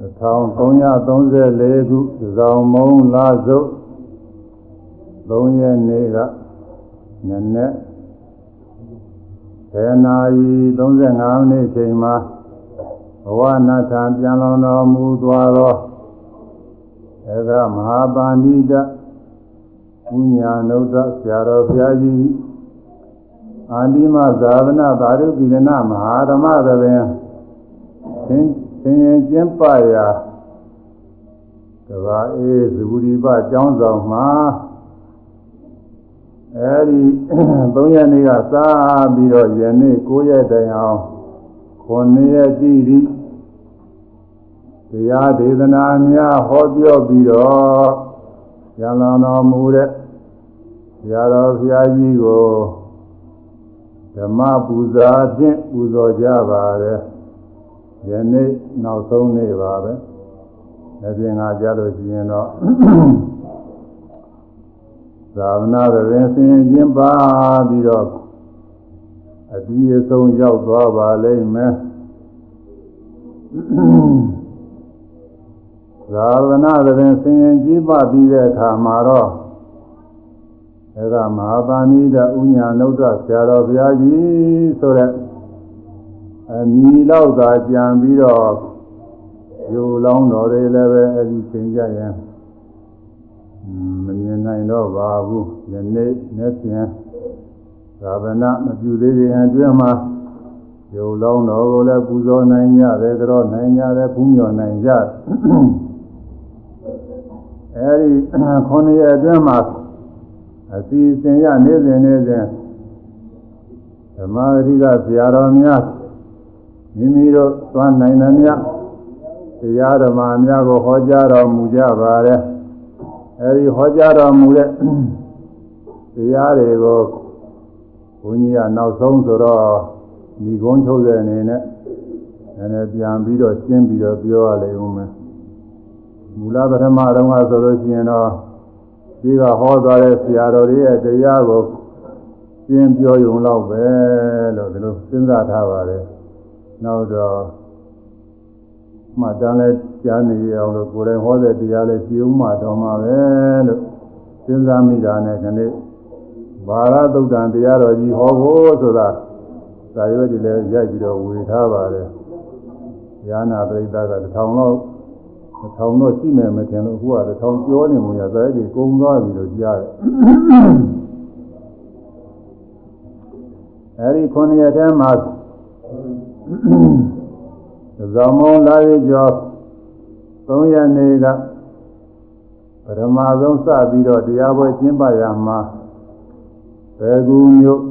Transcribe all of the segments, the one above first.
1334ခုဇောင်းမုံလာစုပ်3ရက်နေ့ကနည်းနည်း10နာရီ35မိနစ်ချိန်မှာဘဝနာထပြန်လောင်တော်မူသွားသောအဲကမဟာပါဏိတပူညာနုဒ္ဒဆရာတော်ဘုရားကြီးအာတိမသာဝနာသာရုပိလနာမဟာဓမ္မသဘင်သင် သင်ရင်ကျင်းပရာတဘာအေးဇဂုရိပကျောင်းဆောင်မှာအဲဒီ၃ရက်နေ့ကစားပြီးတော့ယနေ့9ရက်တိုင်အောင်9ရက်ကြည့်ပြီးတရားဒေသနာများဟောပြောပြီးတော့ရံလောင်တော်မူတဲ့ဆရာတော်ဘုရားကြီးကိုဓမ္မပူဇာဖြင့်ပူဇော်ကြပါတယ်ယနေ့ နောက်ဆုံးနေ့ပါပဲအပြင်ကကြားလို့ရှိရင်တော့သာဝနာတွင်ဆင်ခြင်းပါပြီးတော့အပြီးအဆုံးရောက်သွားပါလိမ့်မယ်သာဝနာတွင်ဆင်ခြင်းပါပြီးတဲ့အခါမှာတော့အဲကမဟာပါဏိတဥညာနုဒ္ဒဆရာတော်ဘုရားကြီးဆိုတဲ့အမီလောက်သာကြံပြီးတော့ ယူလောင်းတော်တွေလည်းပဲအဲဒီချိန်ကြရင်မမြင်နိုင်တော့ပါဘူးယနေ့နေ့ပြန်သာဝနာမပြုသေးခင်အတွင်းမှာယူလောင်းတော်ကိုလည်းပူဇော်နိုင်ကြတယ်ကြောနိုင်ကြတယ်ဘုမြော်နိုင်ကြအဲဒီခုနှစ်ရက်အတွင်းမှာအစီအစဉ်ရနေ့စဉ်နေ့စဉ်ဓမ္မဂရိကဆရာတော်များမိမိတို့သွားနိုင်သမျှ တရားဓမ္မများကိုဟောကြားတော်မူကြပါရဲ့အဲဒီဟောကြားတော်မူတဲ့တရားတွေကိုဘုန်းကြီးကနောက်ဆုံးဆိုတော့ညီကုန်းချုပ်တဲ့အနေနဲ့နည်းနည်းပြန်ပြီးတော့ရှင်းပြီးတော့ပြောရလိမ့်ဦးမယ်မူလပထမတုန်းကဆိုလို့ရှိရင်တော့ဒီကဟောသွားတဲ့ဆရာတော်တွေရဲ့တရားကိုရှင်းပြောရုံလောက်ပဲလို့ဒီလိုစဉ်းစားထားပါတယ်နောက်တော့ မှတ်တမ်းလဲကြားနေအောင်လို့ကိုယ်တိုင်ဟောတဲ့တရားလဲကြည်ဥမှတော်မှာပဲလို့စဉ်းစားမိတာနဲ့ခဏလေးဘာရသုတ်တန်တရားတော်ကြီးဟောဖို့ဆိုတာသာရွက်တွေလည်းရိုက်ပြီးတော့ဝေထားပါတယ်။ညာနာပရိသတ်ကတစ်ထောင်လောက်တစ်ထောင်တော့ရှိမယ်မထင်လို့အခုကတစ်ထောင်ကျော်နေမှရသဲဒီကုန်းသွားပြီလို့ကြားတယ်။အဲဒီခုနှစ်ရက်ထဲမှာ ဇောမုံလာရကျော်3ရက်နေ့ကပထမဆုံးစပြီးတော့တရားပွဲကျင်းပရမှာဘေကူမြို့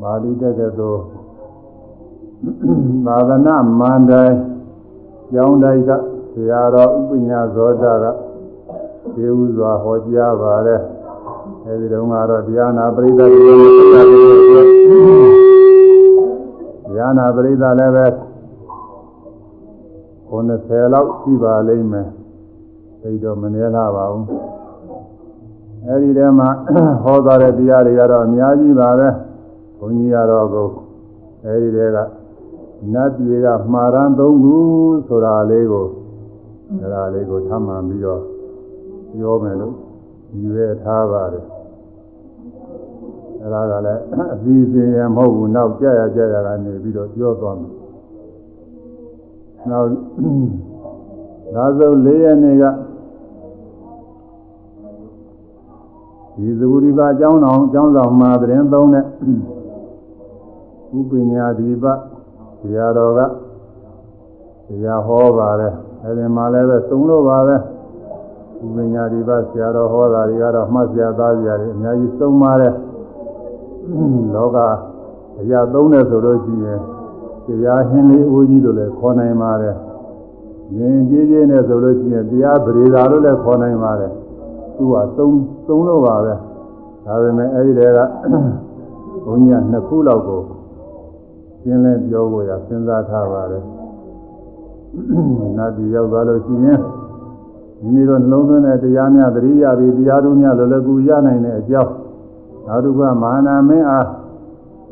မာလိတက္ကသိုလ်သာသနာမန္တိုင်ကျောင်းတိုက်ကဆရာတော်ဥပညာဇောတာကဒီဥစွာဟောကြားပါတယ်အဲဒီတုန်းကတော့တရားနာပရိသတ်တွေပတ်သက်တယ်တ ရားနာပရိသတ်လည်းပဲ90လောက်ရှိပါလိမ့်မယ်သိတော့မနည်းလာပါဘူးအဲဒီထဲမှာဟောသွားတဲ့တရားတွေကတော့အများကြီးပါပဲဘုန်းကြီးကတော့ကိုအဲဒီထဲကနတ်ပြည်ကမှားရန်သုံးခုဆိုတာလေးကိုအဲဒါလေးကိုထပ်မှန်ပြီးတော့ပြောမယ်လို့ဒီပဲထားပါတယ် အဲဒါကလည်းအစီအစဉ်ရမဟုတ်ဘူးနောက်ကြာရကြာရကနေပြီးတော့ပြောသွားမယ်နောက်ဒါဆို၄ရက်နေကဒီသဘူရိပါအကြောင်းတော်အကြောင်းဆောင်မှာသတင်းသုံးတဲ့ဥပညာဒီပဆရာတော်ကဆရာဟောပါတယ်အဲဒီမှာလည်းပဲသုံးလို့ပါပဲဥပညာဒီပဆရာတော်ဟောတာတွေကတော့မှတ်စရာသားစရာတွေအများကြီးသုံးပါတယ် လောကအရာသုံးတယ်ဆိုလို့ရှိရင်တရားဟင်းလေးအိုးကြီးလို့လည်းခေါ်နိုင်ပါတယ်။ယဉ်ကျေးကျေးနဲ့ဆိုလို့ရှိရင်တရားပရိသာလို့လည်းခေါ်နိုင်ပါတယ်။သူကသုံးသုံးလို့ပါပဲ။ဒါပေမဲ့အဲဒီတည်းကဘုန်းကြီးကနှစ်ခုလောက်ကိုရှင်းလင်းပြောဖို့ရစဉ်းစားထားပါတယ်။နတ်ပြည်ရောက်သွားလို့ရှိရင်မိမိတို့နှလုံးသွင်းတဲ့တရားများသတိရပြီးတရားတို့များလောလကူရနိုင်တဲ့အကြောင်း နောက်တစ်ခုကမဟာနာမင်းအား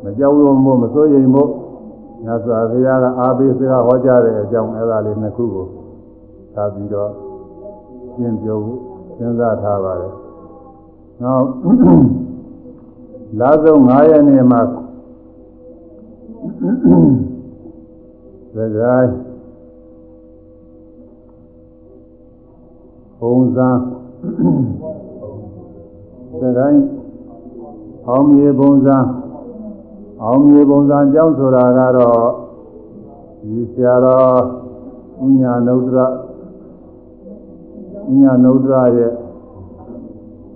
မကြောက်ရွံ့ဖို့မစိုးရိမ်ဖို့မြတ်စွာဘုရားကအာဘိစကားဟောကြားတဲ့အကြောင်းအဲ့ဒါလေးနှစ်ခုကိုသာပြီးတော့ရှင်းပြောဖို့စဉ်းစားထားပါတယ်။နောက်လာဆုံး9ရက်နေ့မှာသက္ကာပုံစံသက္ကာ အောင်မြေပုံစံအောင်မြေပုံစံအကြောင်းဆိုတာကတော့ဒီဆရာတော်ဥညာနုဒ္ဒရဥညာနုဒ္ဒရရဲ့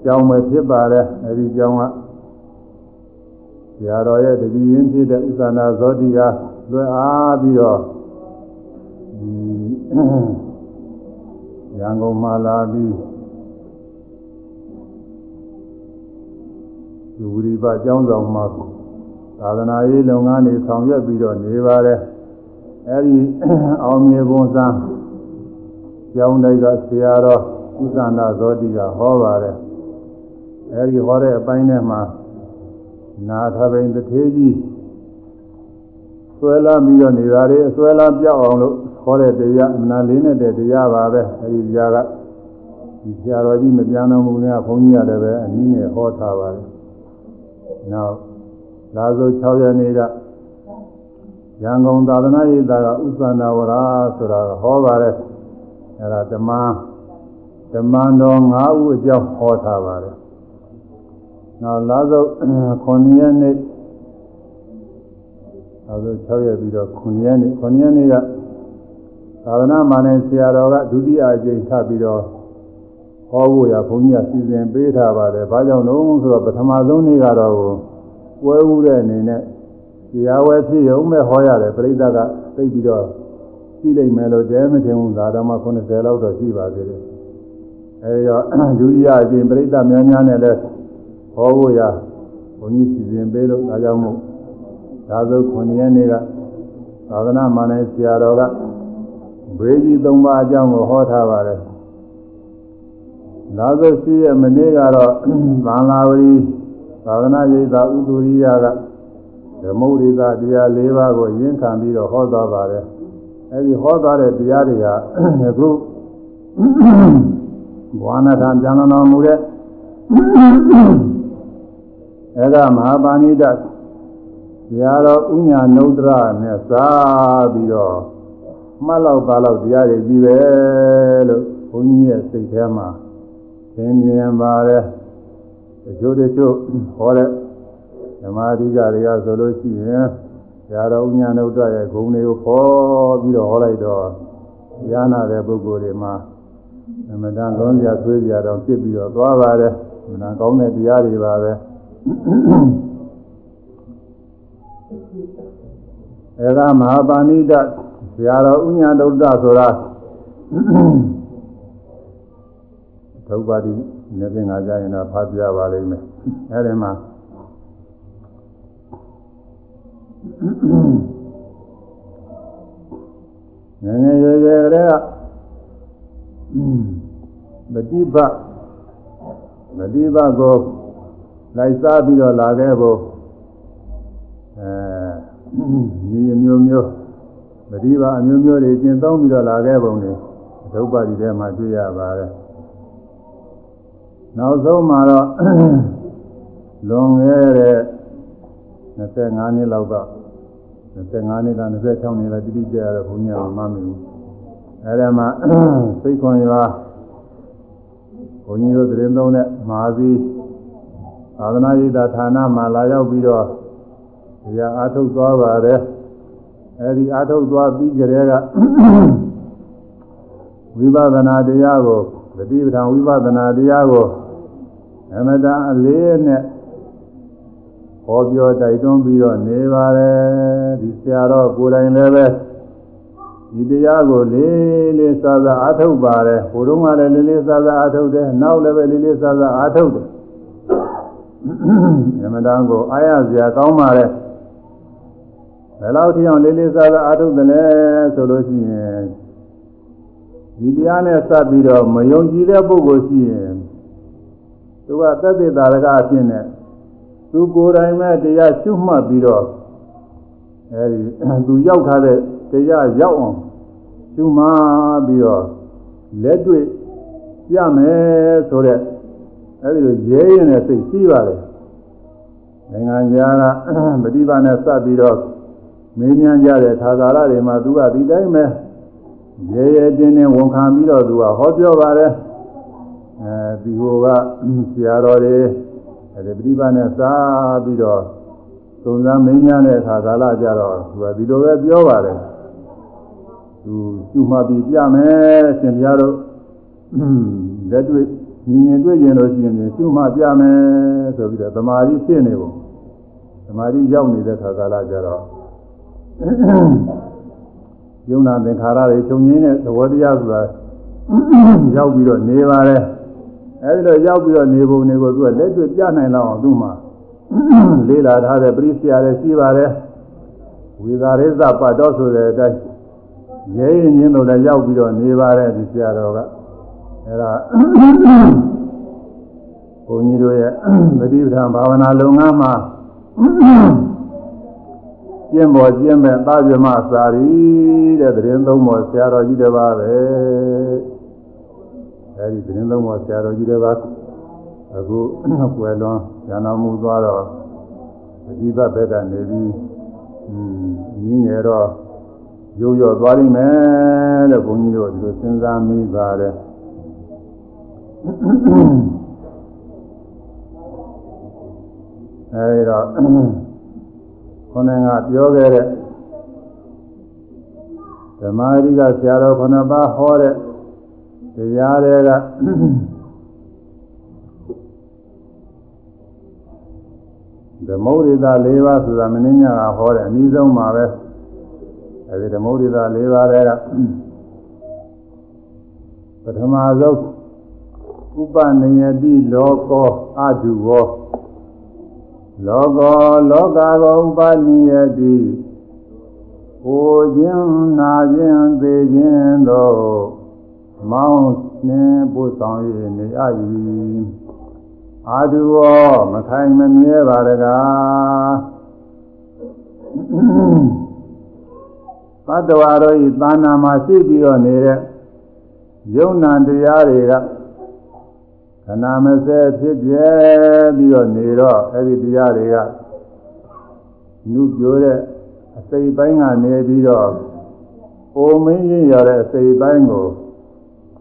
ကျောင်းပဲဖြစ်ပါတယ်အဲဒီကျောင်းကဆရာတော်ရဲ့တတိယင်းဖြစ်တဲ့ဥစ္စာနာဇောတိကလွယ်အားပြီးတော့ဒီရန်ကုန်မှာလာပြီး လူဝိပကျောင်းဆောင်မှာသာသနာရေးလုပ်ငန်းတွေဆောင်ရွက်ပြီးတော့နေပါတယ်အဲဒီအောင်မြေပုံစံကျောင်းတိုက်ကဆရာတော်ဥစ္စာနာဇောတိကဟောပါတယ်အဲဒီဟောတဲ့အပိုင်းထဲမှာနာထဘိန်တထေးကြီးဆွဲလာပြီးတော့နေတာတွေဆွဲလာပြောက်အောင်လို့ခေါ်တဲ့တရားအနာလေးနဲ့တဲ့တရားပါပဲအဲဒီတရားကဒီဆရာတော်ကြီးမပြန်တော်မူခင်ကဘုန်းကြီးရတယ်ပဲအနည်းငယ်ဟောထားပါတယ် နောက်လာဆို6ရက်နေ့ကရန်ကုန်သာသနာ့ရေးသားကဥသနာဝရဆိုတာဟောပါတယ်အဲဒါဓမ္မဓမ္မတော်5ဦးအကြောင်းဟောထားပါတယ်နောက်လာဆို9ရက်နေ့လာဆို6ရက်ပြီးတော့9ရက်နေ့9ရက်နေ့ကသာသနာ့မာနယ်ဆရာတော်ကဒုတိယအကြိမ်ထပ်ပြီးတော့ ဟောဖို့ရဘုန်းကြီးကစီစဉ်ပေးထားပါတယ်။ဘာကြောင့်လဲဆိုတော့ပထမဆုံးနေ့ကတော့ပွဲဥတဲ့အနေနဲ့တရားဝဲဖြစ်ရုံပဲဟောရတယ်ပြိဿကသိပြီးတော့ရှိလိမ့်မယ်လို့တဲမထင်ဘူးဒါတော့မှ90လောက်တော့ရှိပါသေးတယ်။အဲဒီတော့ဒုတိယအကြိမ်ပြိဿများများနဲ့လဲဟောဖို့ရဘုန်းကြီးစီစဉ်ပေးလို့ဒါကြောင့်မို့ဒါဆို9ရက်နေ့ကသာသနာ့မာနယ်ဆရာတော်ကဘေးကြီး၃ပါးအကြောင်းကိုဟောထားပါတယ် လာသုရှိရဲ့မနေ့ကတော့သံလာဝရီသာသနာ့ရိပ်သာဥဒ္ဓရိယကဓမ္မုရိသတရား၄ပါးကိုရင်းခံပြီးတော့ဟောသွားပါတယ်အဲဒီဟောသွားတဲ့တရားတွေကအခုဘဝနာထံပြန်လာတော်မူတဲ့အဲကမဟာပါဏိတဆရာတော်ဥညာနုဒ္ဒရနဲ့စာပြီးတော့မှတ်လောက်ပါလောက်တရားတွေကြီးပဲလို့ဘုန်းကြီးရဲ့စိတ်ထဲမှာ သင်မြင်ပါတယ်တချို့တချို့ဟောတဲ့ဓမ္မအဓိကတွေကဆိုလို့ရှိရင်ဆရာတော်ဥညာနုဒ္ဒရရဲ့ဂုဏ်တွေကိုခေါ်ပြီးတော့ဟောလိုက်တော့ဉာဏ်နာတဲ့ပုဂ္ဂိုလ်တွေမှာအမှန်တန်လုံးစရာဆွေးစရာတော့ဖြစ်ပြီးတော့သွားပါတယ်အမှန်တန်ကောင်းတဲ့တရားတွေပါပဲအဲဒါမဟာပါဏိတဆရာတော်ဥညာဒုဒ္ဒဆိုတာ သုပါတိနေပြင်ငါကြရင်တော့ဖတ်ပြပါလိမ့်မယ်အဲဒီမှာငယ်ငယ်ရွယ်ရွယ်ကလေးကမတိပမတိပကိုလိုက်စားပြီးတော့လာခဲ့ဖို့အဲဒီအမျိုးမျိုးမတိပအမျိုးမျိုးတွေကျင့်သုံးပြီးတော့လာခဲ့ပုံတွေဒုပ္ပတိထဲမှာတွေ့ရပါတယ် နောက်ဆုံးမှာတော့လွန်ခဲ့တဲ့25နှစ်လောက်က25နှစ်လား26နှစ်လားတိတိကျကျတော့ဘုန်းကြီးကမမှတ်မိဘူးအဲဒီမှာစိတ်ခွန်ရွာဘုန်းကြီးတို့သတင်းသုံးတဲ့မဟာသီသာသနာ့ရေးတာဌာနမှာလာရောက်ပြီးတော့တရားအားထုတ်သွားပါတယ်အဲဒီအားထုတ်သွားပြီးကြတဲ့ကဝိပဿနာတရားကိုသတိပဋ္ဌာန်ဝိပဿနာတရားကို အမတန်အလေးနဲ့ဟောပြောတိုက်တွန်းပြီးတော့နေပါတယ်ဒီဆရာတော်ကိုယ်တိုင်လည်းပဲဒီတရားကိုလေးလေးစားစားအားထုတ်ပါတယ်ဘုရုံးကလည်းလေးလေးစားစားအားထုတ်တယ်နောက်လည်းပဲလေးလေးစားစားအားထုတ်တယ်အမတန်ကိုအားရစရာကောင်းပါတယ်ဘယ်လောက်ထိအောင်လေးလေးစားစားအားထုတ်တယ်လဲဆိုလို့ရှိရင်ဒီတရားနဲ့စပ်ပြီးတော့မယုံကြည်တဲ့ပုဂ္ဂိုလ်ရှိရင် သူကသက်သေတာရကအဖြစ်နဲ့သူကိုယ်တိုင်မဲ့တရားရှုမှတ်ပြီးတော့အဲဒီသူရောက်ထားတဲ့တရားရောက်အောင်ရှုမှပြီးတော့လက်တွေ့ပြမယ်ဆိုတော့အဲဒီလိုရဲရင်တဲ့စိတ်ရှိပါတယ်နိုင်ငံခြားကပฏิပါနဲ့စပ်ပြီးတော့မင်းညာကြတဲ့သာသာရတွေမှာသူကဒီတိုင်းပဲရဲရဲတင်းတင်းဝန်ခံပြီးတော့သူကဟောပြောပါတယ်အဲ ဒီဟိုကဆရာတော်တွေအဲဒီပฏิပါနဲ့စပ်ပြီးတော့သုံးစားမင်းညာတဲ့အခါကာလကြတော့သူကဒီလိုပဲပြောပါတယ်သူကျူမှပြီးပြမယ်ရှင်ဘုရားတို့လက်တွေ့မြင်ရင်တွေ့ရင်လို့ရှိရင်ကျူမှပြမယ်ဆိုပြီးတော့သမာဓိဖြစ်နေပုံသမာဓိရောက်နေတဲ့အခါကာလကြတော့ယုံနာသင်္ခါရတွေချုပ်ငင်းတဲ့သဘောတရားဆိုတာရောက်ပြီးတော့နေပါတယ် အဲဒီတော့ရောက်ပြီးတော့နေပုံနေကိုသူကလက်တွေ့ပြနိုင်တော့အောင်သူ့မှာလေးလာထားတဲ့ပရိစ္ဆေရလည်းရှိပါတယ်ဝေသာရိသပတ်တော်ဆိုတဲ့အတိုင်းရဲရင်ချင်းတို့လည်းရောက်ပြီးတော့နေပါတယ်ဒီဆရာတော်ကအဲဒါဘုန်းကြီးတို့ရဲ့ပฏิပဌာန်ဘာဝနာလုပ်ငန်းမှာကျင့်ပေါ်ကျင့်မဲ့သာဇမစာရီတဲ့သတင်းသုံးပေါ်ဆရာတော်ကြီးတစ်ပါးပဲ အဲဒီသတင်းသုံးပေါ်ဆရာတော်ကြီးတစ်ပါးအခုကွယ်လွန်ဉာဏ်တော်မူသွားတော့အဒီဘဘက်ကနေပြီးอืมညင်းရတော့ရိုးရော့သွားလိမ့်မယ်တဲ့ဘုန်းကြီးတို့ဒီလိုစဉ်းစားမိပါတယ်အဲဒီတော့ခေါင်းကပြောခဲ့တဲ့ဓမ္မရိကဆရာတော်ခဏပါဟောတဲ့ တရားတွေကဓမ္မရိသ၄ပါးဆိုတာမင်းညာကဟောတယ်အနည်းဆုံးပါပဲအဲဒီဓမ္မရိသ၄ပါးတွေကပထမဆုံးဥပနိယတိလောကောအတုဝောလောကောလောကကောဥပနိယတိဟိုခြင်းနာခြင်းသေခြင်းတို့ မောင်းနှင်းပို့ဆောင်၍နေအပ်၏အာဓုဝမခိုင်မမြဲပါတကားသတ္တဝါတို့ဤသာနာမှာရှိပြီးတော့နေတဲ့ယုံနာတရားတွေကခဏမစဲဖြစ်ပြဲပြီးတော့နေတော့အဲ့ဒီတရားတွေကနုပြိုးတဲ့အစိတ်ပိုင်းကနေပြီးတော့အိုမင်းရင်ရတဲ့အစိတ်ပိုင်းကို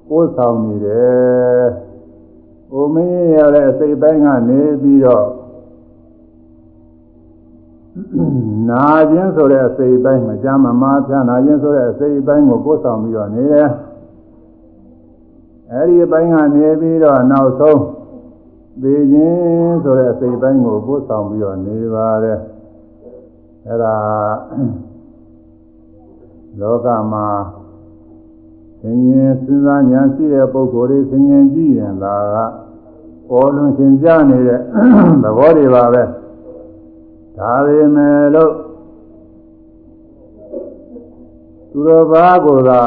ပို့ဆောင်နေတယ်။အိုမင်းရင်ရတဲ့အစိတ်ပိုင်းကနေပြီးတော့နာခြင်းဆိုတဲ့အစိတ်ပိုင်းမကြမ်းမမားဖြာနာခြင်းဆိုတဲ့အစိတ်ပိုင်းကိုပို့ဆောင်ပြီးတော့နေတယ်။အဲဒီအပိုင်းကနေပြီးတော့နောက်ဆုံးသိခြင်းဆိုတဲ့အစိတ်ပိုင်းကိုပို့ဆောင်ပြီးတော့နေပါတယ်အဲဒါလောကမှာ သင်ရင်စဉ်းစားဉာဏ်ရှိတဲ့ပုဂ္ဂိုလ်တွေသင်ရင်ကြည့်ရင်ဒါကပေါ်လွန်သင်ကြနေတဲ့သဘောတွေပါပဲဒါပေမဲ့လို့သူတော်ဘာကိုသာ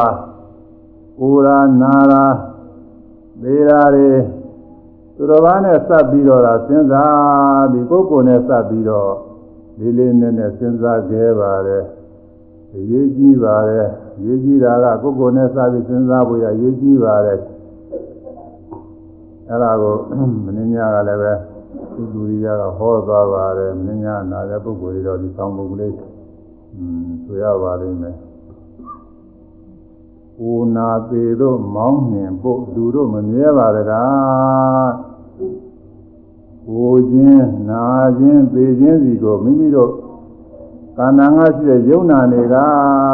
ဥရာနာရာသေးတာတွေသူတော်ဘာနဲ့စပ်ပြီးတော့လာစဉ်းစားပြီးကိုယ်ကိုယ်နဲ့စပ်ပြီးတော့လေးလေးနက်နက်စဉ်းစားခဲ့ပါတယ် အရေးကြီးပါတယ်ရေးကြီးတာကကိုယ်ကိုယ်နဲ့စပ်ပြီးစဉ်းစားဖို့ရရေးကြီးပါတယ်အဲ့ဒါကိုမင်းညာကလည်းပဲသူသူရီကဟောသွားပါတယ်မင်းညာနာတဲ့ပုဂ္ဂိုလ်တွေတော့ဒီဆောင်ပုဂ္ဂိုလ်လေးอืมဆိုရပါလိမ့်မယ်။ဦးနာသေးတို့မောင်းနှင်ဖို့လူတို့မမြဲပါတကား။ဦးချင်းနာချင်းသေချင်းစီကိုမိမိတို့ ကာဏငါရှိတဲ့ယုံနာတွေက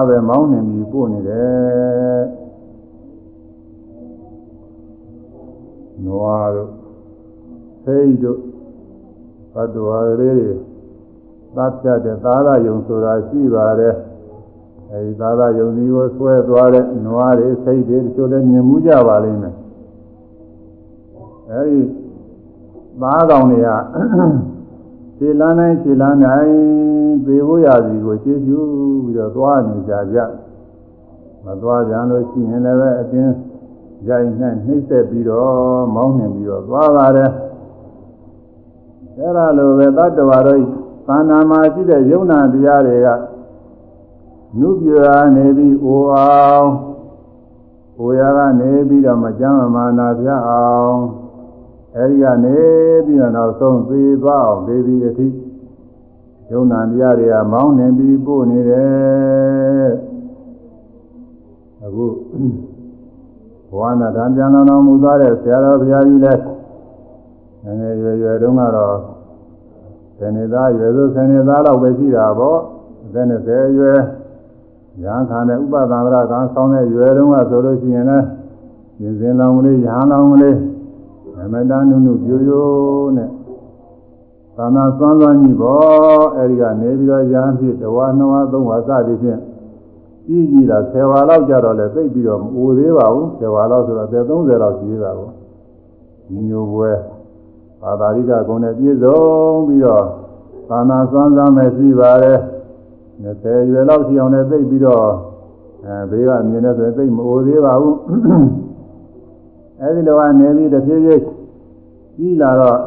ပဲမောင်းနှင်ပြီးပို့နေတယ်။နွားတို့သိတို့ဘတ်တော်လေးတွေသတ်ပြတဲ့သာရယုံဆိုတာရှိပါတယ်။အဲဒီသာသာယုံဒီကိုဆွဲသွားတဲ့နွားတွေစိတ်တွေတချို့လည်းမြင်မှုကြပါလိမ့်မယ်အဲဒီသားကောင်တွေက ခြေလန်းတိုင်းခြေလန်းတိုင်းသေဖို့ရစီကိုရှင်းရှုပြီးတော့သွားနေကြကြမသွားကြလို့ရှိရင်လည်းပဲအတင်းရိုက်နှက်နှိမ့်ဆက်ပြီးတော့မောင်းနှင်ပြီးတော့သွားပါတယ်အဲဒါလိုပဲတတ္တဝါတို့သာနာမှာရှိတဲ့ယုံနာတရားတွေကနုပြာနေပြီးအိုအောင်ကိုရကနေပြီးတော့မကြမ်းမမာနာပြအောင် အဲဒီကနေပြီးတော့နောက်ဆုံးသေသွားအောင်ဒေဝီအထိယုံနာတရားတွေကမောင်းနေပြီးပို့နေတယ်အခုဘဝနာတံပြန်တော်တော်မူသွားတဲ့ဆရာတော်ဘုရားကြီးလည်းငယ်ငယ်ရွယ်ရွယ်တုန်းကတော့ဆယ်နှစ်သားရွယ်ဆိုဆယ်နှစ်သားလောက်ပဲရှိတာပေါ့အသက်20ရွယ်ရဟန်းခံတဲ့ဥပဒံရကံဆောင်းတဲ့ရွယ်တုန်းကဆိုလို့ရှိရင်လည်းရင်စင်လောင်ကလေးရဟန်းလောင်ကလေး အမတန်နုနုပြိုပြိုနဲ့သာနာသွမ်းသွမ်းကြီးပေါ့အဲဒီကနေပြီးတော့ရဟန်းဖြစ်တဝါနှစ်ဝါသုံးဝါစသည်ဖြင့်ကြီးကြီးတာ10ဝါလောက်ကြတော့လဲသိပြီးတော့မအိုသေးပါဘူး10ဝါလောက်ဆိုတော့30လောက်ရှိသေးတာပေါ့ဒီမျိုးပွဲဘာသာရိကဂုဏ်နဲ့ပြည့်စုံပြီးတော့သာနာသွမ်းသွမ်းမဲ့ရှိပါတယ်20ရွယ်လောက်ရှိအောင်လည်းသိပြီးတော့အဲဘေးကမြင်နေဆိုရင်သိမအိုသေးပါဘူးအဲဒီလိုကနေပြီးတဖြည်းဖြည်း ကြီးလာတော့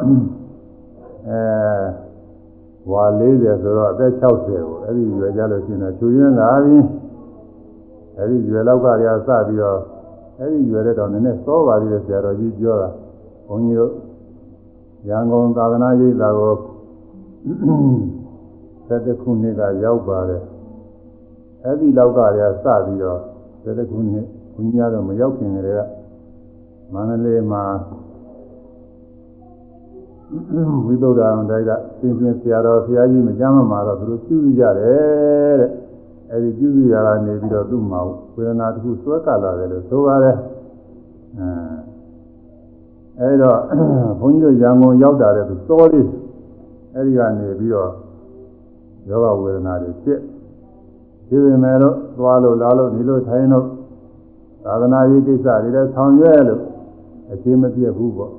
အဲဝါ40ဆိုတော့အသက်60ကိုအဲ့ဒီရွယ်ကြလို့ရှိရင်ချူရင်းလာပြီအဲ့ဒီရွယ်လောက်ကတည်းကစပြီးတော့အဲ့ဒီရွယ်တဲ့တော့နည်းနည်းစောပါသေးတယ်ဆရာတော်ကြီးပြောတာဘုန်းကြီးတို့ရန်ကုန်သာသနာ့ရိပ်သာကို7ခုနှစ်ကရောက်ပါတယ်အဲ့ဒီလောက်ကတည်းကစပြီးတော့7ခုနှစ်ဘုန်းကြီးကတော့မရောက်ခင်ကတည်းကမန္တလေးမှာ ဝိသုဒ္ဓအောင်တိုက်ကသင်ရှင်ဆရာတော်ဘုရားကြီးမကြမ်းမမှာတော့သူတို့ပြုစုကြတယ်တဲ့အဲဒီပြုစုရတာနေပြီးတော့သူ့မှာဝေဒနာတစ်ခုစွဲကလာတယ်လို့ဆိုပါတယ်အဲအဲဒီတော့ဘုန်းကြီးတို့ရန်ကုန်ရောက်တာတဲ့သူစောလေးအဲဒီကနေပြီးတော့ယောဂဝေဒနာတွေဖြစ်ဒီပေမဲ့တော့သွားလို့လာလို့ဒီလိုထိုင်လို့သာသနာရေးကိစ္စတွေလည်းဆောင်ရွက်လို့အရှင်းမပြတ်ဘူးပေါ့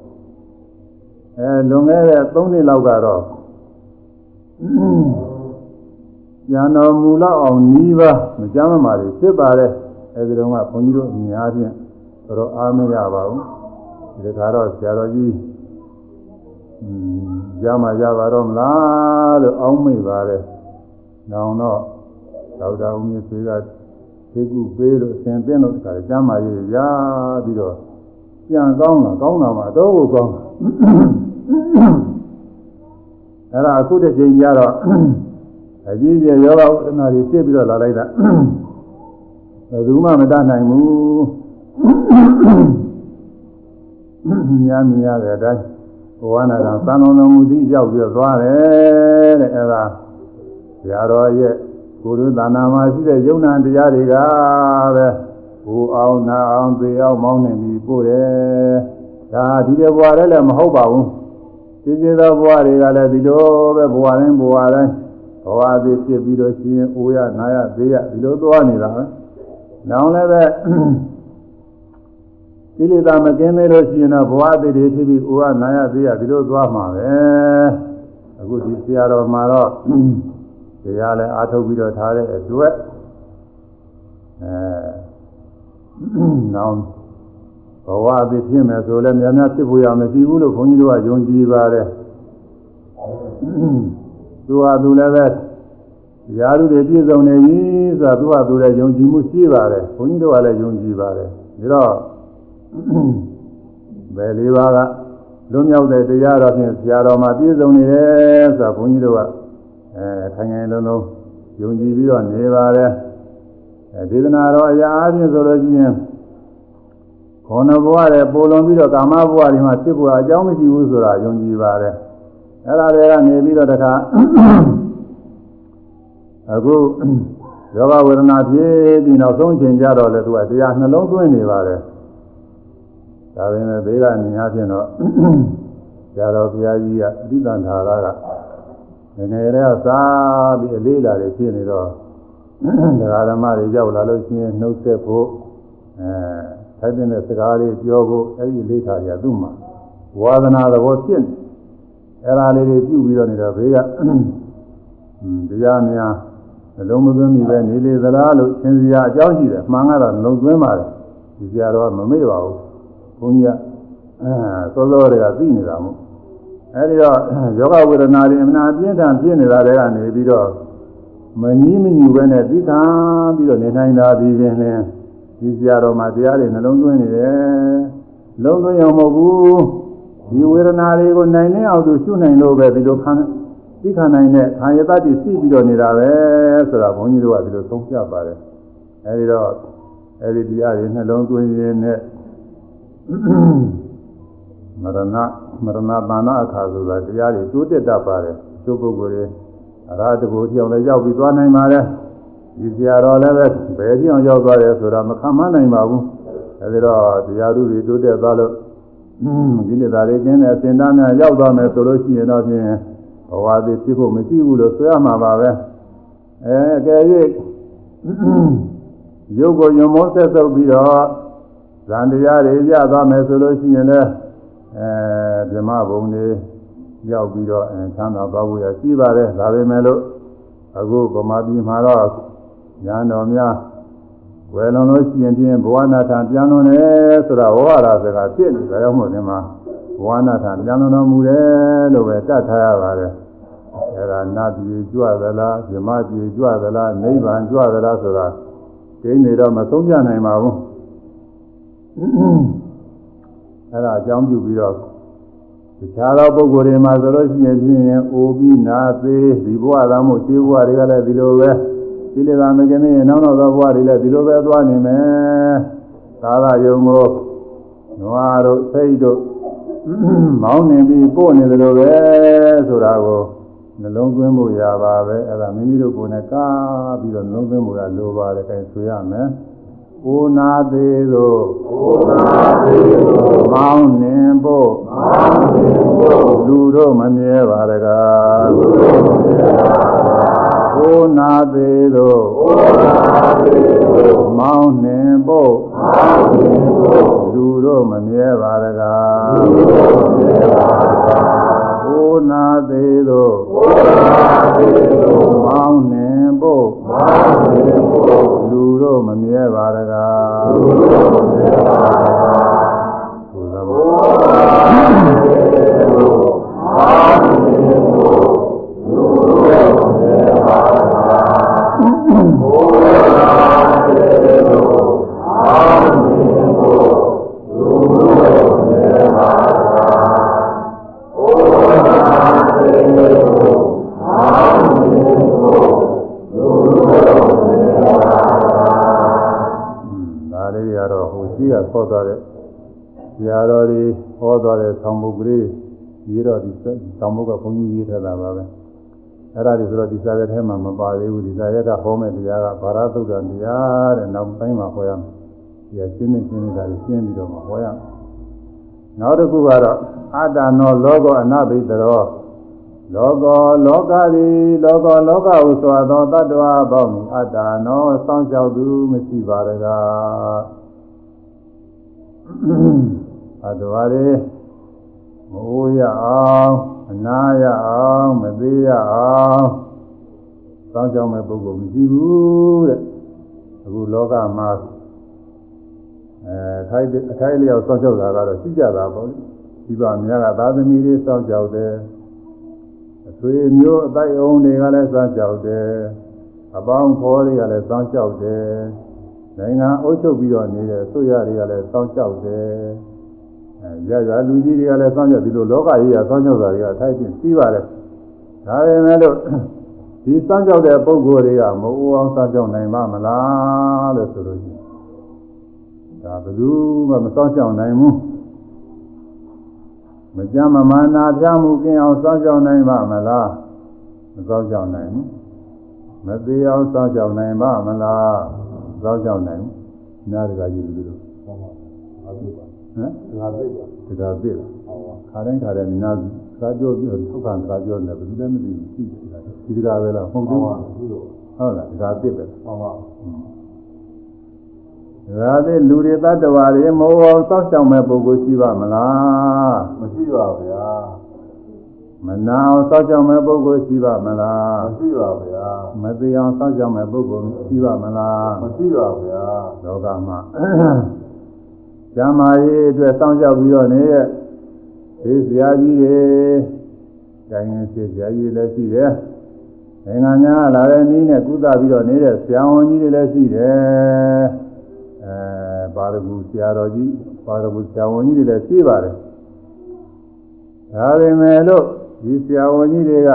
အဲလွန်ခဲ့တဲ့3နှစ်လောက်ကတော့ဉာဏ်တော်မူလောက်အောင်နီးပါမကြမ်းမမာတွေဖြစ်ပါတယ်အဲဒီတော့ကဘုန်းကြီးတို့အများဖြင့်တော့အားမရပါဘူးဒီခါတော့ဆရာတော်ကြီးอืมရမှာရပါတော့မလားလို့အောင်းမိပါတယ်နောင်တော့ဒေါက်တာဦးမြင့်ဆွေကသိကုပေးလို့အစဉ်သင်းလို့တခါကျမ်းမာရေးရပြီးတော့ပြန်ကောင်းလာကောင်းလာမှတော့ကိုကောင်း အဲ့ဒါအခုတစ်ချိန်ကျတော့အကြီးကျယ်ယောဂဝိနာတွေဖြစ်ပြီးတော့လာလိုက်တာဘယ်သူမှမတတ်နိုင်ဘူးများများတဲ့အတိုင်းဘဝနာကသံလုံးလုံးမူသည့်ရောက်ပြီးတော့သွားတယ်တဲ့အဲ့ဒါဆရာတော်ရဲ့ကိုယ်တို့သာနာမှာရှိတဲ့ယုံနာတရားတွေကပဲဘူအောင်နာအောင်သေအောင်မောင်းနေပြီးပို့တယ်ဒါဒီတဲ့ဘဝလည်းလည်းမဟုတ်ပါဘူး ဒီကျေသောဘဝတွေကလည်းဒီလိုပဲဘဝတိုင်းဘဝတိုင်းဘဝသည်ဖြစ်ပြီးတော့ရှင်အိုရနာရသေးရဒီလိုသွားနေတာပဲနောင်လည်းပဲကိလေသာမကင်းသေးလို့ရှိရင်တော့ဘဝသည်တွေဖြစ်ပြီးအိုရနာရသေးရဒီလိုသွားမှာပဲအခုဒီဆရာတော်မှာတော့တရားလည်းအားထုတ်ပြီးတော့ထားတဲ့အတွက်အဲနောင်ဘ ဝအဖြစ်ဖြစ်မယ်ဆိုလည်းများများဖြစ်ဖို့ရမရှိဘူးလို့ခွန်ကြီးတို့ကယုံကြည်ပါတယ်သူဟာသူလည်းပဲရာလူတွေပြည့်စုံနေပြီဆိုတာသူဟာသူလည်းယုံကြည်မှုရှိပါတယ်ခွန်ကြီးတို့ကလည်းယုံကြည်ပါတယ်ဒါတော့ဘယ်လေးပါးကလွန်မြောက်တဲ့တရားတော်ဖြင့်ဆရာတော်မှာပြည့်စုံနေတယ်ဆိုတာခွန်ကြီးတို့ကအဲခိုင်ခိုင်လုံးလုံးယုံကြည်ပြီးတော့နေပါတယ်အဲဒေသနာတော်အရာအချင်းဆိုလို့ရှိရင် ခေါဏဘဝရဲ့ပိုလွန်ပြီးတော့ကာမဘဝတွေမှာဖြစ်ဖို့အကြောင်းမရှိဘူးဆိုတာယုံကြည်ပါတယ်အဲ့ဒါတွေကနေပြီးတော့တခါအခုယောဂဝေဒနာဖြစ်ပြီးနောက်ဆုံးချိန်ကြတော့လေသူကတရားနှလုံးသွင်းနေပါတယ်ဒါပေမဲ့ဘေးကနေအားဖြင့်တော့ဇာတော်ဘုရားကြီးကအဋ္ဌတန်ထာရကငယ်ငယ်လေးကစားပြီးအလေးလာတွေဖြစ်နေတော့ဒကာဓမ္မတွေရောက်လာလို့ရှိရင်နှုတ်ဆက်ဖို့အဲ ထိုက်တဲ့စကားလေးပြောဖို့အဲ့ဒီလေးထားရသူ့မှာဝါသနာသဘောဖြစ်နေအဲ့ဒါလေးတွေပြုပြီးတော့နေတော့ဘေးကတရားများနှလုံးမသွင်းမိပဲနေလေသလားလို့သင်စရာအကြောင်းရှိတယ်မှန်ကတော့နှလုံးသွင်းပါတယ်ဒီစရာတော့မမေ့ပါဘူးဘုန်းကြီးကအဲစောစောတွေကသိနေတာမို့အဲဒီတော့ယောဂဝေဒနာတွေအမှန်အပြင်းထန်ဖြစ်နေတာတွေကနေပြီးတော့မငြီးမညူပဲနဲ့သိခံပြီးတော့နေနိုင်တာဒီပင်လင်း ဒီစရာတော်မှာတရားတွေနှလုံးသွင်းနေတယ်လုံးသွင်းအောင်မဟုတ်ဘူးဒီဝေဒနာတွေကိုနိုင်နေအောင်သူရှုနိုင်လို့ပဲဒီလိုခံသိခံနိုင်တဲ့ခံရတတ်ရှိပြီးတော့နေတာပဲဆိုတာဘုန်းကြီးတို့ကဒီလိုသုံးပြပါတယ်အဲဒီတော့အဲဒီတရားတွေနှလုံးသွင်းရင်းနဲ့မရဏမရဏပါဏအခါဆိုတာတရားတွေတိုးတက်တတ်ပါတယ်ကျုပ်ပုဂ္ဂိုလ်တွေအရာတကူကြောင်လည်းရောက်ပြီးသွားနိုင်ပါတယ် ဒီဆရာတော်လည်းပဲဘယ်ကြောင်ရောက်သွားတယ်ဆိုတာမခံမနိုင်ပါဘူးအဲဒီတော့တရားသူတွေတိုးတက်သွားလို့ဒီနေ့သားလေးကျင်းတဲ့အစင်သားများရောက်သွားမယ်ဆိုလို့ရှိရင်တော့ဖြင့်ဘဝသည်ဖြစ်ဖို့မရှိဘူးလို့ဆိုရမှာပါပဲအဲအကယ်၍ရုပ်ကိုညွန်မောဆက်ဆုပ်ပြီးတော့ဇန်တရားတွေရသွားမယ်ဆိုလို့ရှိရင်လည်းအဲဓမ္မဘုံတွေရောက်ပြီးတော့အဲချမ်းသာသွားဖို့ရရှိပါတယ်ဒါပေမဲ့လို့အခုဗမာပြည်မှာတော့ ညာတော်များဝယ်လွန်လို့ရှိရင်ဖြင့်ဘဝနာထပြန်လွန်တယ်ဆိုတာဝါရစကားဖြစ်နေကြရောက်မှုဒီမှာဘဝနာထပြန်လွန်တော်မူတယ်လို့ပဲတတ်ထားရပါတယ်အဲဒါနတ်ပြည်ကြွသလားဇမပြည်ကြွသလားနိဗ္ဗာန်ကြွသလားဆိုတာကိန်းနေတော့မဆုံးပြနိုင်ပါဘူးအဲဒါအကြောင်းပြုပြီးတော့တခြားသောပုဂ္ဂိုလ်တွေမှာဆိုလို့ရှိရင်ဖြင့်အိုပြီးနာသေးဒီဘဝသာမို့ခြေဘဝတွေကလည်းဒီလိုပဲ ဒီလေသာမကင်းရင်နောက်နောက်သောဘဝတွေလည်းဒီလိုပဲသွားနေမယ်သာသာယုံကိုနွားတို့စိတ်တို့မောင်းနေပြီးပို့နေတယ်လို့ပဲဆိုတာကိုနှလုံးသွင်းဖို့ရပါပဲအဲ့ဒါမိမိတို့ကိုယ်နဲ့ကားပြီးတော့နှလုံးသွင်းဖို့ရလိုပါတယ်အဲဆိုရမယ်ကိုနာသေးသောကိုနာသေးသောမောင်းနှင်ဖို့မောင်းနှင်ဖို့လူတို့မမြဲပါတကားလူတို့မမြဲပါ ကိုနာသေးသောကိုနာသေးသောမောင်းနှင်ဖို့မောင်းနှင်ဖို့လူတို့မမြဲပါတကားလူတို့မမြဲပါတကားကိုနာသေးသောကိုနာသေးသောမောင်းနှင်ဖို့မောင်းနှင်ဖို့လူတို့မမြဲပါတကားလူတို့မမြဲပါတကားဘုရားဘောမောင်းနှင်ဖို့မောင်းနှင်ဖို့ ဘုရားသေသောမောင်းနှင်ဖို့လူတို့မမြဲပါတကားဒါလေးတွေကတော့ဟိုရှိကခေါ်သွားတဲ့ဆရာတော်တွေဟောသွားတဲ့ဆောင်းပုဒ်ကလေးရေးတော့ဒီဆောင်းပုဒ်ကဘုန်းကြီးရေးထားတာပါပဲ အဲ့ဒါဒီဆိုတော့ဒီစာရွက်ထဲမှာမပါသေးဘူးဒီစာရွက်ကဟောမဲ့တရားကဘာရသုဒ္ဓတရားတဲ့နောက်ပိုင်းမှာဟောရမယ်ဒီကရှင်းနေရှင်းနေတာရှင်းပြီးတော့မှဟောရမယ်နောက်တစ်ခုကတော့အတ္တနောလောကောအနဘိတရောလောကောလောကသည်လောကောလောကဟုဆိုသောတ attva ပေါင်းအတ္တနောစောင့်ကြောက်သူမရှိပါရကားအတ္တဝါတွေမအိုးရအောင် အနာရအောင်မသေးရအောင်စောင့်ကြောက်မဲ့ပုဂ္ဂိုလ်မရှိဘူးတဲ့အခုလောကမှာအဲထိုက်အထိုက်လျောက်စောင့်ကြောက်တာကတော့ရှိကြတာပေါ့ဒီပါများကသာသမီတွေစောင့်ကြောက်တယ်အသွေးမျိုးအတိုက်အုံတွေကလည်းစောင့်ကြောက်တယ်အပေါင်းဖော်တွေကလည်းစောင့်ကြောက်တယ်နိုင်ငံအုပ်ချုပ်ပြီးတော့နေတဲ့ဆွရတွေကလည်းစောင့်ကြောက်တယ်အဲ ရရလူကြီးတွေကလည်းစောင့်ကြောက်ဒီလိုလောကကြီးကစောင့်ကြောက်တာတွေကထိုက်ပြင်ပြီးပါတယ်ဒါပေမဲ့လို့ဒီစောင့်ကြောက်တဲ့ပုံကိုယ်တွေကမအိုးအောင်စောင့်ကြောက်နိုင်ပါမလားလို့ဆိုလို့ရှိရင်ဒါဘယ်သူမှမစောင့်ကြောက်နိုင်ဘူးမကြမ်းမမာနာပြမှုကင်းအောင်စောင့်ကြောက်နိုင်ပါမလားမစောင့်ကြောက်နိုင်ဘူးမသေးအောင်စောင့်ကြောက်နိုင်ပါမလားစောင့်ကြောက်နိုင်ဘူးနားတကကြီးလူတို့ဟ မ်ငါသိပါတကသိလားခါတိုင်းခါတိုင်းနားကားပြောပြောထောက်ခံကားပြောနေဘယ်သူလည်းမသိဘူးရှိတယ်ဒီတကာပဲလားဟုတ်တယ်ဟုတ်လားတကာသိပဲဟုတ်ပါဒါသည်လူတွေတ attva တွေမဟုတ်အောင်စောင့်ရှောက်မဲ့ပုဂ္ဂိုလ်ရှိပါမလားမရှိပါဗျာမနာအောင်စောင့်ရှောက်မဲ့ပုဂ္ဂိုလ်ရှိပါမလားမရှိပါဗျာမသိအောင်စောင့်ရှောက်မဲ့ပုဂ္ဂိုလ်ရှိပါမလားမရှိပါဗျာလောကမှာ ဇာမာရေးအတွက်စောင့်ရှောက်ပြီးတော့နေတဲ့ဒီဇာကြီးတွေကျိုင်းရင်စီဇာကြီးလည်းရှိတယ်နိုင်ငံညာလာတဲ့နည်းနဲ့ကုသပြီးတော့နေတဲ့ဆရာဝန်ကြီးတွေလည်းရှိတယ်အဲပါရဂူဆရာတော်ကြီးပါရဂူဆရာဝန်ကြီးတွေလည်းရှိပါတယ်ဒါပေမဲ့လို့ဒီဆရာဝန်ကြီးတွေက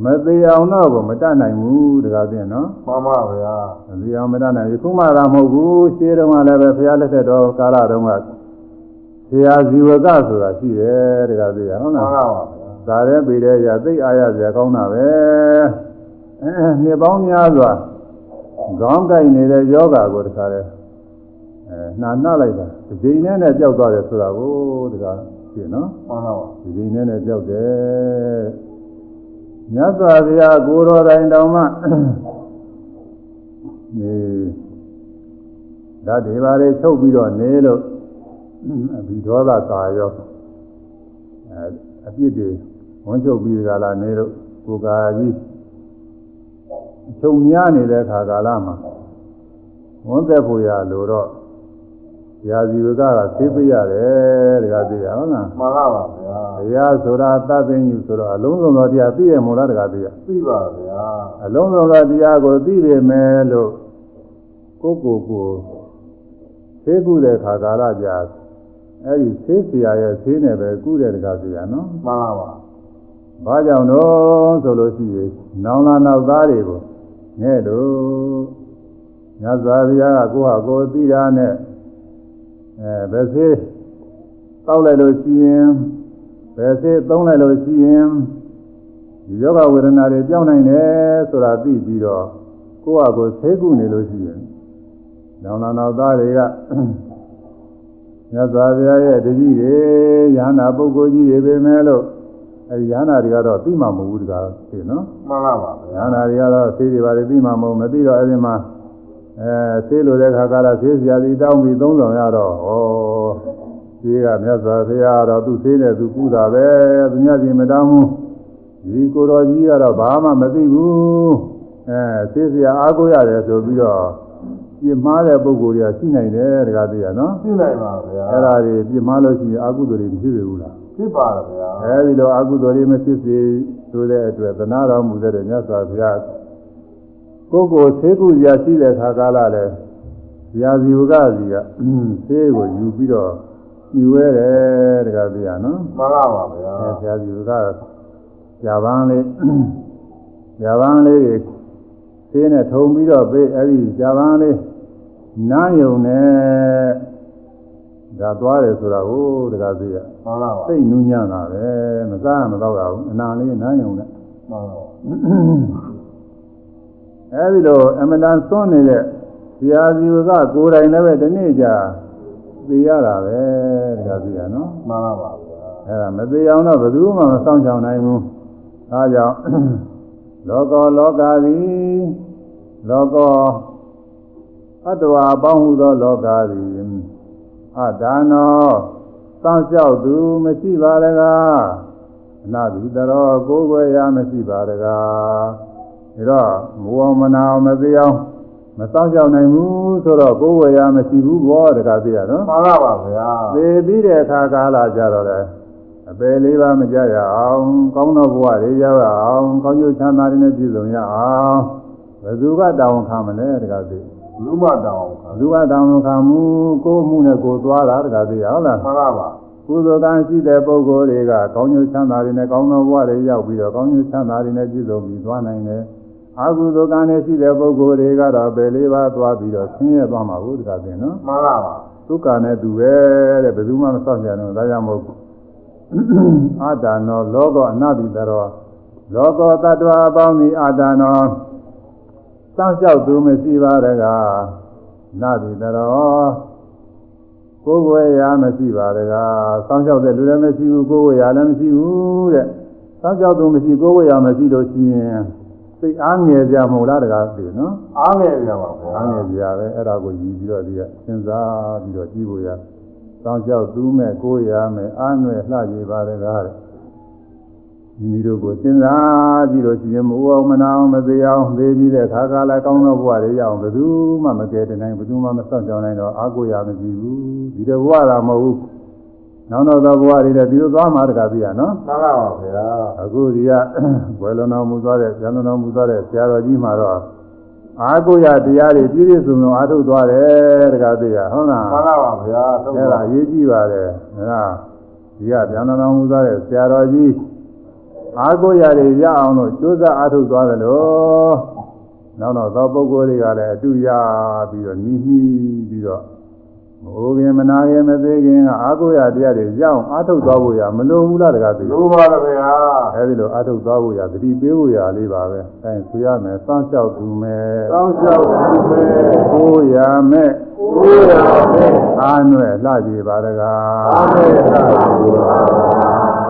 မသေးအောင်တော့ကိုမတတ်နိုင်ဘူးတကားပြင်နော်မှန်ပါဗျာမသေးအောင်မတတ်နိုင်ဘူးခုမှသာမဟုတ်ဘူးရှင်းတော့ကလည်းပဲဘုရားလက်ထက်တော်ကာလတုန်းကဆရာဇီဝကဆိုတာရှိတယ်တကားပြင်ဟုတ်မှန်လားပါပါဗျာဒါလည်းပေတဲ့ရသိအားရစရာကောင်းတာပဲအဲနှစ်ပေါင်းများစွာခေါင်းကိုက်နေတဲ့ယောဂါကိုတခါလဲအဲနှာနှပ်လိုက်တာဒီချိန်နဲ့နဲ့ကြောက်သွားတယ်ဆိုတာကိုတခါရှင်းနော်မှန်ပါပါဒီချိန်နဲ့နဲ့ကြောက်တယ် မြတ်စွာဘုရားကိုယ်တော်တိုင်တောင်မှနေဓာတ်တွေပါလေချုပ်ပြီးတော့နေလို့အဘိဒေါသကာရောအဲအပြစ်တွေဝန်ချုပ်ပြီးကြလားနေလို့ကိုယ်ကာကြီးအချုပ်များနေတဲ့ခါကာလမှာဝန်သက်ဖို့ရလို့တော့ ရာဇီဝကကသိပြရတယ်တခါသိရဟုတ်လားမှန်ပါပါဗျာတရားဆိုတာသဗ္ဗညုဆိုတော့အလုံးစုံသောတရားသိရမို့လားတခါသိရသိပါဗျာအလုံးစုံသောတရားကိုသိရမယ်လို့ကိုကိုကိုသိကုတဲ့ခါကာလကြာအဲ့ဒီသိစရာရဲ့သိနေပဲကုတဲ့တခါသိရနော်မှန်ပါပါဘာကြောင့်တော့ဆိုလို့ရှိရင်နောင်လာနောက်သားတွေကိုငဲ့တော့ညဇာဗျာကကိုဟာကိုသိတာနဲ့ အဲဘယ်စေးတောက်လိုက်လို့ရှိရင်ဘယ်စေးသုံးလိုက်လို့ရှိရင်ဒီယောဂဝေဒနာတွေကြောက်နိုင်တယ်ဆိုတာသိပြီးတော့ကိုယ့်ဟာကိုယ်သိကုနေလို့ရှိရင်နောင်လာနောက်သားတွေကညဇာဗျာရဲ့တတိတွေယန္တာပုဂ္ဂိုလ်ကြီးတွေပဲမဲ့လို့အဲဒီယန္တာတွေကတော့သိမှမဟုတ်ဘူးတကားသိနော်မှန်ပါပါယဗျာန္တာတွေကတော့သိတွေပါတယ်သိမှမဟုတ်မသိတော့အဲဒီမှာ အဲသိလို့တဲ့ခါကလာသိစရာစီတောင်းပြီးသုံးဆောင်ရတော့ဩဒီကမြတ်စွာဘုရားကတော့သူသိတဲ့သူကုတာပဲသူများစီမတောင်းဘူးဒီကိုတော်ကြီးကတော့ဘာမှမသိဘူးအဲသိစရာအားကိုးရတယ်ဆိုပြီးတော့ပြင်းမာတဲ့ပုံကိုယ်တွေကရှိနိုင်တယ်တကားသိရနော်သိနိုင်ပါဗျာအဲ့ဒါတွေပြင်းမာလို့ရှိရင်အာဟုသူတွေမရှိဘူးလားသိပါဗျာအဲဒီလိုအကုသိုလ်တွေမဖြစ်စေဆိုတဲ့အတွက်သနာတော်မူတဲ့မြတ်စွာဘုရား ကိုယ်ကိုသေကုရာရှိတဲ့ခါကာလလဲဇာဇီဝကစီကသေကိုယူပြီးတော့မြွေးတယ်တခါပြရနော်မှန်ပါပါဗျာအဲဇာဇီဝကဇာပန်းလေးဇာပန်းလေးတွေသေနဲ့ထုံပြီးတော့ပေးအဲဒီဇာပန်းလေးနားယုံနဲ့ဒါသွားတယ်ဆိုတာကိုတခါပြရမှန်ပါပါစိတ်နူးညံ့တာပဲမစားမတော့ဘူးအနာလေးနားယုံနဲ့မှန်ပါပါ အဲဒီလိုအမတန်သွန်းနေတဲ့ဆရာစီကကိုယ်တိုင်လည်းပဲဒီနေ့ကြာသိရတာပဲတခါသိရနော်မှန်ပါပါဗျာအဲဒါမသိအောင်တော့ဘယ်သူမှမဆောင်ချောင်နိုင်ဘူးအဲဒါကြောင့်လောကောလောကသည်လောကောအတ္တဝါအပေါင်းဟူသောလောကသည်အဒါနောစောင့်ကြောက်သူမရှိပါရကားအနာတိတရောကိုယ်ွယ်ရာမရှိပါရကား ဒါတော့မဝမနာမသိအောင်မစောင့်ကြောက်နိုင်ဘူးဆိုတော့ကိုယ်ွယ်ရာမရှိဘူးဘောတကားသိရနော်မှန်ပါပါဗျာသေပြီးတဲ့အခါကာလကြတော့လေအပယ်လေးပါးမကြရအောင်ကောင်းသောဘဝတွေရောက်ရအောင်ကောင်းကျိုးချမ်းသာတွေနဲ့ပြည့်စုံရအောင်ဘယ်သူကတောင်းခံမလဲတကားသိလူမတောင်းခါဘယ်သူကတောင်းခံမှုကိုယ်မှုနဲ့ကိုယ်သွားတာတကားသိဟုတ်လားမှန်ပါပါကုသိုလ်ကံရှိတဲ့ပုဂ္ဂိုလ်တွေကကောင်းကျိုးချမ်းသာတွေနဲ့ကောင်းသောဘဝတွေရောက်ပြီးတော့ကောင်းကျိုးချမ်းသာတွေနဲ့ပြည့်စုံပြီးသွားနိုင်တယ် အကုသိုလ်ကံနဲ့ရှိတဲ့ပုဂ္ဂိုလ်တွေကတော့ပယ်လေးပါးသွားပြီးတော့ဆင်းရဲသွားမှာဘူးတကားသိနော်မှန်ပါပါဒုက္ခနဲ့တူပဲတဲ့ဘယ်သူမှမစောင့်ကြတော့ဒါကြောင့်မို့အာတာနောလောကအနာတိတရောလောကတ attva အပေါင်းဒီအာတာနောစောင့်ရှောက်သူမရှိပါတကားနာတိတရောကိုယ်ဝေရာမရှိပါတကားစောင့်ရှောက်တဲ့လူလည်းမရှိဘူးကိုယ်ဝေရာလည်းမရှိဘူးတဲ့စောင့်ရှောက်သူမရှိကိုယ်ဝေရာမရှိလို့ရှိရင် စိတ်အားငယ်ကြမဟုတ်လားတကားသိနော်အားငယ်ကြပါဗျာအားငယ်ကြပဲအဲ့ဒါကိုယူပြီးတော့ဒီကစဉ်းစားပြီးတော့ကြည့်ဖို့ရတောင်းကြောက်သူးမဲ့ကိုယ်ရမယ်အားနွယ်လှကြပါတကားတဲ့မိမိတို့ကိုစဉ်းစားကြည့်လို့ရှိရင်မအိုးအောင်မနာအောင်မသေးအောင်သေးပြီးတဲ့ခါကာလကောင်းသောဘဝတွေရအောင်ဘယ်သူမှမကယ်တင်နိုင်ဘယ်သူမှမစောင့်ကြောင်နိုင်တော့အားကိုးရမရှိဘူးဒီတော့ဘဝသာမဟုတ်ဘူး နောက်နောက်သောဘဝတွေလည်းဒီလိုသွားမှာတကားပြရနော်မှန်ပါပါဗျာအခုဒီကဘွယ်လွန်တော်မူသွားတဲ့ဇန်လွန်တော်မူသွားတဲ့ဆရာတော်ကြီးမှာတော့အာကိုရတရားတွေပြည့်ပြည့်စုံစုံအားထုတ်သွားတယ်တကားပြရဟုတ်လားမှန်ပါပါဗျာသုံးအဲ့ပါဒါအရေးကြီးပါတယ်ဒါကဒီကဇန်လွန်တော်မူသွားတဲ့ဆရာတော်ကြီးအာကိုရတွေရအောင်လို့ကြိုးစားအားထုတ်သွားတယ်လို့နောက်တော့သောပုဂ္ဂိုလ်တွေကလည်းအတူရပြီးတော့နီးနီးပြီးတော့ မအိုးခင်မနာခင်မသေးခင်ကအာကိုရတရားတွေရအောင်အားထုတ်သွားဖို့ရမလိုဘူးလားတကားပြလိုပါဗျာအဲဒီလိုအထုတ်သွားဖို့ရသတိပေးဖို့ရလေးပါပဲအဲဆိုရမယ်စောင့်ရှောက်သူမဲ့တောင်းလျှောက်သူပဲကိုရမဲ့ကိုယ်ရမယ်အာနွယ်လှကြည်ပါတကားအာမေသာဘူပါ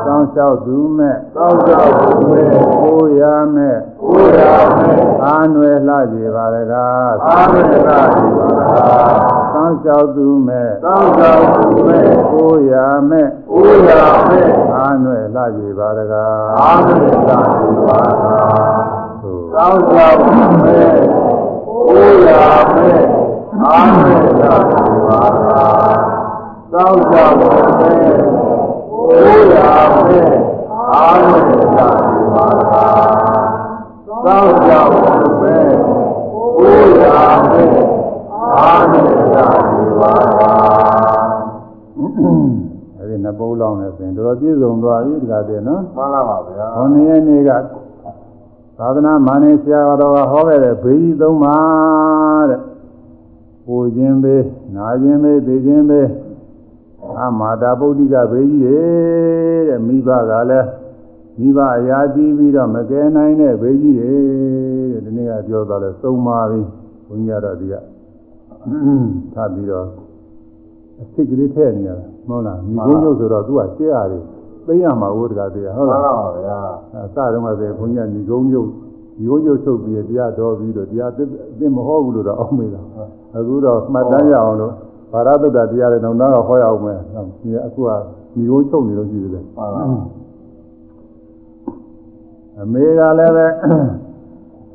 စောင့်ရှောက်သူမဲ့တောင်းလျှောက်သူပဲကိုရမဲ့ကိုယ်ရမယ်အာနွယ်လှကြည်ပါတကားအာမေသာဘူပါစော င့်ရှောက်သူမဲ့တောင်းလျှောက်သူပဲကိုရမဲ့ကိုယ်ရမယ်အာနွယ်လှကြည်ပါတကားအာမေသာဘူပါသို့တောင်းလျှောက်သူပဲကိုယ်ရမယ်အာမေသာဘူပါတောင်းလျှောက်သူပဲကိုယ်ရမယ်အာမေသာဘူပါတောင်းလျှောက်သူပဲကိုယ်ရမယ် အာမေသာဘူပါအဲဒီနှစ်ပုတ်လောင်းနေဆိုရင်တော်တော်ပြည့်စုံသွားပြီတကားတည်းနော်မှန်လားပါဗျာဟောနေ့ရက်နေ့ကသာသနာမာနေဆရာတော်ကဟောခဲ့တဲ့ဘေးကြီးသုံးပါတဲ့ပူခြင်းဘေးနာခြင်းဘေးသိခြင်းဘေးအမာတာပုဒ္ဓိကဘေးကြီးတဲ့မိဘကလည်းမိဘအရာကြီးပြီးတော့မကယ်နိုင်တဲ့ဘေးကြီးတဲ့ဒီနေ့ကပြောသွားလဲသုံးပါပြီဘုန်းကြီးကတော့ဒီက ထပ်ပြီးတော့အစ်စ်ကလေးထည့်နေရတာမဟုတ်လားမိကုန်းကျုပ်ဆိုတော့သူကရှေ့ရတယ်သိရမှာဟုတ်တကားသေးဟုတ်မှန်လားလားပါဗျာအစတုန်းကဆိုဘုန်းကြီးကညီကုန်းကျုပ်ညီကုန်းကျုပ်ချုပ်ပြီးတရားတော်ပြီးတော့တရားသိသိမဟုတ်ဘူးလို့တော့အောက်မေးတာအခုတော့မှတ်တမ်းရအောင်လို့ဘာရတုဒ္ဒတရားတွေတော့တော့ဟောရအောင်မယ်ဒီအခုကညီကုန်းချုပ်နေလို့ရှိသေးတယ်မှန်လားအမေကလည်းပဲ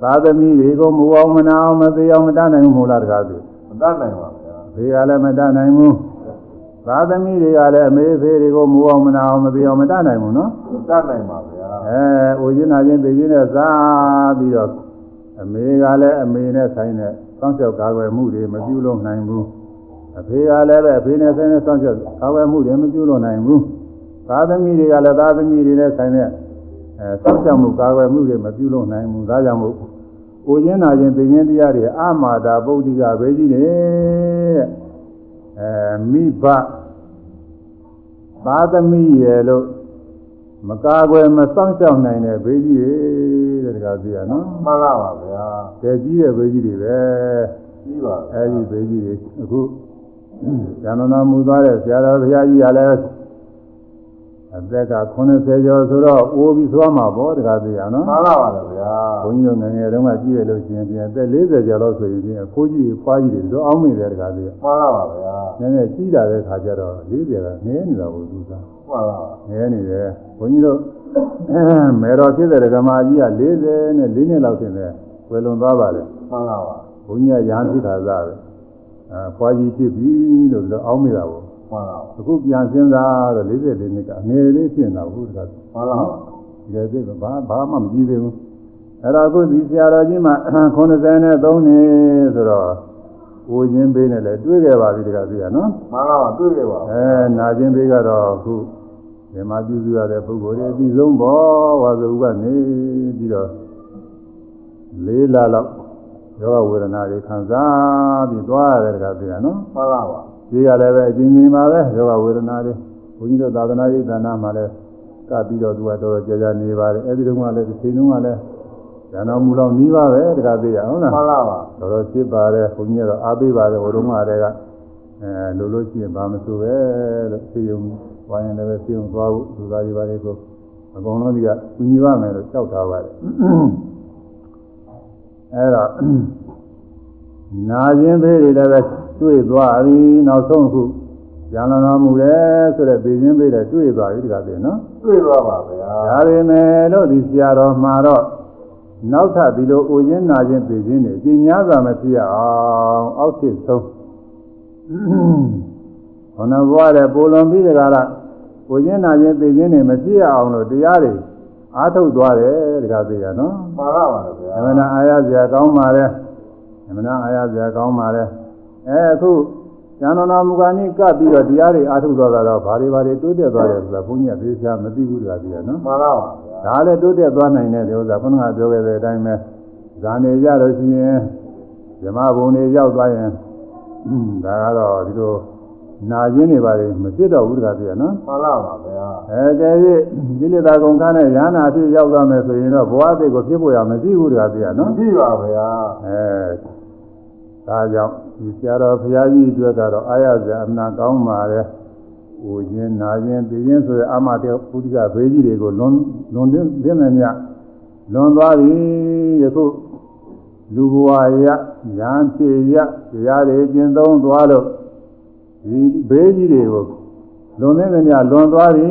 သာသမီတွေကိုမူအောင်မနာအောင်မသေးအောင်မတတ်နိုင်ဘူးမဟုတ်လားတကားသူမ တတ်နိုင်ပါဗျာဖေကလည်းမတတ်နိုင်ဘူးသာသမီတွေကလည်းအမေဖေတွေကိုမူအောင်မနာအောင်မသေးအောင်မတတ်နိုင်ဘူးနော်မတတ်နိုင်ပါဗျာအဲအိုချင်းနာချင်းသိချင်းနဲ့စားပြီးတော့အမေကလည်းအမေနဲ့ဆိုင်တဲ့စောင့်ရှောက်ကာကွယ်မှုတွေမပြုလုပ်နိုင်ဘူးအဖေကလည်းပဲအဖေနဲ့ဆိုင်တဲ့စောင့်ရှောက်ကာကွယ်မှုတွေမပြုလုပ်နိုင်ဘူးသာသမီတွေကလည်းသာသမီတွေနဲ့ဆိုင်တဲ့အဲစောင့်ရှောက်မှုကာကွယ်မှုတွေမပြုလုပ်နိုင်ဘူးဒါကြောင့်မို့ အိုချင်းနာချင်းသိချင်းတရားတွေအမာတာပုဒ္ဓိကပဲကြီးတယ်အဲမိဘသာသမီရဲ့လို့မကာကွယ်မစောင့်ရှောက်နိုင်တဲ့ဘေးကြီးတွေတဲ့တကားသိရနော်မှန်လားပါဗျာတည်ကြီးတဲ့ဘေးကြီးတွေပဲပြီးပါအဲဒီဘေးကြီးတွေအခုဇာနနာမူသွားတဲ့ဆရာတော်ဘုရားကြီးကလည်း အသက်က80ကျော်ဆိုတော့အိုးပြီးသွားမှာပေါ့တကားသိရနော်မှန်လားပါဗျာဘုန်းကြီးတို့ငယ်ငယ်တုန်းကကြည့်ရလို့ရှိရင်ပြန်အသက်40ကျော်လောက်ဆိုရင်အဖိုးကြီးဖွားကြီးတွေတော့အောင်းမိတယ်တကားသိရမှန်လားပါဗျာနည်းနည်းကြီးလာတဲ့ခါကျတော့40ကငယ်နေတာကိုသူစားမှန်လားငဲနေတယ်ဘုန်းကြီးတို့မေတော်ဖြစ်တဲ့ဓမ္မကြီးက40နဲ့4နှစ်လောက်တင်တယ်ဝယ်လွန်သွားပါတယ်မှန်လားပါဘုန်းကြီးကရဟန်းဖြစ်တာစားပဲအဲဖွာကြီးဖြစ်ပြီလို့ဒီလိုအောင်းမိတာပေါ့ မှန်လားအခုပြန်စဉ်းစားတော့44နှစ်ကအငယ်လေးဖြစ်နေတာဟုတ်တကားမှန်လားဒီကစိတ်ကဘာဘာမှမကြည့်သေးဘူးအဲ့တော့အခုဒီဆရာတော်ကြီးမှ93နှစ်ဆိုတော့ကိုချင်းပေးနေလဲတွေးခဲ့ပါပြီတကားသိရနော်မှန်လားပါတွေ့ခဲ့ပါအဲနာခြင်းပေးကတော့အခုဒီမှာပြုစုရတဲ့ပုဂ္ဂိုလ်တွေအပြီးဆုံးဘောဝါစုကနေပြီးတော့လေးလလောက်ယောဂဝေဒနာတွေခံစားပြီးသွားရတယ်တကားပြရနော်မှန်လားပါ ဒီကလည်းပဲအချင်းချင်းပါပဲယောဂဝေဒနာတွေဘုန်းကြီးတို့သာသနာ့ရေးဌာနမှာလည်းကပ်ပြီးတော့သူကတော်တော်ကြာကြာနေပါတယ်အဲဒီတုန်းကလည်းဒီချိန်တုန်းကလည်းဇာနာမူလောက်နီးပါပဲတကားပြရဟုတ်လားမှန်လားပါတော်တော်ဖြစ်ပါတယ်ဘုန်းကြီးကတော့အားပေးပါတယ်ဟိုတုန်းကတည်းကအဲလိုလို့ရှိရင်ဘာမဆိုပဲလို့သိယုံဝိုင်းရင်လည်းပဲသိယုံသွားဖို့လူသားတွေပါလေကိုအကုန်လုံးဒီကကူညီပါမယ်လို့ကြောက်ထားပါတယ်အဲတော့နာခြင်းသေးတွေလည်းပဲ တွေ့သွားပြီနောက်ဆုံးခုရန်လာတော်မူတယ်ဆိုတဲ့ဘေခြင်းသေးတွေတွေ့သွားပြီဒီကတည်းကနော်တွေ့သွားပါဗျာဒါပေမဲ့လို့ဒီဆရာတော်မှာတော့နောက်ထပ်ဒီလိုအိုခြင်းနာခြင်းသိခြင်းတွေအကျဉ်းများစွာမဖြစ်ရအောင်အောက်ဖြစ်ဆုံးခொနဘွားတဲ့ပိုလွန်ပြီးတကားလားကိုချင်းနာချင်းသိချင်းတွေမပြည့်အောင်လို့တရားတွေအားထုတ်သွားတယ်တခါသိရနော်မှန်ပါပါဗျာအမှန်တရားအားရစရာကောင်းပါလေအမှန်တရားအားရစရာကောင်းပါလေ အဲအခုဉာဏ်တော်မူကာနိကပ်ပြီးတော့တရားတွေအားထုတ်သွားတာတော့ဘာတွေဘာတွေတိုးတက်သွားတယ်ဆိုတာဘုန်းကြီးကသိချာမသိဘူးတခါသိရနော်မှန်ပါပါဗျာဒါလည်းတိုးတက်သွားနိုင်တဲ့ဥစ္စာခုနကပြောခဲ့တဲ့အတိုင်းပဲဇာနေကြလို့ရှိရင်ဇမဘုံတွေရောက်သွားရင်ဒါကတော့ဒီလိုနာခြင်းတွေပါလေမဖြစ်တော့ဘူးတခါပြည့်နော်မှန်ပါပါဗျာအဲကဲ၍ဒီလေသာကုန်ကားနဲ့ရဟနာအဖြစ်ရောက်သွားမယ်ဆိုရင်တော့ဘဝအသိကိုဖြစ်ဖို့ရမရှိဘူးတခါပြည့်နော်ကြည့်ပါဗျာအဲဒါကြောင့် ဒီဆရာတော်ဘုရားကြီးအတွက်ကတော့အာရဇာအမှန်ကောင်းပါလေဟိုခြင်းနာခြင်းသိခြင်းဆိုတဲ့အာမတေပုဒိကဘေးကြီးတွေကိုလွန်လွန်သိသိနေမြလွန်သွားပြီယခုလူဘဝရရန်ပြေရတရားတွေကျင့်သုံးသွားလို့ဒီဘေးကြီးတွေကိုလွန်သိနေမြလွန်သွားပြီ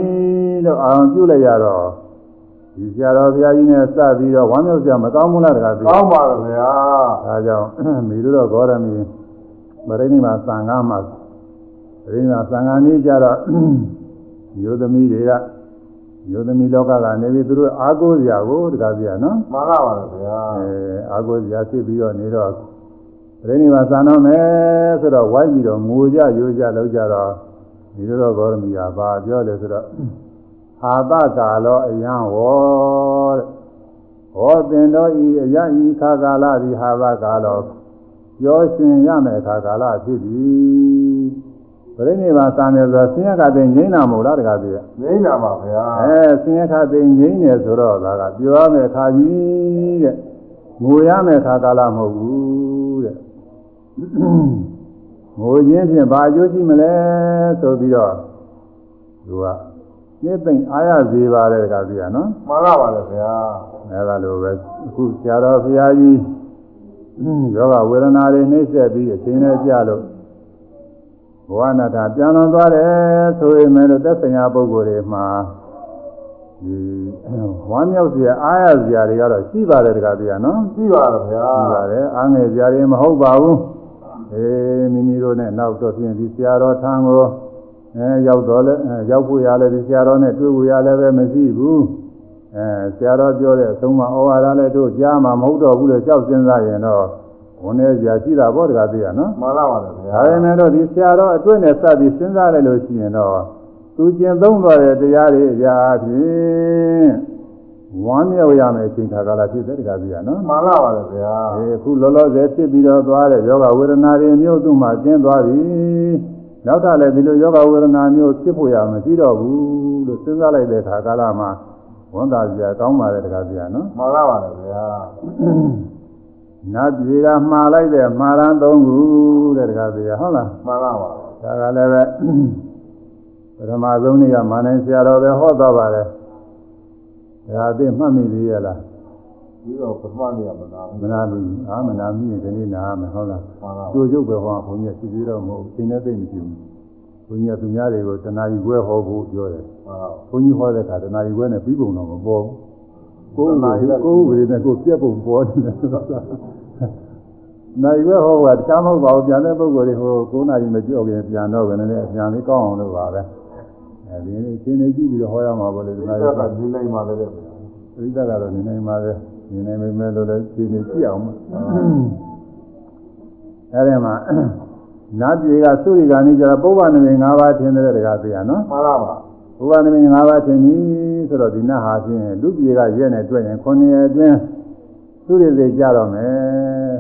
လို့အာရုံပြုလိုက်ရတော့ဒီဆရာတော်ဘုရားကြီးနဲ့စပြီးတော့ဝမ်းမြောက်စရာမကောင်းဘူးလားတကားပြောကောင်းပါဗျာဒါကြောင့်မိတို့တော့ဂေါရမီ မရိနိမှာသံဃာမှာမရိနိမှာသံဃာနည်းကြတော့ယောသမီးတွေကယောသမီးလောကကနေပြီးသူတို့အာကိုးစရာကိုတကားပြရနော်မှန်ပါပါဗျာအဲအာကိုးစရာဖြစ်ပြီးတော့နေတော့မရိနိမှာသံတော့မယ်ဆိုတော့ဝိုင်းပြီးတော့ငိုကြရိုးကြလောက်ကြတော့မိတို့တော့ဂေါရမီကဘာပြောလဲဆိုတော့အာသကာလောအယံဝေါတဲ့ဟောသင်တော်ဤအယဤခါကာလဒီဟာဘကာလော ပြောရှင်ရမယ်ခါကာလဖြစ်သည်ပြိဋိဘာသံတယ်ဆိုဆင်းရဲခါသိငိမ့်တာမဟုတ်လားတကားပြည့်နေနာပါဗျာအဲဆင်းရဲခါသိငိမ့်တယ်ဆိုတော့ဒါကပြောရမယ်ခါကြီးတဲ့ငိုရမယ်ခါကာလမဟုတ်ဘူးတဲ့ငိုခြင်းဖြင့်ဘာအကျိုးရှိမလဲဆိုပြီးတော့သူကသိသိမ့်အားရစေပါတယ်တကားပြည့်နော်မှန်ပါပါဗျာအဲဒါလိုပဲအခုဆရာတော်ဘုရားကြီး ယောဂဝေဒနာတွေနှိမ့်ဆက်ပြီးအချိန်နဲ့ကြလို့ဘဝနာတာပြန်လွန်သွားတယ်ဆိုရင်လည်းသက်ဆိုင်ရာပုဂ္ဂိုလ်တွေမှာဒီဝမ်းမြောက်စရာအားရစရာတွေကတော့ရှိပါတယ်တကားပြရနော်ကြည့်ပါဗျာရှိပါတယ်အားငယ်စရာတွေမဟုတ်ပါဘူးအေးမိမိတို့နဲ့နောက်တော့ပြင်ဒီဆရာတော်ထံကိုအဲရောက်တော့လဲအဲရောက်ဖို့ရလဲဒီဆရာတော်နဲ့တွေ့ဖို့ရလဲပဲမရှိဘူး အဲဆရာတော်ပြောတဲ့အဆုံးမဩဝါဒလည်းတို့ကြားမှာမဟုတ်တော့ဘူးလို့ကြောက်စဉ်းစားရင်တော့ဝန်နေကြာရှိတာပေါ့တကားသိရနော်မှန်ပါပါဗျာဒါပေမဲ့တော့ဒီဆရာတော်အတွက်နဲ့စပြီးစဉ်းစားလိုက်လို့ရှိရင်တော့သူကျင့်သုံးတော်တဲ့တရားတွေအရာအဖြစ်ဝမ်းမြောက်ရမယ်အချိန်ခါကာလဖြစ်တဲ့တကားသိရနော်မှန်ပါပါဗျာအဲအခုလောလောဆယ်ဖြစ်ပြီးတော့သွားတဲ့ယောဂဝေဒနာတွေမျိုးသူ့မှာကျင်းသွားပြီနောက်ထပ်လည်းဒီလိုယောဂဝေဒနာမျိုးဖြစ်ဖို့ရမရှိတော့ဘူးလို့စဉ်းစားလိုက်တဲ့ခါကာလမှာ ဝန်တာစရာကောင်းပါတယ်တကားပြနော်မှန်ပါပါဗျာနတ်ပြည်ကမှားလိုက်တဲ့မှားရန်သုံးခုတဲ့တကားပြဟုတ်လားမှန်ပါပါဒါကလည်းပဲပထမဆုံးနေ့ကမာနိုင်ဆရာတော်ပဲဟောသွားပါတယ်ဒါအသိမှတ်မိသေးရလားဒီတော့ပထမနေ့ကမနာဘူးမနာဘူးအာမနာမိရင်ဒီနေ့နာမယ်ဟုတ်လားမှန်ပါကျိုးကျုပ်ပဲဟောဘုန်းကြီးစီစီတော့မဟုတ်ဘူးသင်နဲ့သိမကြည့်ဘူးဘုန်းကြီးကသူများတွေကိုတဏှာကြီးဘွဲဟောဖို့ပြောတယ်မှန်ပါ ဘုန်းကြီးဟောတဲ့အခါတဏှာကြီးဘွဲနဲ့ပြီးပုံတော့မပေါ်ဘူးကိုယ်ကိုယ်ဝေနဲ့ကိုယ်ပြက်ပုံပေါ်တယ်နိုင်ဘွဲဟောကတခြားမဟုတ်ပါဘူးပြန်တဲ့ပုဂ္ဂိုလ်တွေဟို9နာရီမကြောက်ခင်ပြန်တော့ကနေလည်းပြန်လေးကောင်းအောင်လုပ်ပါပဲအဲဒီနေ့အချိန်လေးကြည့်ပြီးတော့ဟောရမှာပေါ့လေဒီဒီနားကရီကဒီလိုက်မှလည်းဗျာပရိသတ်ကတော့နေနိုင်ပါလေနေနိုင်ပေမဲ့လို့လည်းခြေနေကြည့်အောင်ပါအဲဒီမှာနတ်ပြည်ကသုရိကာနိကျတော့ပုဗ္ဗနမိတ်၅ပါးထင်တဲ့တကားသိရနော်မှန်ပါပါ ပုဗ္ဗနမိတ်၅ပါးထင်ပြီဆိုတော့ဒီနတ်ဟာဖြင့်လူပြည်ကရဲနဲ့တွေ့ရင်9ရက်အတွင်းသုရိစေကြတော့မယ်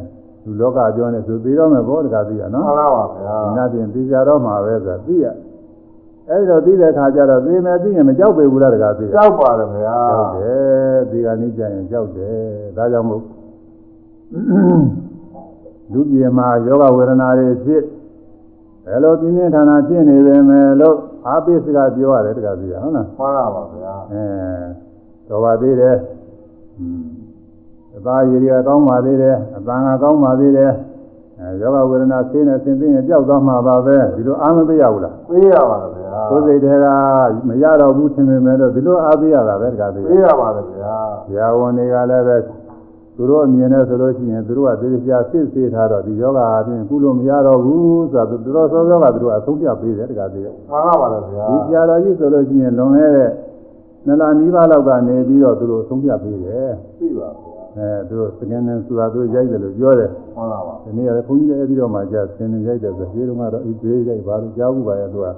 လူလောကပြောနေဆိုပြီးတော့မယ်ဘောတကားသိရနော်မှန်ပါပါဗျာဒီနတ်ပြည်သိကြတော့မှာပဲဆိုတာသိရအဲဒီတော့သိတဲ့ခါကျတော့သိမယ်သိရင်မကြောက်ပေဘူးလားတကားသိရကြောက်ပါတယ်ဗျာကြောက်တယ်ဒီကနေ့ကျရင်ကြောက်တယ်ဒါကြောင့်မို့လူပြေမှာယောဂဝေဒနာတွေဖြစ်ဘယ်လိုပြင်းပြင်းထန်ထန်ဖြစ်နေပေမဲ့လို့ အာပိစကပြောရတယ်တခါစီဟုတ်လားမှန်ပါပါဗျာအဲတော်ပါသေးတယ်อืมအသားရည်ရကောင်းပါသေးတယ်အပန်းကကောင်းပါသေးတယ်အဲယောဂဝေဒနာသိနေသင်သိရင်ကြောက်သွားမှာပါပဲဒီလိုအာမပေးရဘူးလားပေးရပါတယ်ဗျာကိုယ်စိတ်တွေကမရတော့ဘူးထင်ပေမဲ့လို့ဒီလိုအားပေးရတာပဲတခါစီပေးရပါတယ်ဗျာဆရာဝန်တွေကလည်းပဲ သူတို့အမြင်နဲ့ဆိုလို့ရှိရင်သူတို့ကသေချာစစ်ဆေးထားတော့ဒီယောဂအပြင်ကုလို့မရတော့ဘူးဆိုတော့သူတို့စောစောကသူတို့အဆုံးပြပေးတယ်တခါတည်းမှန်ပါပါလားဗျာဒီကြာတော်ကြီးဆိုလို့ရှိရင်လွန်ခဲ့တဲ့နလနီးပါးလောက်ကနေပြီးတော့သူတို့အဆုံးပြပေးတယ်သိပါဗျာအဲသူတို့စကန်နန်ဆိုတာသူတို့ရိုက်တယ်လို့ပြောတယ်မှန်ပါပါဒီနေ့ကလည်းဘုန်းကြီးလည်းအဲ့ဒီတော့မှကြာစကန်နန်ရိုက်တယ်ဆိုဒီတုန်းကတော့အေးသေးရိုက်ပါလို့ကြားဘူးပါရဲ့သူကအဲ့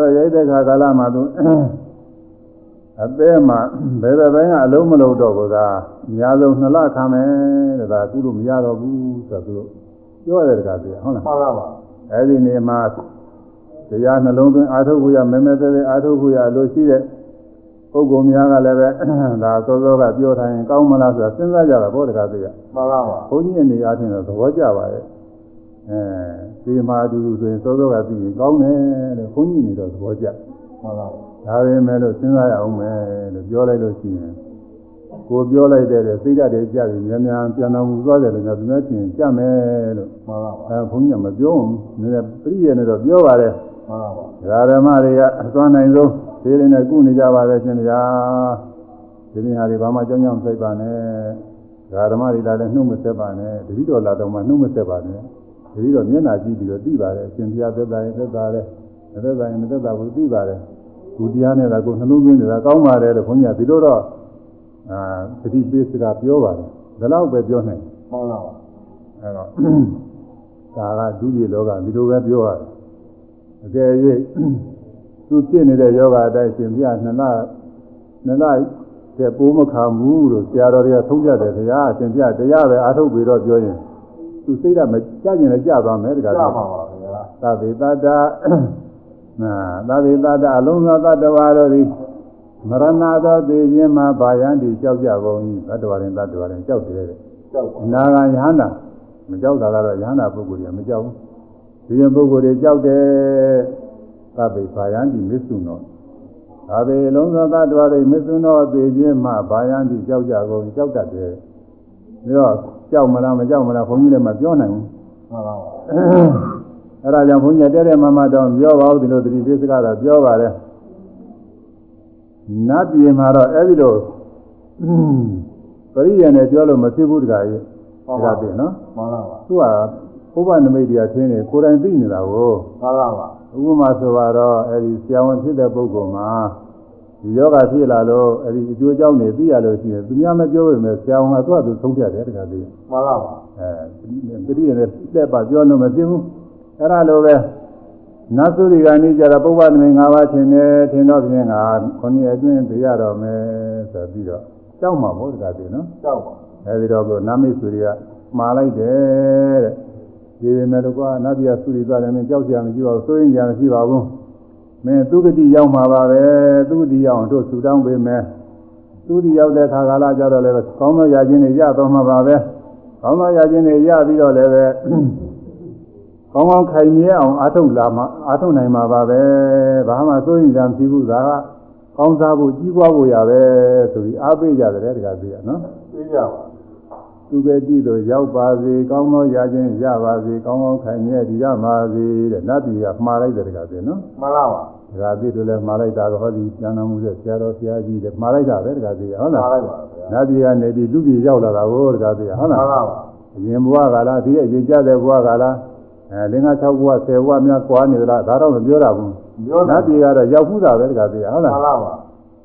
တော့ရိုက်တဲ့ခါကာလမှာသူ အသေးမှာဘယ်ဘက်ပိုင်းကအလုံးမလုံးတော့ဘူးသာအများဆုံးနှစ်လခံမယ်တဲ့ဒါကုလို့မရတော့ဘူးဆိုတော့သူတို့ပြောတယ်တကားပြဟုတ်လားမှန်ပါပါအဲ့ဒီနေမှာတရားနှလုံးသွင်းအာထုပ်ခုရမဲမဲသေးသေးအာထုပ်ခုရလို့ရှိတဲ့ပုဂ္ဂိုလ်များကလည်းပဲဒါစောစောကပြောထားရင်ကောင်းမလားဆိုတာစဉ်းစားကြတာဘောတကားပြမှန်ပါပါဘုန်းကြီးအနေအားဖြင့်တော့သဘောကျပါရဲ့အဲဒီမှာအတူတူဆိုရင်စောစောကသိရင်ကောင်းတယ်လို့ဘုန်းကြီးအနေတော့သဘောကျမှန်ပါပါ ဒါပေမဲ့လို့စဉ်းစားရအောင်မယ်လို့ပြောလိုက်လို့ရှိရင်ကိုပြောလိုက်တဲ့စိတ်ဓာတ်တွေကြပြီများများပြန်တော်မူသွားတယ်လို့များသူများချင်းကြမယ်လို့မှန်ပါပါအဲဘုန်းကြီးကမပြောဘူးနည်းနည်းပြည့်ရနေတော့ပြောပါတယ်မှန်ပါပါဒကာဓမ္မတွေကအသွမ်းနိုင်ဆုံးဒီလေးနဲ့ကုနေကြပါလေရှင်ဗျာဒီနေ့ဟာဒီဘာမှကြောင်းကြောင်းစိတ်ပါနဲ့ဒကာဓမ္မတွေလာလည်းနှုတ်မဆက်ပါနဲ့တတိတော်လာတော့မှနှုတ်မဆက်ပါနဲ့တတိတော်မျက်နှာကြည့်ပြီးတော့သိပါတယ်အရှင်ဘုရားသက်သာရင်သက်သာတယ်မသက်သာရင်မသက်သာဘူးသိပါတယ် ကုတရားနဲ့ကကိုနှလုံးသွင်းနေတာကောင်းပါတယ်လို့ဘုန်းကြီးကဒီလိုတော့အာတတိပေးစကားပြောပါတယ်ဒါတော့ပဲပြောနိုင်မှန်ပါပါအဲတော့ဒါကဒုတိယလောကဒီလိုပဲပြောရတယ်အကယ်၍သူဖြစ်နေတဲ့ယောဂအတိုင်းရှင်ပြနှစ်လနှစ်လတဲ့ပိုးမခံဘူးလို့ဆရာတော်တွေကသုံးကြတယ်ခင်ဗျာရှင်ပြတရားပဲအားထုတ်ပြီးတော့ပြောရင်သူစိတ်ကမကြကျင်လည်းကြသွားမယ်တခါကြတော့ပါပါဗျာသဗ္ဗေတတ္တ နာသဗ္ဗေတတ္တအလုံးစုံတတ္တဝါတို့သည်မရဏသောသေခြင်းမှာဗာယံတိကြောက်ကြကုန်၏တတ္တဝါရင်တတ္တဝါရင်ကြောက်တယ်တဲ့ကြောက်ပါအနာဂံယဟန္တာမကြောက်တာကတော့ယဟန္တာပုဂ္ဂိုလ်တွေကမကြောက်ဘူးဒီရင်ပုဂ္ဂိုလ်တွေကြောက်တယ်သဗ္ဗေဘာယံတိမစ္ဆုနောသဗ္ဗေလုံးစုံသတ္တဝါတွေမစ္ဆုနောသေခြင်းမှဘာယံတိကြောက်ကြကုန်ကြောက်တတ်တယ်ပြီးတော့ကြောက်မလားမကြောက်မလားဘုန်းကြီးလည်းမပြောနိုင်ဘူးမှန်ပါပါ အဲဒါကြောင့်ဘုန်းကြီးတဲ့တဲ့မမတောင်းပြောပါဦးဒီလိုသတိပိစကတော့ပြောပါတယ်နတ်ပြည်မှာတော့အဲဒီလိုပရိယနဲ့ပြောလို့မဖြစ်ဘူးတခါကြီးမှန်ဒါပါကပြပါနော်မှန်ပါပါသူကဘုရားနမိတ်တရားချင်းနေကိုယ်တိုင်သိနေတာကိုမှန်ပါပါဥပမာဆိုတော့အဲဒီဆရာဝန်ဖြစ်တဲ့ပုဂ္ဂိုလ်မှာဒီယောဂဖြစ်လာလို့အဲဒီအကျိုးအကြောင်းတွေသိရလို့ရှိရင်သူများမပြောပေမဲ့ဆရာဝန်ကသူ့အတူဆုံးဖြတ်တယ်တခါတည်းမှန်ပါပါအဲပရိယေနဲ့လက်ပါပြောလို့မဖြစ်ဘူး အဲ့ဒါလိုပဲနတ်သုရိကနေကြတော့ပုဗ္ဗနမိတ်၅ပါးထင်တယ်ထင်တော့ဖြင့်ငါခုနှစ်အတွင်းသိရတော့မယ်ဆိုပြီးတော့ကြောက်မှာဘုရားတည်းနော်ကြောက်ပါအဲဒီတော့ကနာမိတ်ဆွေတွေကမှားလိုက်တယ်တဲ့ဒီပေမဲ့တော့ကွာနတ်ပြည်ဆွေသွားတယ်မင်းကြောက်ကြမရှိပါဘူးစိုးရင်ကြမရှိပါဘူးမင်းသူဂတိရောက်မှာပါပဲသူဂတိရောက်အောင်တို့ဆူတောင်းပေးမယ်သူဂတိရောက်တဲ့ခါကာလကြတော့လည်းကောင်းသောရာခြင်းတွေရတော့မှာပါပဲကောင်းသောရာခြင်းတွေရပြီးတော့လည်းပဲ ကောင်းကောင်းခိုင်မြဲအောင်အားထုတ်လာမှာအားထုတ်နိုင်မှာပါပဲဘာမှစိုးရင်ကြမရှိဘူးဒါကကောင်းစားဖို့ကြီးပွားဖို့ရပဲဆိုပြီးအားပေးကြတယ်တခါသေးရနော်သိကြပါသူကတိသို့ရောက်ပါစေကောင်းသောရာခြင်းရပါစေကောင်းကောင်းခိုင်မြဲဒီရပါစေတဲ့နတ်ပြည်ကမှားလိုက်တယ်တကားပြနော်မှန်ပါပါတကားပြတို့လည်းမှားလိုက်တာတော့ဟောဒီကျမ်းတော်မူတဲ့ဆရာတော်ဆရာကြီးတဲ့မှားလိုက်တာပဲတကားပြဟုတ်မှလားန်လိုက်ပါဗျာနတ်ပြည်ကနေဒီလူပြည်ရောက်လာတာကိုတကားပြဟုတ်မှန်လားပါပါအရင်ဘဝကလားဒီအရင်ကြတဲ့ဘဝကလား အဲလင်္ကာ6ဘဝ10ဘဝများကွာနေသလားဒါတော့မပြောတာဘူးပြောနတ်ပြည်ကတော့ရောက်မှုတာပဲတကားပြဟုတ်မှလားန်ပါပါ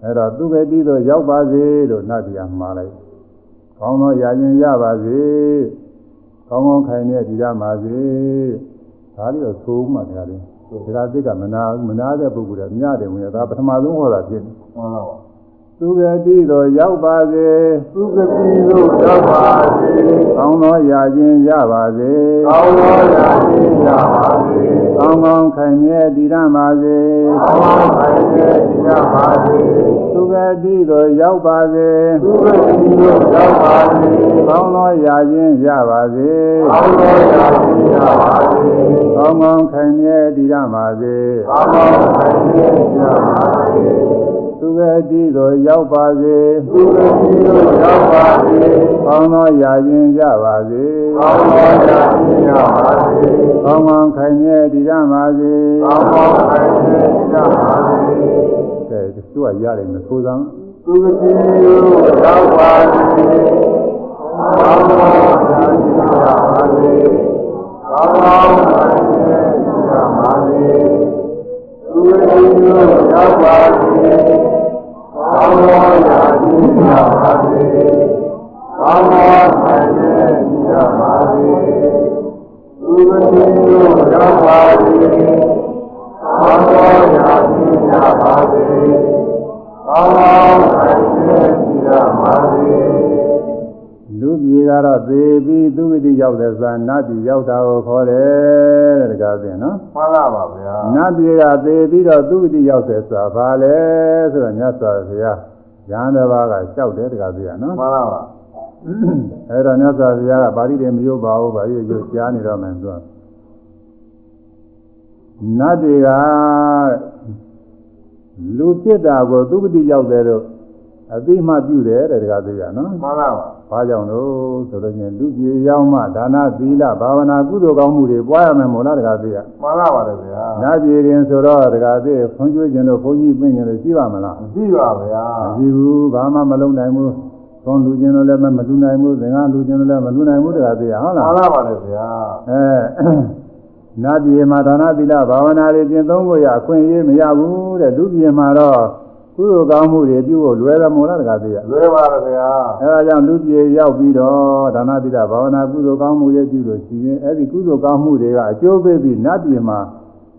အဲ့တော့သူကတိသို့ရောက်ပါစေလို့နတ်ပြည်ကမှားလိုက်ကောင်းသောရာခြင်းရပါစေကောင်းကောင်းခိုင်တဲ့ဒီရပါစေဒါလေးတော့သိုးမှတရားလေးဒါကသိကမနာမနာတဲ့ပုဂ္ဂိုလ်ကမြတယ်ဝင်ရဒါပထမဆုံးဟောတာဖြစ်တယ်မှန်ပါပါ သူကတိသို့ရောက်ပါစေသူကတိတို့ရောက်ပါစေကောင်းသောရာခြင်းရပါစေကောင်းသောရာခြင်းရပါစေကောင်းကောင်းခိုင်တဲ့ဒီရပါစေကောင်းသောခိုင်တဲ့ရပါစေသူကတိသို့ရောက်ပါစေသူကတိတို့ရောက်ပါစေကောင်းသောရာခြင်းရပါစေကောင်းသောရာခြင်းရပါစေကောင်းကောင်းခိုင်မြဲတည်ရပါစေကောင်းသောခိုင်တဲ့ရပါစေ သူကတိသို့ရောက်ပါစေသူကတိတို့ရောက်ပါစေကောင်းသောရာခြင်းရပါစေကောင်းသောရာခြင်းရပါစေကောင်းကောင်းခိုင်မြဲတည်ရပါစေကောင်းသောခိုင်တဲ့ရပါစေကဲသူကရတယ်မဆိုးစမ်းသူကတိတို့ရောက်ပါစေကောင်းသောရာဇီရပါစေကောင်းသောရာဇီရပါစေသူဝိညုရောက်ပါစေ ကောင်းသောရာဇီရပါစေကောင်းသောရာဇီရပါစေသူဝိညုရောက်ပါစေကောင်းသောရာဇီရပါစေကောင်းသောရာဇီရပါစေ လူပြေကတော့သေပြီးသူဝိတိရောက်တဲ့ဇာနတ်ပြည်ရောက်တာကိုခေါ်တယ်တဲ့တကားပြင်နော်မှန်လားပါဗျာနတ်ပြည်ကသေပြီးတော့သူဝိတိရောက်တဲ့ဇာဘာလဲဆိုတော့မြတ်စွာဘုရားရဟန်းတစ်ပါးကလျှောက်တယ်တကားပြင်နော်မှန်လားပါအဲ့တော့မြတ်စွာဘုရားကပါဠိတွေမယုတ်ပါဘူးပါဠိတွေကြားနေတော့မယ်သူကနတ်တွေကလူပြစ်တာကိုသူဝိတိရောက်တယ်လို့အသိမှပြုတယ်တဲ့တကားပြင်နော်မှန်လားပါ ဘာကြောင့်လို့ဆိုတော့ညလူပြေရောက်မှဒါနသီလဘာဝနာကုသိုလ်ကောင်းမှုတွေပွားရမယ်မို့လားတကားသေးရမှန်လားပါတယ်ဗျာနာပြေရင်ဆိုတော့တကားသေးခွန်ကျွေးခြင်းလို့ဘုန်းကြီးပြင်ခြင်းလို့ရှိပါမလားကြည့်ပါဗျာမရှိဘူးဘာမှမလုပ်နိုင်ဘူးသွန်လူခြင်းလို့လည်းမလူနိုင်ဘူးသင်္ကလူခြင်းလို့လည်းမလူနိုင်ဘူးတကားသေးရဟုတ်မှလားန်လားပါတယ်ဗျာအဲနာပြေမှာဒါနသီလဘာဝနာတွေကျင့်သုံးဖို့ရအခွင့်အရေးမရဘူးတဲ့လူပြေမှာတော့ ကုသိုလ်ကောင်းမှုတွေပြုဖို့လွယ်တယ်မို့လားတကားသေးရလွယ်ပါတယ်ဗျာအဲဒါကြောင့်လူပြေရောက်ပြီးတော့ဒါနတိတာဘာဝနာကုသိုလ်ကောင်းမှုတွေပြုလို့ရှိရင်အဲ့ဒီကုသိုလ်ကောင်းမှုတွေကအကျိုးပေးပြီးနတ်ပြည်မှာ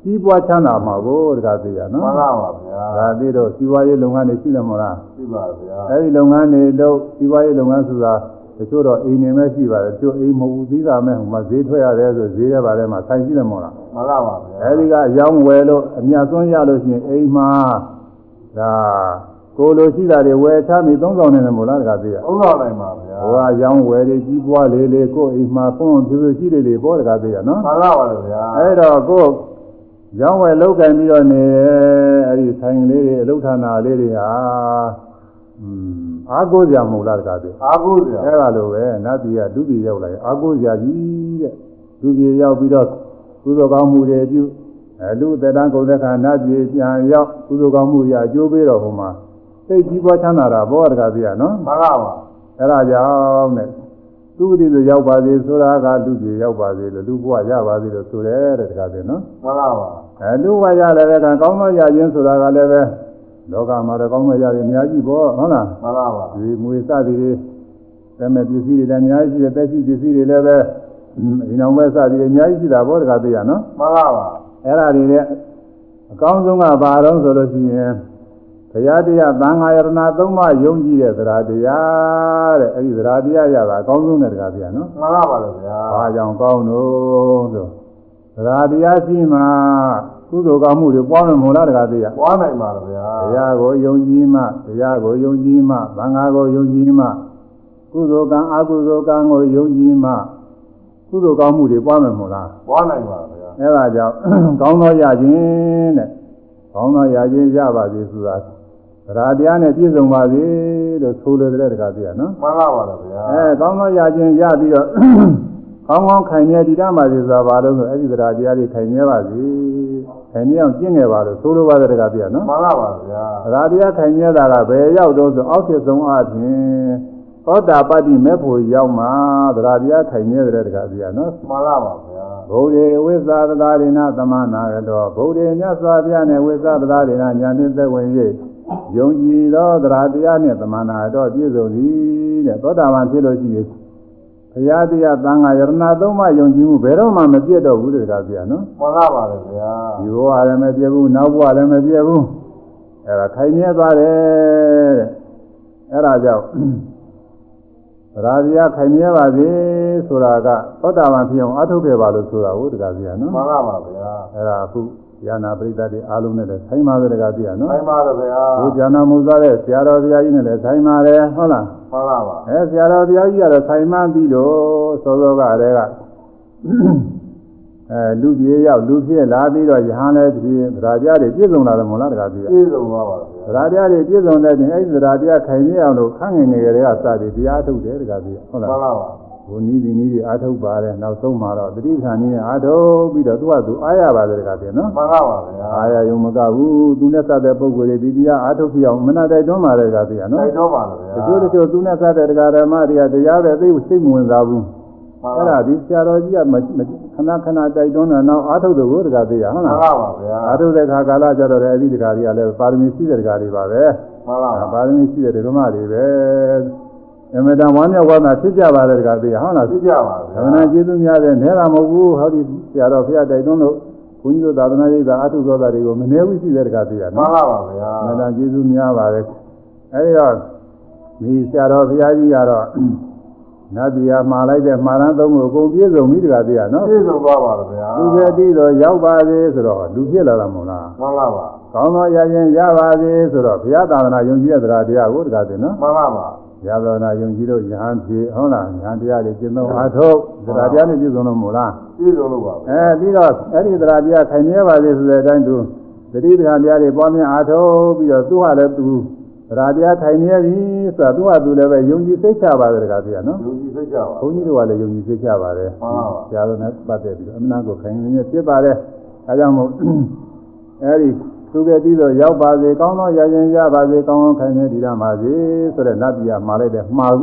ကြီးပွားချမ်းသာမှာကိုတကားသိရနော်မှန်လားပါဗျာဒါသိတော့စီးပွားရေးလုပ်ငန်းတွေရှိတယ်မို့လားကြည့်ပါဗျာအဲ့ဒီလုပ်ငန်းတွေလုပ်စီးပွားရေးလုပ်ငန်းဆိုတာတချို့တော့အိမ်နေမဲ့ရှိပါတယ်တချို့အိမ်မဟုတ်ဘူးသီးတာမဲ့ဟိုမှာဈေးထွက်ရတယ်ဆိုဈေးရပါတယ်မှာဆိုင်ရှိတယ်မို့လားမှန်လားပါဗျာအဲ့ဒီကရောင်းဝယ်လို့အမြတ်သွန်းရလို့ရှိရင်အိမ်မှာ ဒါကိုလိုရှိတာတွေဝယ်ချပြီးသုံးဆောင်နေတယ်မို့လားတကားသိရသုံးတော်နိုင်ပါဗျာဟိုကရောင်းဝယ်တွေကြီးပွားလေးလေးကိုယ်အိမ်မှာဖွင့်ဖြူဖြူရှိလေးလေးပေါ်တကားသေးရနော်မှန်လားပါတယ်ဗျာအဲ့တော့ကိုယ်ရောင်းဝယ်လောက်ကင်ပြီးတော့နေအဲ့ဒီဆိုင်လေးတွေအလုဌာနာလေးတွေဟာอืมအားကိုးကြမဟုတ်လားတကားသေးအားကိုးဗျာအဲ့ဒါလိုပဲနတ်ပြည်ကဒုပြည်ရောက်လာရင်အားကိုးကြကြီးတဲ့ဒုပြည်ရောက်ပြီးတော့ကုသိုလ်ကောင်းမှုတွေပြု အဲလူသက်တမ်းကုန်တဲ့ခါနတ်ပြည်ပြန်ရောက်ကုသိုလ်ကောင်းမှုတွေအကျိုးပေးတော့ဟိုမှာသိကြီးပွားချမ်းသာတာဘောတကားသေးရနော်မှန်လားပါအဲ့ဒါကြောင့်နဲ့သူဂတိဆိုရောက်ပါစေဆိုတာကလူကြီးရောက်ပါစေလို့လူဘဝရပါစေလို့ဆိုတယ်တဲ့တကားတယ်နော်မှန်လားပါအဲလူဘဝရလည်းပဲကကောင်းသောရခြင်းဆိုတာကလည်းပဲလောကမှာတော့ကောင်းသောရခြင်းအများကြီးပေါ့ဟုတ်လားမှန်လားပါဒီမွေစသည်တွေတမဲ့ပစ္စည်းတွေလည်းအများကြီးရှိတယ်တက်ရှိပစ္စည်းတွေလည်းပဲဒီနောက်ပဲစသည်တွေအများကြီးရှိတာပေါ့တကားသိရနော်မှန်လားပါ အဲ့ဒါတွေလည်းအကောင်းဆုံးကဘာတော့ဆိုလို့ရှိရင်ဘုရားတရားသံဃာယရဏသုံးပါးယုံကြည်တဲ့သရာတရားတဲ့အဲ့ဒီသရာတရားရတာအကောင်းဆုံးတဲ့တရားတရားနော်မှန်လားပါလေဗျာ။ဘာကြောင့်ကောင်းလို့ဆိုသရာတရားရှိမှကုသိုလ်ကောင်းမှုတွေပွားမယ်မို့လားတရားတရားပွားနိုင်ပါလေဗျာတရားကိုယုံကြည်မှတရားကိုယုံကြည်မှသံဃာကိုယုံကြည်မှကုသိုလ်ကံအကုသိုလ်ကံကိုယုံကြည်မှကုသိုလ်ကောင်းမှုတွေပွားမယ်မို့လားပွားနိုင်ပါလေဗျာ အဲဒါကြောင့်ကောင်းသောရခြင်းတဲ့ကောင်းသောရခြင်းရပါစေဆိုတာသရာတရားနဲ့ပြည့်စုံပါစေလို့ဆိုလိုတဲ့တရားတရားနော်မှန်လားပါလေဗျာအဲကောင်းသောရခြင်းရပြီးတော့ကောင်းကောင်းခိုင်မြဲတည်တတ်ပါစေဆိုတာဘာလို့ဆိုအဲ့ဒီသရာတရားတွေခိုင်မြဲပါစေခိုင်မြဲအောင်ကျင့်ခဲ့ပါလို့ဆိုလိုပါတဲ့တရားတရားနော်မှန်လားပါဗျာသရာတရားခိုင်မြဲတာကဘယ်ရောက်တော့ဆိုအောက်ဖြစ်ဆုံးအပြင်သောတာပတ္တိမေဖို့ရောက်မှသရာတရားခိုင်မြဲတဲ့တရားတရားနော်မှန်လားပါ ဗျာဗုဒ္ဓေဝိသသသာရိဏသမနာရတောဗုဒ္ဓေမြတ်စွာဘုရားနဲ့ဝိသသသာရိဏညာနှင့်သက်ဝင်၍ယုံကြည်သောသရတရားနှင့်သမနာရတောပြည့်စုံသည်တဲ့သောတာပန်ဖြစ်လို့ရှိရင်ဘုရားတရားသံဃာယရဏသုံးပါးယုံကြည်မှုဘယ်တော့မှမပြတ်တော့ဘူးတဲ့ကားပြနော်မှန်လားပါလေဗျာဒီဘဝလည်းမပြတ်ဘူးနောက်ဘဝလည်းမပြတ်ဘူးအဲဒါခိုင်မြဲသွားတယ်တဲ့အဲဒါကြောင့်သ ရတရားခိုင်မြဲပါစေဆိုတာကသောတာပန်ဖြစ်အောင်အထုတ်ခဲ့ပါလို့ဆိုတာဟုတ်တကားပြနော်မှန်လားပါဗျာအဲ့ဒါအခုဉာဏပရိသတ်တွေအားလုံးနဲ့လည်းဆိုင်ပါပဲတကားပြနော်နိုင်ပါလေဗျာဘုရားနာမှုသားတဲ့ဆရာတော်ဘုရားကြီးနဲ့လည်းဆိုင်ပါတယ်ဟုတ်လားမှန်လားပါအဲဆရာတော်ဘုရားကြီးကတော့ဆိုင်မှပြီးတော့စောစောကတည်းကအဲလူပြေရောက်လူဖြစ်လာပြီးတော့ယဟန်လည်းဖြစ်သရာတရားတွေပြည့်စုံလာတယ်မို့လားတကားပြပြည့်စုံပါပါဗျာ သရာတရားတွေပြည့်စုံတဲ့ပြင်အဲဒီသရာတရားခိုင်မြဲအောင်လို့ခန့်ငင်ငယ်ကလေးကစပြီးတရားထုတ်တယ်တကားပြဟုတ်လားမှန်လားပါအဘုန်းကြီးဒီနည်းတွေအားထုတ်ပါတယ်နောက်ဆုံးမှာတော့တတိခဏနည်းနဲ့အားထုတ်ပြီးတော့သူကသူအားရပါတယ်ကတည်းကနော်မှန်ပါပါဗျာအားရယုံမကဘူးသူနဲ့စတဲ့ပုဂ္ဂိုလ်တွေဒီတရားအားထုတ်ပြအောင်မနာတိုက်တွန်းပါတယ်ကတည်းကနော်တိုက်တော့ပါလားဗျာတချို့တချို့သူနဲ့စတဲ့တရားဓမ္မတွေကတရားပဲသိစိတ်မဝင်စားဘူးအဲ့ဒါဒီဆရာတော်ကြီးကမ ခဏခဏတိုက်တွန်းတယ်နောက်အားထုတ်တယ်ကိုတကသေးရဟုတ်မှန်လားပါပါဗျာအားထုတ်တဲ့ခါကာလကြတော့လည်းအဲ့ဒီတရားတွေကလည်းပါရမီရှိတဲ့တရားတွေပါပဲမှန်ပါပါပါရမီရှိတဲ့ဓမ္မတွေပဲအမေတန်ဝမ်းမြောက်ဝမ်းသာဖြစ်ကြပါတယ်တရားသေးရဟုတ်လားသိကြပါသာဗျာသနာကျေးဇူးများတဲ့နဲတာမဟုတ်ဘူးဟောဒီဆရာတော်ဖရာတိုက်တွန်းလို့ဘုန်းကြီးတို့သာသနာ့ရေးသာအထုသောတာတွေကိုမနှဲဘူးရှိတဲ့တရားသေးရမှန်နော်ပါပါဗျာအမေတန်ကျေးဇူးများပါတယ်အဲဒီတော့ဒီဆရာတော်ဖရာကြီးကတော့ နတ်ပြည်မှာလိုက်တဲ့မှာရန်သုံးကိုအကုန်ပြည့်စုံပြီတရားသေးရနော်ပြည့်စုံသွားပါလားဗျာလူပဲတိတော့ရောက်ပါသေးဆိုတော့လူဖြစ်လာတာမဟုတ်လားမှန်ပါပါကောင်းသောရရင်ရပါသေးဆိုတော့ဘုရားသာသနာယုံကြည်တဲ့တရားတရားကိုတရားသေးနော်မှန်ပါပါရသောနာယုံကြည်လို့ယဟန်ဖြစ်ဟုတ်လားယဟန်တရားတွေကျင့်သုံးအားထုတ်တရားတရားနဲ့ပြည့်စုံလို့မို့လားပြည့်စုံလို့ပါဗျာအဲပြီးတော့အဲ့ဒီတရားတရားခိုင်မြဲပါသေးဆိုတဲ့အတိုင်းသူတတိပဌာန်တရားတွေပွားများအားထုတ်ပြီးတော့သူ့ဟာလည်းသူတ ရားတရားခိုင်မြဲပြီဆိုတာသူ့ဟာသူလည်းပဲယုံကြည်စိတ်ချပါတယ်တရားတရားနော်လူကြီးသိကြပါဘုန်းကြီးတို့ကလည်းယုံကြည်စိတ်ချပါတယ်မှန်ပါပါဆရာတော်နဲ့ပတ်သက်ပြီးတော့အမှန်ကိုခိုင်မြဲဖြစ်ပါတယ်အဲကြောင့်မို့အဲဒီသူကတည်းကရောက်ပါစေကောင်းသောရရင်ရပါစေကောင်းကောင်းခိုင်မြဲဒီရမှာစေဆိုတဲ့နတ်ပြည်ကမှာလိုက်တဲ့မှား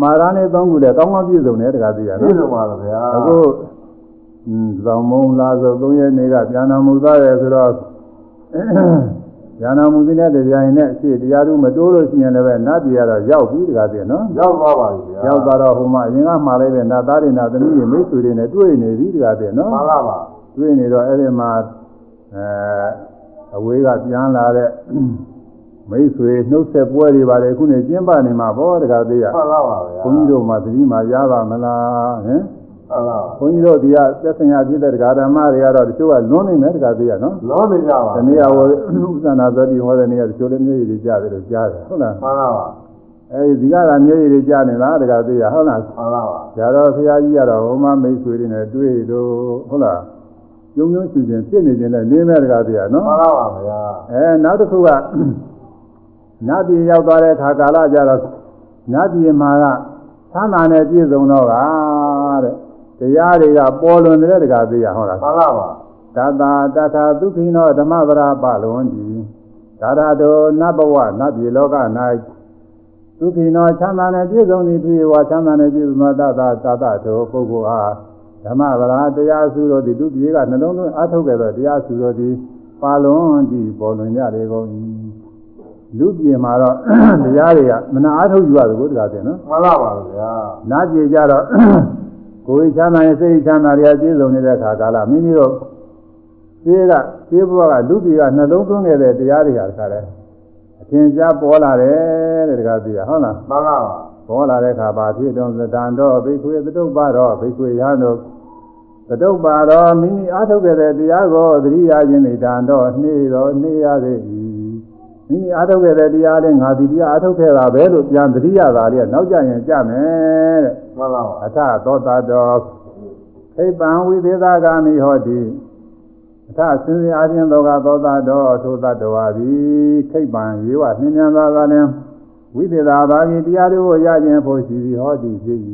မှားရနဲ့သုံးခုလည်းကောင်းကောင်းပြည့်စုံတယ်တရားတရားပြည့်နော်စုံပါလားဗျာအခုอืมဇောင်းမုံလာဆို၃ရက်နေကပြန်တော်မူသားတယ်ဆိုတော့ ပြန်တော်မူတဲ့တရားရင်နဲ့အရှိတရားသူမတိုးလို့ရှိရင်လည်းပဲနတ်ပြည်ကတော့ရောက်ပြီတရားတရားနော်ရောက်သွားပါပြီဗျာရောက်သွားတော့ဟိုမှာအရင်ကမှာလိုက်တဲ့နတ်သားတွေနတ်သမီးတွေမိတ်ဆွေတွေနဲ့တွေ့နေပြီတရားတရားနော်မှန်ပါပါတွေ့နေတော့အဲ့ဒီမှာအဲအဝေးကပြန်လာတဲ့မိတ်ဆွေနှုတ်ဆက်ပွဲတွေပါတယ်အခုနေကျင်းပနေမှာဗောတရားတရားမှန်ပါပါဗျာဘုန်းကြီးတို့မှာသတိမှာရပါမလားဟင်မှန်ပါပါ ဘုန်းကြီးတို့ဒီကသက်ဆိုင်ရာဖြစ်တဲ့တရားဓမ္မတွေကတော့တချို့ကလွန်နေမယ်တရားတရားနော်လုံးနေကြပါဒီနေ့ဟောဥစ္စာနာသတိဟောတဲ့နေ့ကတချို့လည်းမျက်ရည်တွေကြားတယ်လို့ကြားတယ်ဟုတ်လားမှန်ပါပါအဲဒီဒီကကမျက်ရည်တွေကြားနေလားတရားတရားဟုတ်လားမှန်ပါပါဒါတော့ဘုရားကြီးကတော့ဟိုမှာမိတ်ဆွေတွေနဲ့တွေ့တော့ဟုတ်လားကျုံကျုံချူချင်းဖြစ်နေခြင်းနဲ့နေမဲ့တရားတရားနော်မှန်ပါပါဗျာအဲနောက်တစ်ခုကနတ်ပြည်ရောက်သွားတဲ့ခါကာလကြတော့နတ်ပြည်မှာကသမ်းသာနဲ့ပြည့်စုံတော့က တဲ့တရားတွေကပေါ်လွင်တဲ့တရားတရားဟုတ်လားမှန်ပါပါတတာတထာသုခိနောဓမ္မပရာပလွန်တိဒါရတောနတ်ဘဝနတ်ပြည်လောက၌သုခိနောချမ်းသာနဲ့ပြည့်စုံသည်ဖြစ်ဝါချမ်းသာနဲ့ပြည့်စုံသောတတာတတတောပုဂ္ဂိုလ်အားဓမ္မပရာတရားစုတော်သည်သူပြေကနှလုံးသွင်းအထုတ်ခဲ့သောတရားစုတော်သည်ပါလွန်တိပေါ်လွင်ကြလေကုန်၏လူပြေမှာတော့တရားတွေကမနာအထုတ်ယူရတယ်ကိုတကားတယ်နော်မှန်ပါပါဗျာနာပြေကြတော့ ကိုယ်ချမ်းသာရဲ့စိတ်ချမ်းသာတွေအပြည့်စုံနေတဲ့ခါကာလမိမိတို့ခြေကခြေဘဝကလူပြည်ကနှလုံးသွင်းခဲ့တဲ့တရားတွေဟာတခါလဲအထင်ရှားပေါ်လာတယ်တဲ့တခါသိရဟုတ်လားမှန်ပါပါပေါ်လာတဲ့ခါဘာဖြစ်တုံးသတန်တော့ဘိက္ခွေသတုပ္ပါတော့ဘိက္ခွေရဟန်းတို့သတုပ္ပါတော့မိမိအားထုတ်ခဲ့တဲ့တရားကိုသတိရခြင်းနေတန်တော့နှေးတော့နှေးရသေး၏မိမိအားထုတ်ခဲ့တဲ့တရားနဲ့ငါဒီတရားအားထုတ်ခဲ့တာပဲလို့ပြန်သတိရတာလေးကနောက်ကြရင်ကြမယ်တဲ့ မှန်ပါပါအထသောတာတော်ခိပံဝိသေသဂာမိဟောတိအထစင်စင်အားဖြင့်သောကသောတာတော်ထိုသတ္တဝါသည်ခိပံရေဝနှင်းမြန်သာကလည်းဝိသေသဘာဂိတရားတို့ကိုရခြင်းဖို့ရှိသည်ဟောတိဖြစ်၏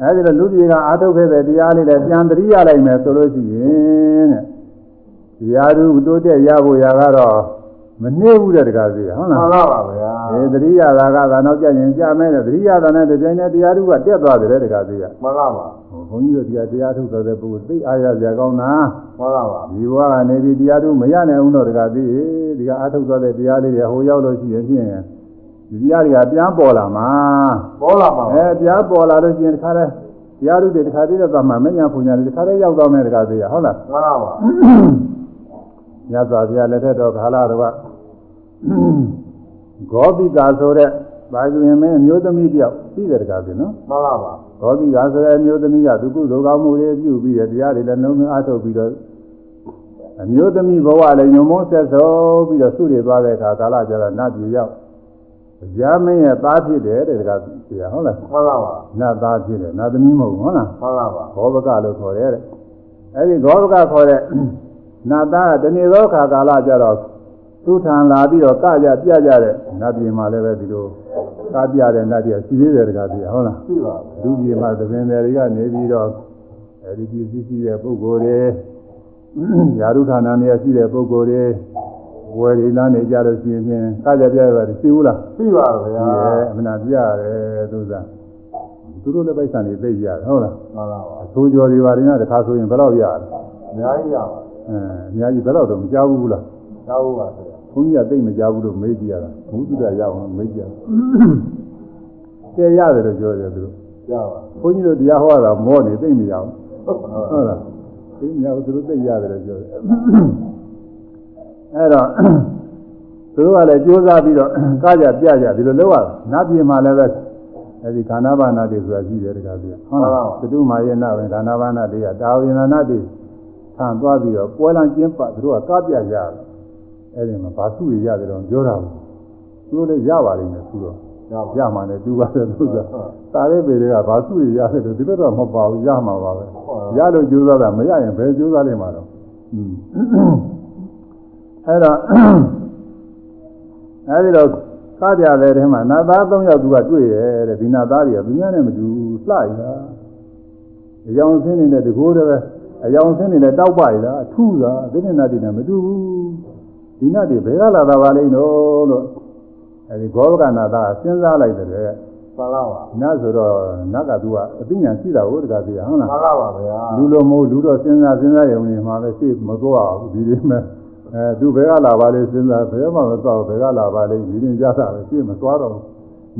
အဲဒီလိုလူကြီးကအာထုတ်ခဲ့တဲ့တရားလေးလည်းပြန်တရိရလိုက်မယ်ဆိုလို့ရှိရင်တဲ့တရားသူတိုးတက်ရဖို့ရာကတော့ မနှိမ့်ဘူးတဲ့တကားစီဟုတ်လားမှန်ပါပါဗျာအဲသတိရတာကသာနောက်ကြရင်ကြာမဲတဲ့သတိရတာနဲ့တကြိမ်နဲ့တရားထုကတက်သွားတယ်တခါသေးရမှန်ပါပါဟိုဘုန်းကြီးတို့တရားတရားထုဆိုတဲ့ပုဂ္ဂိုလ်သိအားရကြကောင်းတာမှန်ပါပါဒီဘဝကနေပြီးတရားထုမရနိုင်အောင်တော့တခါသေးဒီကအားထုတ်သွားတဲ့တရားလေးတွေဟိုရောက်လို့ရှိရင်ဖြင့်ဒီတရားတွေကပြန်ပေါ်လာမှာပေါ်လာပါအဲတရားပေါ်လာလို့ရှိရင်တခါလဲတရားထုတွေတခါသေးတဲ့သွားမှာမညာပူညာတွေတခါလေးရောက်သွားမယ်တခါသေးရဟုတ်လားမှန်ပါပါမြတ်စွာဘုရားလက်ထက်တော်ခါလာတော့ ဂောပိကာဆိုတဲ့ဘာကျင်မင်းအမျိုးသမီးတယောက်ရှိတယ်တကားပြီနော်မှန်ပါပါဂောပိကာဆိုတဲ့အမျိုးသမီးကသူကုသိုလ်ကောင်းမှုတွေပြုပြီးတဲ့တရားတွေလည်းနှုံးအားထုတ်ပြီးတော့အမျိုးသမီးဘဝလည်းညုံမုန်းဆက်ဆုံးပြီးတော့ဆုတွေသွားတဲ့အခါကာလကျတော့နတ်ပြည်ရောက်ရမင်းရဲ့သားဖြစ်တယ်တဲ့တကားပြရဟုတ်လားမှန်ပါပါနတ်သားဖြစ်တယ်နတ်သမီးမဟုတ်ဘူးဟုတ်လားမှန်ပါပါဂောဘကလို့ခေါ်တယ်တဲ့အဲဒီဂောဘကခေါ်တဲ့နတ်သားကတနေ့သောခါကာလကျတော့ သူထံလာပြီးတော့ကကြပြကြတဲ့နတ်ပြည်မှာလည်းပဲဒီလိုကားပြတဲ့နတ်တွေကစီသေးတယ်တကားပြဟုတ်လားရှိပါလူကြီးမှသဘင်တွေကနေပြီးတော့အဲဒီပြည်စည်းရှိတဲ့ပုဂ္ဂိုလ်တွေယာရုဌာနနေရာရှိတဲ့ပုဂ္ဂိုလ်တွေဝယ်ရီလာနေကြလို့ရှိရင်ကားကြပြရပါတယ်ရှိဘူးလားရှိပါဗျာရှိရဲ့အမှန်တရားပြရတယ်သူစားသူတို့လည်းပိုက်ဆံတွေသိကြရတယ်ဟုတ်လားမှန်ပါပါအဆိုးကြော်တွေပါရင်တခါဆိုရင်ဘယ်တော့ရလဲအများကြီးရပါအဲအများကြီးဘယ်တော့တော့မကြောက်ဘူးလားတောင်းပါဗျာ ဘုန်းကြီးကသိမကြောက်ဘူးလို့မေးကြည့်ရတာဘုသူတရအောင်မေးကြည့်ရကဲရတယ်လို့ပြောတယ်သူတို့ရပါဘုန်းကြီးတို့တရားဟောတာမောနေသိမရဘူးဟုတ်ပါဟုတ်လားသိမရဘူးသူတို့သိရတယ်လို့ပြောတယ်အဲ့တော့သူတို့ကလည်းကြိုးစားပြီးတော့ကားကြပြကြဒီလိုလုပ်ရနတ်ပြည်မှာလည်းပဲအဲ့ဒီခန္ဓာဘာနာတွေဆိုတာရှိတယ်တကားပြဟုတ်လားသတုမာယေနပဲခန္ဓာဘာနာတွေကတာဝိနာနာတွေဆံသွားပြီးတော့ပွဲလန်းကျင်းပသူတို့ကကားပြကြတယ် အဲ့ဒီမှာဘာစုရရတယ်တော့ပြောတာဘူးသူတို့လည်းရပါလိမ့်မယ်သူတော့ရပါရမှာနဲ့တူပါတယ်သူကတာရဲပေတွေကဘာစုရရတယ်လို့ဒီလိုတော့မပါဘူးရမှာပါပဲရလို့ကြိုးစားတာမရရင်ဘယ်ကြိုးစားလိမ့်မှာတော့อืมအဲ့တော့အဲ့ဒီတော့ကားကြတဲ့ထဲမှာနတ်သား၃ယောက်သူကတွေ့ရဲ့တဲ့ဒီနတ်သားတွေကသူများနဲ့မတူလှရတာအယောင်ဆင်းနေတဲ့တကိုးတည်းပဲအယောင်ဆင်းနေတဲ့တောက်ပါရလားအထူးတာဒီနေ့နတ်တွေနဲ့မတူဘူး ဒီနတ်တွေဘယ်ကလာတာပါလိမ့်တော့လို့အဲဒီဘောဂကနာသားစဉ်းစားလိုက်တယ်မှန်ပါပါနတ်ဆိုတော့နတ်ကသူကအသိဉာဏ်ရှိတာဟုတ်တကားသိရဟုတ်လားမှန်ပါပါဗျာလူလိုမဟုတ်လူတော့စဉ်းစားစဉ်းစားရုံနဲ့မှာပဲရှေ့မသွားဘူးဒီလိုမဲ့အဲသူဘယ်ကလာပါလဲစဉ်းစားဘယ်မှမသွားဘူးဘယ်ကလာပါလဲဒီရင်ကြတာပဲရှေ့မသွားတော့ဘူး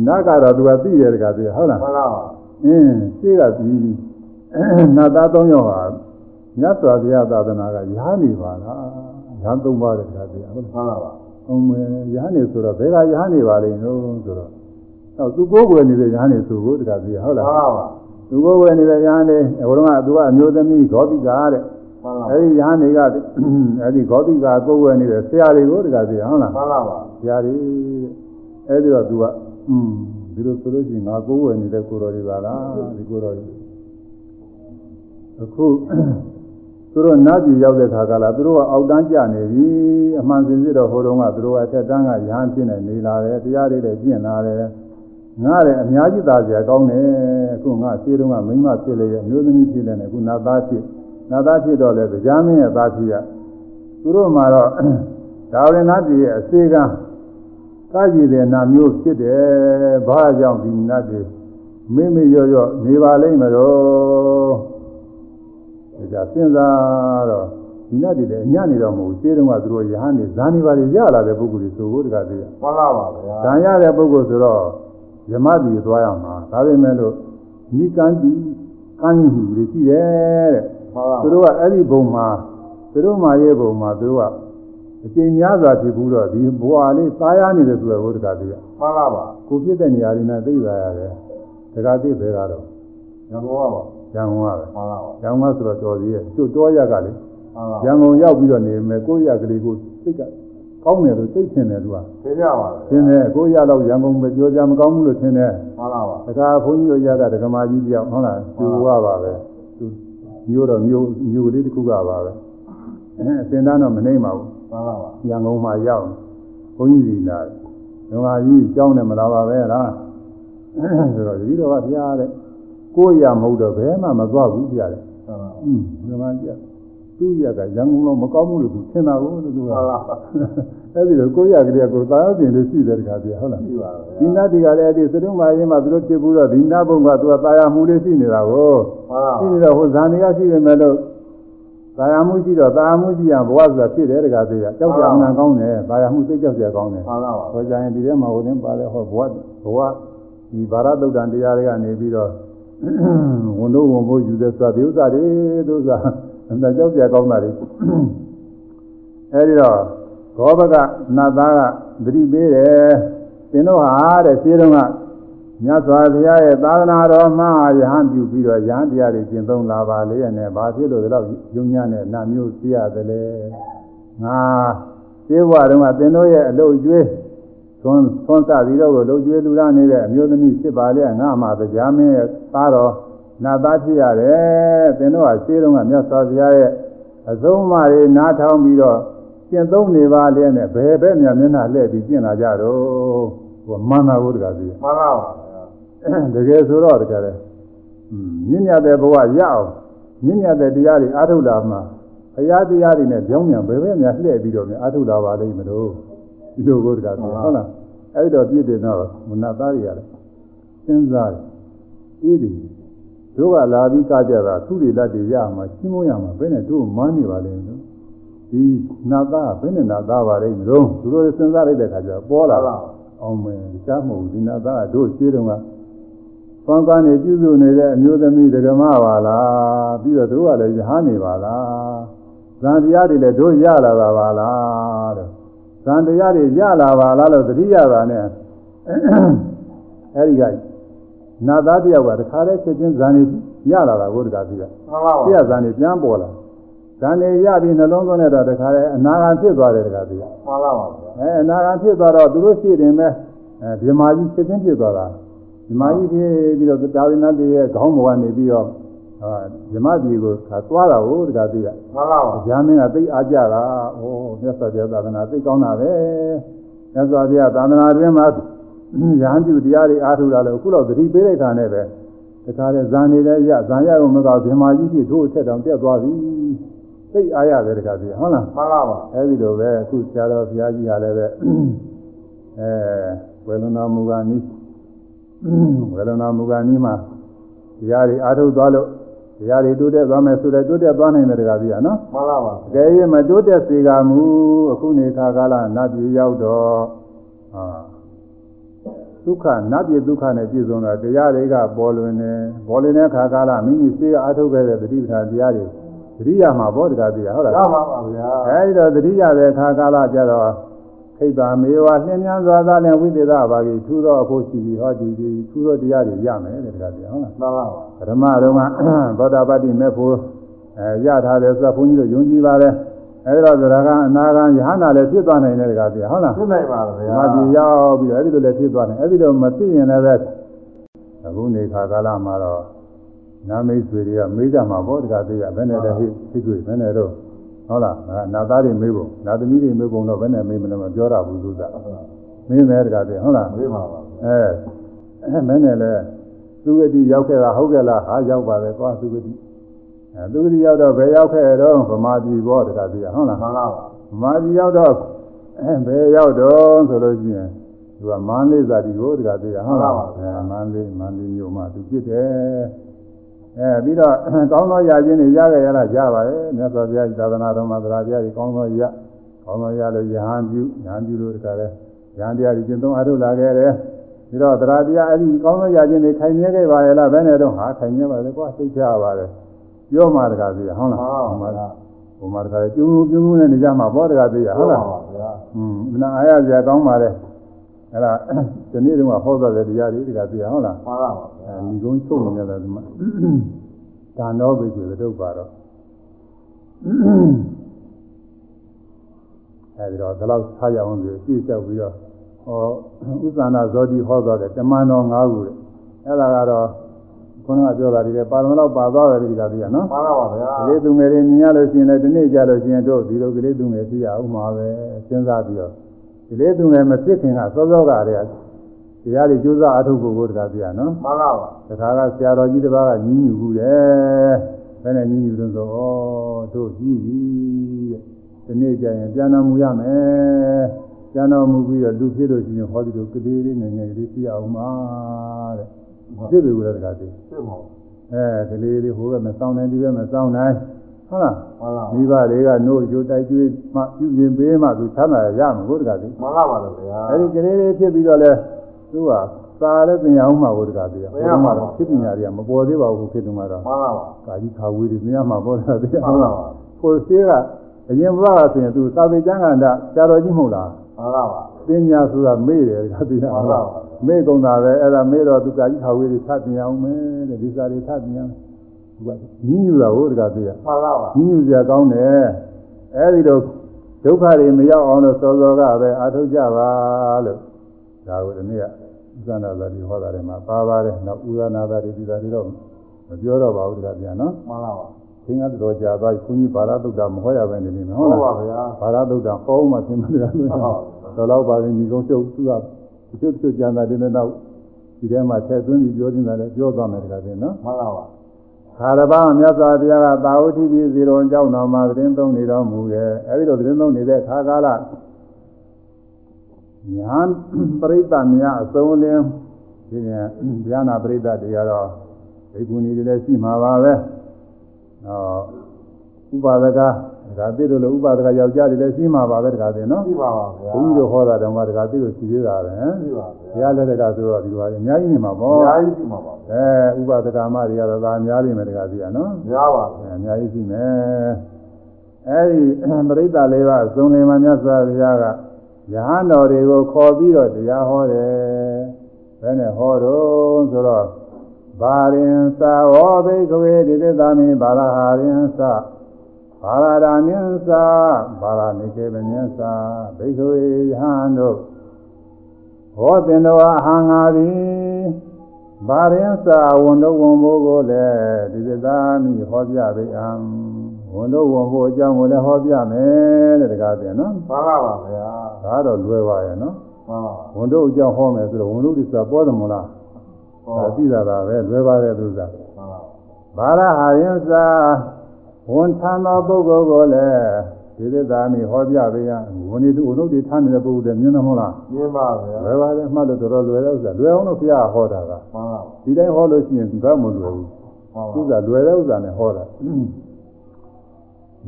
နတ်ကတော့သူကသိတယ်တကားသိရဟုတ်လားမှန်ပါပါအင်းရှေ့ကပြီးနတ်သားသုံးယောက်ဟာမြတ်စွာဘုရားသာသနာကရားနေပါလား ရားသုံးပါးတဲ့တကားသိရဟုတ်လားမှန်ပါပါအောင်မယ်ရားနေဆိုတော့ဘယ်ကရားနေပါလိမ့်လို့ဆိုတော့တော့သူကိုယ်ကိုယ်နေတဲ့ရားနေဆိုဖို့တကားသိရဟုတ်မှလားန်ပါပါသူကိုယ်ဝယ်နေတဲ့ရဟန်းလေးဘုရားကသူကအမျိုးသမီးဂောတိကာတဲ့မှန်ပါအဲဒီရဟန်းတွေကအဲဒီဂောတိကာကိုယ်ဝယ်နေတဲ့ဆရာတွေကိုတကယ်သိဟုတ်လားမှန်ပါပါဆရာတွေအဲဒီတော့သူကอืมဒီလိုဆိုလို့ရှိရင်ငါကိုယ်ဝယ်နေတဲ့ကိုယ်တော်တွေပါလားဒီကိုယ်တော်တွေအခု သူတို့နတ်ပြည်ရောက်တဲ့ခါကလာသူတို့ကအောက်တန်းကြနေပြီအမှန်စင်စစ်တော့ဟိုတုန်းကသူတို့ကအထက်တန်းကရဟန်းဖြစ်နေနေလာတယ်တရားတွေလည်းကျင့်လာတယ်ငါလည်းအများကြီးသားစရာကောင်းတယ်အခုငါခြေတုံးကမိန်းမဖြစ်လေရဲ့အမျိုးသမီးဖြစ်နေတယ်အခုနတ်သားဖြစ်နတ်သားဖြစ်တော့လေကြာမင်းရဲ့သားဖြစ်ရသူတို့မှာတော့ဒါဝင်နတ်ပြည်ရဲ့အစေကကာကြည်တဲ့နာမျိုးဖြစ်တယ်ဘာကြောင့်ဒီနတ်တွေမိမိရော့ရော့နေပါလိမ့်မလို့ဒါ ကြစဉ်းစားတော့ဒီနတ်တွေလည်းအညံ့နေတော့မဟုတ်ခြေတုံးကသူတို့ရဟန်းနေဇာနေပါလေရလာတဲ့ပုဂ္ဂိုလ်တွေဆိုဖို့တကားသေးရမှန်ပါပါဗျာ။ဒါရတဲ့ပုဂ္ဂိုလ်ဆိုတော့ယမတိသွားရမှာ။ဒါပေမဲ့လို့နိကန္တိကမ်းမှုတွေရှိတယ်တဲ့မှန်ပါ။သူတို့ကအဲ့ဒီဘုံမှာသူတို့မှာရဲ့ဘုံမှာသူတို့ကအကျဉ်းများစွာဖြစ်ဘူးတော့ဒီဘဝလေးသားရနေတယ်ဆိုတော့ဘုရားတရားမှန်ပါပါ။ကိုဖြစ်တဲ့နေရာလေးနဲ့သိပါရတယ်။တခါသိပဲကတော့ရန်ကုန်ကပါ ရန်ကုန်ကပဲမှန်ပါပါ။ရန်ကုန်ကဆိုတော့တော်သေးရဲ့။သူ့တောရကလေမှန်ပါရန်ကုန်ရောက်ပြီးတော့နေမယ်ကိုယ့်ရကလေးကိုစိတ်ကကောင်းတယ်လို့စိတ်ထင်တယ်သူကသိကြပါထင်တယ်ကိုယ့်ရတော့ရန်ကုန်ပဲပြောကြမကောင်းဘူးလို့ထင်တယ်မှန်ပါပါတခါဘုန်းကြီးတို့ရတာဒကမာကြီးတယောက်ဟုတ်လားသူကပါပဲသူမျိုးတော့မျိုးမျိုးလေးတစ်ခုကပါပဲအဲအစင်တန်းတော့မနေပါဘူးမှန်ပါပါရန်ကုန်မှာရောက်ဘုန်းကြီးစီလာတယ်ဒကမာကြီးကြောင်းတယ်မလာပါပဲလားဆိုတော့ဒီတော့ကဘုရားတဲ့ ကိုယ်ရမဟုတ်တော့ဘယ်မှမသွားဘူးပြရတယ်ဟုတ်ပါဘူးဒီမှာပြသူ့ရကရန်ကုန်လုံးမကောင်းဘူးလို့သူထင်တာကိုသူကအဲ့ဒီတော့ကိုယ်ရကလေးကကိုယ်သာယောတင်လို့ရှိတယ်တခါပြဟုတ်လားရှိပါဘူးဒီနာတိကလည်းအဲ့ဒီသတုမာရင်းမှာသူတို့ပြဘူးတော့ဒီနာဘုံကသူကသာယာမှုလေးရှိနေတာကိုရှိနေတော့ဟိုဇာနေကရှိပေမဲ့လို့သာယာမှုရှိတော့သာယာမှုရှိရဘဝဆိုတာဖြစ်တယ်တခါသေးတာကြောက်ကြမှန်ကောင်းတယ်သာယာမှုစိတ်ကြောက်ကြကောင်းတယ်ဟုတ်လားဟောကြရင်ဒီထဲမှာဟိုတင်းပါလဲဟောဘဝဘဝဒီဗာရတုတ်တန်တရားတွေကနေပြီးတော့ ဝန်တို့ဝန်ဖို့ယူတဲ့ဆိုတာဒီဥစ္စာတွေသူဥစ္စာအမှန်ကြောက်ကြကောင်းတာတွေအဲဒီတော့ဘောဘကနတ်သားကသတိပေးတယ်သင်တို့ဟာတဲ့ခြေတုံးကမြတ်စွာဘုရားရဲ့သာသနာတော်မှာယဟန်ပြုပြီးတော့ယဟန်တရားတွေကျင့်သုံးလာပါလေနဲ့ဘာဖြစ်လို့ဒီလောက်ယုံညံ့တဲ့နာမျိုးသိရတယ်လဲငါသေဘဝတုန်းကသင်တို့ရဲ့အလုပ်ကျွေး သွန်းသွန်းစပြီးတော့ကိုလှုပ်ကျွေးလူရနေတဲ့အမျိုးသမီးဖြစ်ပါလေငါမှတရားမင်းရဲ့သားတော်နာသားဖြစ်ရတယ်သင်တို့ဟာခြေတုံးကမြတ်စွာဘုရားရဲ့အဆုံးအမတွေနားထောင်ပြီးတော့ကျင့်သုံးနေပါလေနဲ့ဘယ်ဘက်မြမျက်နှာလှည့်ပြီးကျင့်လာကြတော့ဟိုမှန်တာကိုတကယ်သိမှန်ပါပါဗျာတကယ်ဆိုတော့တကယ်လေမြင့်မြတ်တဲ့ဘဝရအောင်မြင့်မြတ်တဲ့တရားတွေအားထုတ်လာမှဘုရားတရားတွေနဲ့ကြောင်းမြန်ဘယ်ပဲများလှည့်ပြီးတော့များအားထုတ်လာပါလိမ့်မလို့ ဒီလိုကိုတကယ်သိဟုတ်လားအဲ့တော့ပြည့်တယ်တော့မနတ်သားတွေရတယ်စဉ်းစားတယ်အေးဒီတို့ကလာပြီးကကြတာသူတွေလက်တွေရမှာရှင်းမရမှာဘယ်နဲ့တို့မန်းနေပါလိမ့်မလို့ဒီနာသားဘယ်နဲ့နာသားပါလိမ့်မလို့သူတို့စဉ်းစားလိုက်တဲ့ခါကျတော့ပေါ်လာတာအောင်မယ်ရှားမဟုတ်ဘူးဒီနာသားကတို့ရှင်းတော့ကပန်းကားနေပြုစုနေတဲ့အမျိုးသမီးဒကမပါလားပြီးတော့တို့ကလည်းရဟန်းနေပါလားဇန်တရားတွေလည်းတို့ရလာတာပါလားတဲ့ ဇန်တရားတွေရလာပါလားလို့သတိရတာနဲ့အဲဒီကနာသားတယောက်ကတခါတည်းချက်ချင်းဇန်နေရလာတာကိုတခါပြီးတော့မှန်ပါပါပြဇန်နေပြန်ပေါ်လာဇန်နေရပြီးနှလုံးသွင်းတဲ့တော့တခါတည်းအနာဂတ်ဖြစ်သွားတယ်တခါပြီးတော့မှန်ပါပါဗျာအဲအနာဂတ်ဖြစ်သွားတော့သူတို့ရှိတယ်မဲ့အဲဗြဟ္မာကြီးချက်ချင်းဖြစ်သွားတာဗြဟ္မာကြီးဖြစ်ပြီးတော့တာဝိနတ်ရဲ့ခေါင်းပေါ်ကနေပြီးတော့ ဟာဗြဟ္မာကြီးကိုခါသွားတာဟုတ်တခါပြီးတော့မှန်ပါပါဂျာမင်းကသိအားကြတာ။အိုးမြတ်စွာဘုရားသာသနာသိကောင်းတာပဲ။မြတ်စွာဘုရားသာသနာတွင်မှာရဟန်းပြုတရားတွေအားထုတ်လာလို့အခုတော့သတိပေးလိုက်တာနဲ့ပဲတခါတည်းဇန်နေလည်းရဇန်ရရုံမကောက်ဗြဟ္မာကြီးဖြစ်ထိုးအထက်တောင်တက်သွားပြီ။သိအားရတယ်တခါပြီးဟုတ်လားမှန်ပါပါ။အဲဒီလိုပဲအခုဆရာတော်ဘုရားကြီးကလည်းပဲအဲဝေလနာမူကနီးဝေလနာမူကနီးမှာတရားတွေအားထုတ်သွားလို့ တရားတွေတိုးတက်သွားမယ်ဆိုတော့တိုးတက်သွားနိုင်တယ်တခါပြီးရနော်။မှန်ပါပါတကယ်၍မတိုးတက်စေကမူအခုနေခါကာလနတ်ပြည်ရောက်တော့ဟာဒုက္ခနတ်ပြည်ဒုက္ခနဲ့ပြည့်စုံတာတရားတွေကပေါ်လွင်နေပေါ်လွင်တဲ့ခါကာလမိမိစေအားထုတ်ခဲ့တဲ့တတိပဌာန်တရားတွေသတိရမှာဘောတကားသိရဟုတ်လားရပါပါဗျာအဲဒီတော့သတိရတဲ့ခါကာလကျတော့ခိ ဗ္ဗမေဝလင်းမြန်းစွာသားနဲ့ဝိသေသဘာကြီးထူသောအဖို့ရှိပြီးဟောဒီဒီထူသောတရားတွေရမယ်တဲ့တကားသိဟုတ်လားမှန်ပါပါပထမတော့ကသောတာပတ္တိမေဖို့အဲရထားတယ်ဆိုတော့ဘုန်းကြီးတို့ယုံကြည်ပါတယ်အဲဒီတော့သရကအနာဂံယဟနာလည်းဖြစ်သွားနိုင်တယ်တကားပြဟုတ်လားသိနိုင်ပါဗျာမပြေရောက်ပြီးတော့အဲဒီလိုလည်းဖြစ်သွားနိုင်အဲဒီလိုမဖြစ်ရင်လည်းပဲအခုနေခါကာလမှာတော့နာမိတ်ဆွေတွေကမေးကြမှာပေါ့တကားသိရဘယ်နဲ့လဲဖြစ်ဖြစ်တွေ့ဘယ်နဲ့တော့ ဟုတ်လားနာသားတွေမေးဖို့နာသမီးတွေမေးဖို့တော့ဘယ်နဲ့မေးမလဲမပြောရဘူးသူကမင်းလည်းတကားသိဟုတ်လားသိပါပါအဲအဲမင်းနဲ့လဲသူဂတိရောက်ခဲ့တာဟုတ်ကဲ့လားဟာရောက်ပါပဲကွာသူဂတိအဲသူဂတိရောက်တော့ဘယ်ရောက်ခဲ့တော့ဗမာပြည်ဘောတခါတည်းဟုတ်လားမှန်ပါပါဗမာပြည်ရောက်တော့အဲဘယ်ရောက်တော့ဆိုလို့ရှိရင်သူကမန္တလေးဇာတိကိုတခါတည်းဟုတ်လားအဲမန္တလေးမန္တလေးမြို့မှာသူဖြစ်တယ် အဲပြီးတော့ကောင်းသောရာချင်းတွေရခဲ့ရတာရပါရဲ့မြတ်စွာဘုရားသာသနာတော်မှာသရာတရားကြီးကောင်းသောရကောင်းသောရလို့ယဟန်ပြုယဟန်ပြုလို့တခါလဲယဟန်တရားကြီးကျင့်သုံးအားထုတ်လာခဲ့တယ်ပြီးတော့တရားတရားအဲ့ဒီကောင်းသောရာချင်းတွေခိုင်မြဲခဲ့ပါရဲ့လားဘယ်နဲ့တော့ဟာခိုင်မြဲပါလေကွာသိချရပါလေပြောမှတကားသေးဟုတ်လားမှန်ပါပါဟိုမှာတကားကျူးကျူးနဲ့နေကြမှာဘောတကားသေးရဟုတ်လားပါဗျာอืมမနာအားရစရာကောင်းပါလေ အဲ့ဒါဒီနေ့တုန်းကဟောတော့တဲ့တရားတွေတကားသေးရဟုတ်လားမှန်ပါပါအဲဒီကုန်းချုပ်နေကြတယ်ဒီမှာဒါနောဘိဆိုတဲ့ဒုက္ခတော့အဲဒီတော့ဒီလောက်ထားရအောင်ဆိုကြည့်လျှောက်ပြီးတော့ဟောဥစ္စာနာဇောတိဟောတော့တယ်တမန်တော်၅ခုတဲ့အဲ့ဒါကတော့ခုနကပြောတာဒီလေပါရမလောက်ပါသွားတယ်ဒီကတည်းကနော်မှန်ပါပါဗျာကလေးသူငယ်တွေမြင်ရလို့ရှိရင်လည်းဒီနေ့ကြလို့ရှိရင်တို့ဒီလိုကလေးသူငယ်ဖြစ်ရအောင်မှာပဲစဉ်းစားပြီးတော့ ဒီလေးသူငယ်မဖြစ်ခင်ကစောစောကတည်းကတရားတွေကြိုးစားအထုတ်ဖို့ကိုတကားပြရနော်မှန်ပါပါတခါကဆရာတော်ကြီးတစ်ပါးကညီးညူဘူးတယ်ဘယ်နဲ့ညီးညူလို့ဆိုဩတို့ကြီးကြီးတဲ့ဒီနေ့ကျရင်ပြန်တော်မူရမယ်ပြန်တော်မူပြီးတော့လူဖြစ်လို့ရှိရင်ဟောဒီလိုကလေးလေးငယ်ငယ်လေးပြရအောင်ပါတဲ့ဖြစ်ပြီဘူးလားတခါတည်းသိပါအဲကလေးလေးဟိုဘက်မဆောင်နိုင်ဒီဘက်မဆောင်နိုင် ဟုတ်လားမှန်ပါမိဘတွေကနို့ကြိုတိုက်ကျွေးမှပြုရင်ပေးမှသူချမ်းသာရမှာကိုတကားတည်းမှန်ပါပါဗျာအဲဒီကလေးလေးဖြစ်ပြီးတော့လဲသူကသာလည်းသင်ရအောင်မှာကိုတကားတည်းဖြစ်ပညာတွေကမပေါ်သေးပါဘူးဖြစ်တယ်မှာတော့မှန်ပါပါကာကြီးခါဝေးတွေသင်ရမှာပေါ်တာတည်းမှန်ပါပါကိုရှိကအရင်ဘဝကဆိုရင်သူသာဝေကျမ်းကန္တာဆရာတော်ကြီးမဟုတ်လားမှန်ပါပါပညာဆိုတာမေ့တယ်တကားတည်းမှန်ပါပါမေ့ကုန်တာပဲအဲ့ဒါမေ့တော့သူကာကြီးခါဝေးတွေသတ်သင်ရအောင်မယ်တဲ့ဒီစာတွေသတ်သင်ရမယ်သူ ကညီးညူတာဟုတ်တကားတည်းမှန်ပါပါညညူစရာကောင်းတယ်အဲဒီတော့ဒုက္ခတွေမရောက်အောင်လို့စောစောကပဲအာထုတ်ကြပါလို့ဒါကိုဒီနေ့ကဥဇနာသာဒီဟောတာတွေမှာပါပါတယ်နောက်ဥဇနာသာဒီဒီသာတွေတော့မပြောတော့ပါဘူးတခါပြန်နော်မှန်ပါပါသင်္ကတော်ကြာသွားခွန်ကြီးဘာရတုတ်တာမဟောရပဲနေနေနော်ဟုဟုတ်တ်ပါလားဗျာဘာရတုတ်တာဟောမှသင်္ကတော်ကတော်တော့ပါရင်ဒီကုန်းချုပ်သူကတချို့တချို့ကြံတာဒီနေ့တော့ဒီထဲမှာထည့်သွင်းပြီးပြောနေတာလည်းပြောသွားမယ်တခါပြင်နော်မှန်ပါပါ ခါရပမြတ်စွာဘုရားကတာဝတိပြည်စီတော်ကြောင်းတော်မှာသတင်းသုံးနေတော်မူတယ်အဲဒီလိုသတင်းသုံးနေတဲ့ခါကာလညာပရိသတ်များအစုံလင်းဖြင့်ဉာဏပရိသတ်တွေကတော့ဒိဂုဏီတွေလည်းရှိမှာပါပဲ။ဟောဥပါဒကာ ဒါသိလို့လို့ဥပါဒကယောက်ျားတွေလည်းရှိမှာပါပဲတခါသိနော်ရှိပါပါဗျာ။ဘုန်းကြီးတို့ဟောတာတော့မှတခါသိလို့ရှိသေးတာပဲရှိပါ။ဗျာဘုရားလက်ထက်ကဆိုတော့ဒီလိုပါလေအများကြီးနေမှာအပေါ့များကြီးရှိမှာပါ။အဲဥပါဒကမတွေကတော့ဒါအများကြီးမယ်တခါသိရနော်။များပါအဲအများကြီးရှိမယ်အဲဒီပရိသတ်လေးပါဇုံလင်မမြတ်စွာဘုရားကယဟန်တော်တွေကိုခေါ်ပြီးတော့တရားဟောတယ်ဘယ်နဲ့ဟောတော့ဆိုတော့ဘာရင်သာဟောဘိကဝေဒီသသာမိဘာလာဟာရင်သ ဘာလာဒာနင်းသာဘာလာနိကေပနင်းသာဘိကဝေယဟန်တို့ဟောတင်တော်အဟံငါသည်ဘာရင်သာဝန်တော်ဝန်ဘိုးကိုလည်းဒီသသာမိဟောပြပေအံဝန်တော်ဝန်ဘိုးအကြောင်းကိုလည်းဟောပြမယ်တဲ့တကားပြန်နော်မှန်ပါပါဗျာဒါတော့လွယ်ပါရဲ့နော်မှန်ပါဝန်တို့အကြောင်းဟောမယ်ဆိုတော့ဝန်တို့ဒီဆိုတာပေါ်တယ်မလားဟောဒါသိတာပါပဲလွယ်ပါတယ်သူစားမှန်ပါဘာရဟာရင်စာ ဝန်ထမ်းသောပုဂ္ဂိုလ်ကိုလည်းဒီသစ္စာမိဟောပြပေးရဝန်ဒီသူဝန်တို့ဒီထမ်းနေတဲ့ပုဂ္ဂိုလ်တွေမြင်တယ်မဟုတ်လားရှင်းပါဗျာလွယ်ပါတယ်မှတ်လို့တော်တော်လွယ်တဲ့ဥစ္စာလွယ်အောင်လို့ဘုရားဟောတာကမှန်ပါဒီတိုင်းဟောလို့ရှိရင်ဘာမှမလွယ်ဘူးမှန်ပါဥစ္စာလွယ်တဲ့ဥစ္စာနဲ့ဟောတာ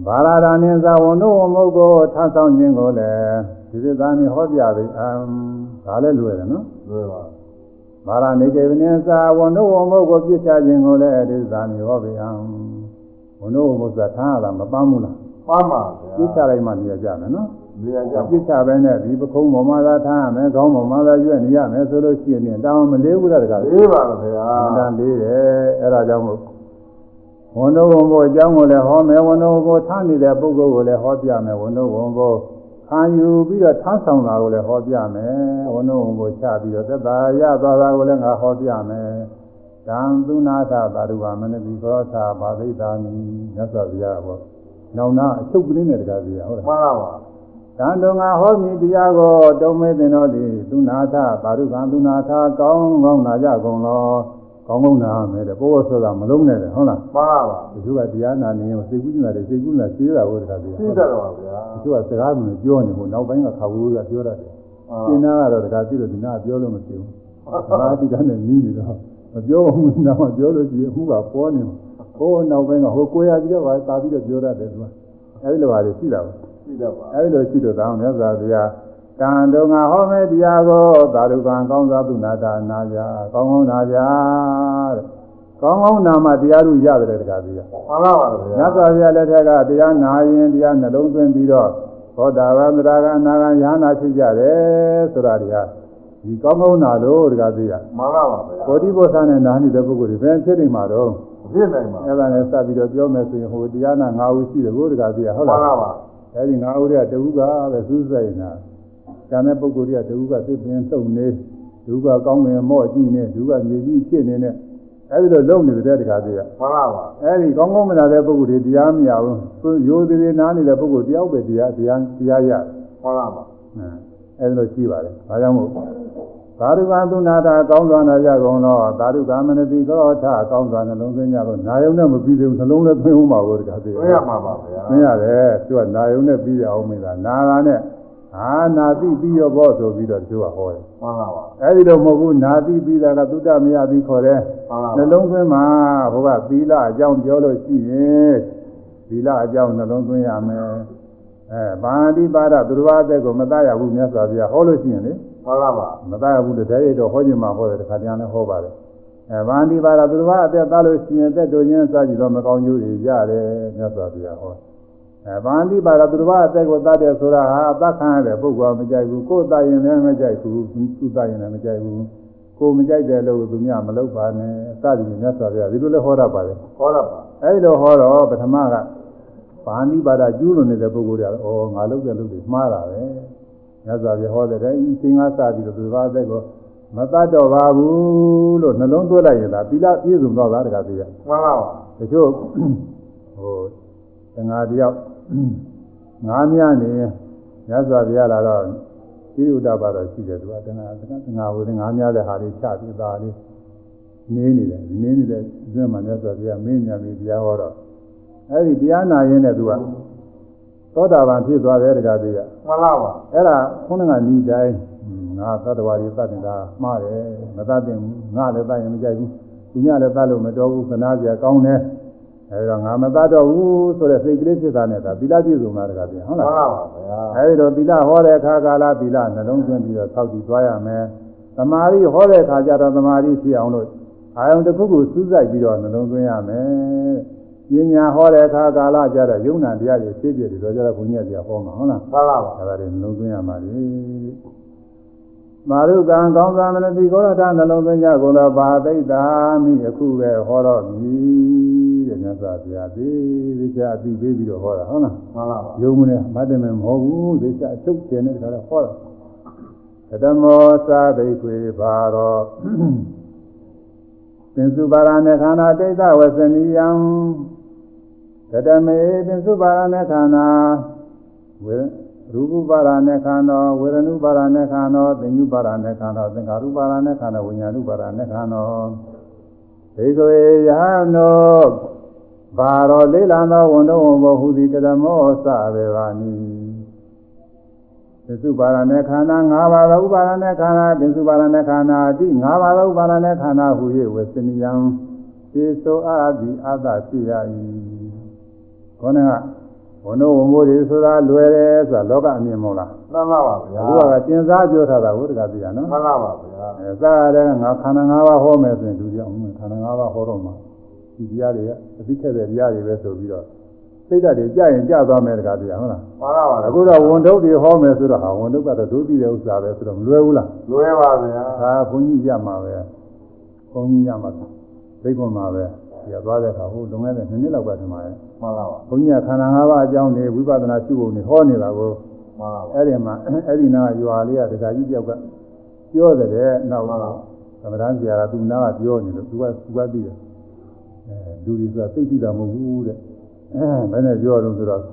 ဘာလာဒာနိသာဝန်တို့ဝန်မုတ်ကိုထမ်းဆောင်ခြင်းကိုလည်းဒီသစ္စာမိဟောပြပေးအံဒါလည်းလွယ်တယ်နော်လွယ်ပါမာရနေကေဝိနသာဝန်တို့ဝန်မုတ်ကိုပြစ်ချခြင်းကိုလည်းဒီသစ္စာမိဟောပေးအံဝန်တို့ ဝန်မုတ်ဆိုတာထားရတာမပန်းဘူးလားမှန်ပါဗျာပြစ်ချလိုက်မှနေရကြမယ်နော်နေရာကြောင့်ပြစ်ချပဲနဲ့ဒီပခုံးပေါ်မှာသာထားရမယ်ခေါင်းပေါ်မှာသာရွက်နေရမယ်ဆိုလို့ရှိရင်တောင်းမလေးဘူးလားတကားလေးပါဗျာအန္တန်လေးတယ်အဲ့ဒါကြောင့်မို့ဝန်တို့ဝန်ဘို့အကြောင်းကိုလည်းဟောမယ်ဝန်တို့ဝန်ဘို့ထားနေတဲ့ပုဂ္ဂိုလ်ကိုလည်းဟောပြမယ်ဝန်တို့ဝန်ဘို့ခံယူပြီးတော့ထားဆောင်တာကိုလည်းဟောပြမယ်ဝန်တို့ဝန်ဘို့ချပြီးတော့သက်သာရသွားတာကိုလည်းငါဟောပြမယ် တံသုနာသသာရုဝမနတိကောသာဘာသိတာမိမြတ်စွာဘုရားဟောနောင်နာအချုပ်ကလေးနဲ့တကားကြီးဟုတ်လားမှန်ပါပါတန်တော်ငါဟောမည်တရားကိုတုံးမဲတင်တော်သည်သုနာထပါရုကံသုနာထကောင်းကောင်းနာကြကုန်လောကောင်းကောင်းနာမယ်တဲ့ဘောဝဆိုတာမလုံးနဲ့တဲ့ဟုတ်လားမှန်ပါပါဒီလိုကတရားနာနေရင်စိတ်ကူးနေတာတယ်စိတ်ကူးနေတာရှင်းတာဟုတ်တခါတည်းသိတတ်တော့ဗျာဒီလိုကစကားမျိုးပြောနေဖို့နောက်ပိုင်းကခါဝူးကပြောတတ်တယ်ရှင်းနာကတော့တခါသိလို့ဒီနာပြောလို့မရှိဘူးသမာဓိကနဲ့နီးနေတော့ မပြောဘူးနောက်မှပြောလို့ရှိရင်အခုကပေါ်နေဟိုနောက်ပိုင်းကဟိုကိုရကြီးကပါသာပြီးတော့ပြောတတ်တယ်သူကအဲဒီလိုပါလေရှိတာပါသိတတ်ပါအဲဒီလိုရှိလို့တောင်းမြတ်စွာဘုရားကံတော်ငါဟောမဲ့တရားကိုသာဓုကံကောင်းစွာသုနာတာနာကြကောင်းကောင်းနာကြတဲ့ကောင်းကောင်းနာမှတရားတို့ရတယ်တကားကြီးမှန်ပါပါဗျာမြတ်စွာဘုရားလက်ထက်ကတရားနာရင်တရားနှလုံးသွင်းပြီးတော့သောတာပန်သရဂံနာဂံယ ahanan ဖြစ်ကြတယ်ဆိုတာတွေက ဒီကောင်းကောင်းနာလို့တကားကြီးကမှန်ပါပါဗျာဘောဓိဘောဆာနဲ့နာနေတဲ့ပုဂ္ဂိုလ်တွေဘယ်ဖြစ်နေမှာတော့ဖြစ်နိုင်ပါအဲ့ဒါနဲ့စပ်ပြီးတော့ပြောမယ်ဆိုရင်ဟိုတရားနာ၅ဦးရှိတယ်ဘုရားတကားကြီးဟုတ်မှလားန်ပါပါအဲဒီငါးဦးတွေကတဝူကပဲစူးစိုက်နေတာ။ကျန်တဲ့ပုဂ္ဂိုလ်တွေကတဝူကသစ်ပင်တုံနေ၊ဒုကကောင်းငင်မော့ကြည့်နေ၊ဒုကမြေကြီးဖြစ်နေနဲ့အဲဒီလိုလုံနေတဲ့တခါတည်းကမှန်ပါပါအဲဒီကောင်းကောင်းမလာတဲ့ပုဂ္ဂိုလ်တွေတရားမရဘူး။သူရိုးသေးသေးနားနေတဲ့ပုဂ္ဂိုလ်တယောက်ပဲတရားတရားတရားရတယ်မှန်ပါပါ။အဲဒီလိုရှိပါတယ်။ဒါကြောင့်မို့ သာဓုကသုနာတာကောင်းစွာနာကြကုန်တော့သာဓုကမနတိသောထကောင်းစွာနှလုံးသွင်းကြတော့နာယုံနဲ့မပြီးသေးဘူးနှလုံးလည်းသွင်းဦးမှာကိုတခါတည်းသိရမှာပါဗျာမင်းရတယ်သူကနာယုံနဲ့ပြီးရအောင်မင်းလားနာတာနဲ့အာနာတိပြီးရောဘောဆိုပြီးတော့သူကဟောတယ်မှန်ပါပါအဲဒီတော့မဟုတ်ဘူးနာတိပြီးတာကသုတ္တမယပြီးခေါ်တယ်မှန်ပါနှလုံးသွင်းမှာဘုရားသီလအကြောင်းပြောလို့ရှိရင်သီလအကြောင်းနှလုံးသွင်းရမယ် အဲဘာတိပါဒသူတော်အသက်ကိုမတတ်ရဘူးမြတ်စွာဘုရားဟောလို့ရှိရင်လေမှန်ပါပါမတတ်ရဘူးလေတည်းရတော့ဟောခြင်းမှာဟောတယ်တခါတည်းလည်းဟောပါတယ်အဲဘာတိပါဒသူတော်အသက်တတ်လို့ရှိရင်သက်တို့ချင်းစကြည့်တော့မကောင်းကျိုးတွေရတယ်မြတ်စွာဘုရားဟောအဲဗန္တိပါရသူတစ်ပါးအသက်ကိုတတ်တယ်ဆိုတာဟာအသက်ခံရတဲ့ပုဂ္ဂိုလ်ကမကြိုက်ဘူးကိုယ်တတ်ရင်လည်းမကြိုက်ဘူးသူတတ်ရင်လည်းမကြိုက်ဘူးကိုယ်မကြိုက်တယ်လို့သူများမလုပ်ပါနဲ့အစသည်မြတ်စွာဘုရားဒီလိုလဲဟောတတ်ပါတယ်ခေါ်ရပါအဲဒီလိုဟောတော့ပထမက ဗန္တိပါဒကျူးလွန်နေတဲ့ပုဂ္ဂိုလ်တွေကဩငါလုပ်တဲ့လုပ်တွေမှားတာပဲမြတ်စွာဘုရားဟောတဲ့တိုင်းအချိန်ကစပြီးတော့သူတစ်ပါးအသက်ကိုမတတ်တော့ပါဘူးလို့နှလုံးသွင်းလိုက်ရင်ဒါသီလပြည့်စုံတော့တာတခါတည်းကမှန်ပါပါတချို့ဟိုတငါတယောက်ငါးမြနေရသော်ပြရလာတော့ဒီဥဒ္ဒပါတော့ရှိတယ်သူကတဏှာငါဝေဒငါများတဲ့ဟာလေးချပြီးသားလေးနေနေတယ်နေနေတဲ့အတွင်းမှာမြတ်စွာဘုရားမင်းညာပြီးတရားဟောတော့ အဲ့ဒီတရားနာရင်းနဲ့သူကသောတာပန်ဖြစ်သွားတယ်တကားသေးကမှန်လားပါအဲ့ဒါခုနကဤတိုင်းငါသတ္တဝါတွေသတ်နေတာမှားတယ်မသတ်တင်ဘူးငါလည်းသတ်ရင်မကြိုက်ဘူးသူညလည်းသတ်လို့မတော်ဘူးခနာပြကောင်းတယ်အဲ့တော့ငါမသတ်တော့ဘူးဆိုတဲ့စိတ်ကလေးဖြစ်တာနဲ့ဒါသီလပြည့်စုံတာတကားသေးဟုတ်မှန်လားလားပါဗျာအဲဒီတော့သီလဟောတဲ့အခါကာလသီလနှလုံးသွင်းပြီးတော့ဆောက်တည်သွားရမယ်။သမာဓိဟောတဲ့အခါကျတော့သမာဓိဖြစ်အောင်လို့အာယုံတစ်ခုခုစူးစိုက်ပြီးတော့နှလုံးသွင်းရမယ်။ ပညာဟောတဲ့အခါကာလကျတော့ယုံနာတရားတွေသိပြတယ်တော့ကျတော့ဘုညက်တရားဟောမှာဟုတ်လားမှန်လားပါ။အဲဒါတွေနှလုံးသွင်းရမှာလေ။မာရုကံကောင်းသာမနတိကောရထနှလုံးသွင်းကြကုန်သောဘာသိတာမိအခုပဲဟောတော့ပြီတဲ့မြတ်စွာဘုရားသိသိချာအသိပေးပြီးတော့ဟောတာဟုတ်လား။မှန်လားပါယုံမနဲ့မတ်တယ်မဟုတ်ဘူးသိချအချုပ်ကျင်တဲ့ခါတော့ဟောတာတမောသာဘိခွေဘာရောပင်စုပါရณေခန္ဓာဒိဋ္ဌဝဆနိယံ တတမေပင်စုပါရณေခန္ဓာဝေရူပပါရณေခန္ဓာဝေရဏုပါရณေခန္ဓာသင်္ညုပါရณေခန္ဓာသင်္ခါရုပါရณေခန္ဓာဝိညာဏုပါရณေခန္ဓာဒိဋ္ဌဝေယဟနောဘာရောလေးလံသောဝန်တော်ဝန်ဘောဟုသည်ကတမောစဘေဘာနိသစ္စုပါရณေခန္ဓာ၅ပါးသောဥပါရณေခန္ဓာသစ္စုပါရณေခန္ဓာအတိ၅ပါးသောဥပါရณေခန္ဓာဟူ၍ဝေစနိယံသေသောအာတိအာသဖြစ်ရ၏ ခေါင်းကဝန်တော်ဝန်ဘောတွေဆိုတာလွယ်တယ်ဆိုတာလောကအမြင်မဟုတ်လားမှန်လားပါဗျာအခုကကျင်စားပြောထားတာဟုတ်တကပြရနော်မှန်လားပါဗျာအဲစားရတဲ့ငါခန္ဓာ၅ပါးဟောမယ်ဆိုရင်လူကြောင့်ခန္ဓာ၅ပါးဟောတော့မှာဒီတရားတွေကအသိခဲ့တဲ့တရားတွေပဲဆိုပြီးတော့စိတ်ဓာတ်တွေကြာရင်ကြာသွားမယ်တကားတရားဟုတ်လားမှန်လားပါအခုတော့ဝန်ထုတ်တွေဟောမယ်ဆိုတော့ဟာဝန်ထုတ်ကတော့ဒုတိယဥစ္စာပဲဆိုတော့မလွယ်ဘူးလားလွယ်ပါဗျာဒါဘုန်းကြီးရမှာပဲဘုန်းကြီးရမှာသိခွန်မှာပဲ ဒီကသွားတဲ့အခါဟိုလွန်ခဲ့တဲ့နှစ်နှစ်လောက်ကတည်းကမှန်လားပါဘုန်းကြီးကခန္ဓာ၅ပါးအကြောင်းတွေဝိပဿနာရှုဖို့နေဟောနေတာကိုမှန်လားပါအဲ့ဒီမှာအဲ့ဒီနာရွာလေးကဒကာကြီးတယောက်ကပြောတယ်တဲ့နောက်သမထဆရာကသူနာကပြောနေလို့သူကသူကသိတယ်အဲလူတွေဆိုတာသိသိတာမဟုတ်ဘူးတဲ့အဲဘယ်နဲ့ပြောတော့ဆိုတော့ဆ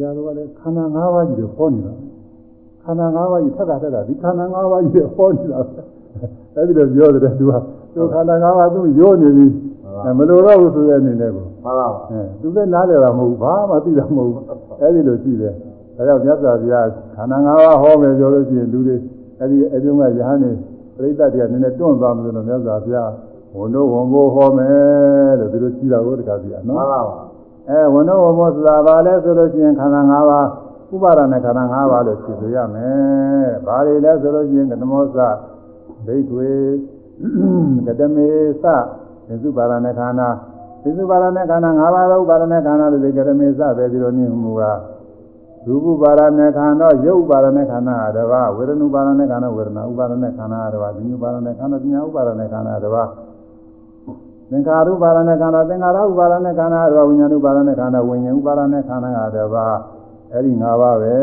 ရာတော်ကလည်းခန္ဓာ၅ပါးကြီးကိုဟောနေတာခန္ဓာ၅ပါးကြီးထက်ကထက်ကဒီခန္ဓာ၅ပါးကြီးကိုဟောနေတာအဲ့ဒီလိုပြောတယ်သူကသူခန္ဓာ၅ပါးသူရိုးနေပြီ မလိုတော့ဘူးဆိုတဲ့အနေနဲ့ကိုမှန်လားပါအဲသူလည်းနားလည်တာမဟုတ်ဘူးဘာမှသိတာမဟုတ်ဘူးအဲဒီလိုရှိတယ်ဒါကြောင့်မြတ်စွာဘုရားခန္ဓာ၅ပါးဟောမယ်ပြောလို့ရှိရင်လူတွေအဲဒီအပြုံးကယဟန်နေပြိဿတွေကနည်းနည်းတွန့်သွားမှလို့မြတ်စွာဘုရားဝန်တို့ဝန်ကိုဟောမယ်လို့သူတို့ကြည်တာကိုတခါပြရမှနော်န်လားပါအဲဝန်တို့ဝန်ကိုဆိုတာဘာလဲဆိုလို့ရှိရင်ခန္ဓာ၅ပါးဥပါဒနဲ့ခန္ဓာ၅ပါးလို့ဖြေဆိုရမယ်ဘာတွေလဲဆိုလို့ရှိရင်ကတမောစဒိဋ္ဌွေကတမေစ သစ္စုပါဒနာခန္ဓာသစ္စုပါဒနာခန္ဓာ၅ပါးသောဥပါဒနာခန္ဓာလို့ဒီကြရမေစပဲဒီလိုနည်းမူပါရူပပါရဏေခန္ဓာယုတ်ပါရဏေခန္ဓာတဘာဝေဒနုပါရဏေခန္ဓာဝေဒနာဥပါရဏေခန္ဓာတဘာဉာဏ်ပါရဏေခန္ဓာဉာဏ်ဥပါရဏေခန္ဓာတဘာသင်္ခါရုပါရဏေခန္ဓာသင်္ခါရဥပါရဏေခန္ဓာတဘာဝိညာဉ်ဥပါရဏေခန္ဓာဝိညာဉ်ဥပါရဏေခန္ဓာတဘာအဲ့ဒီ၅ပါးပဲ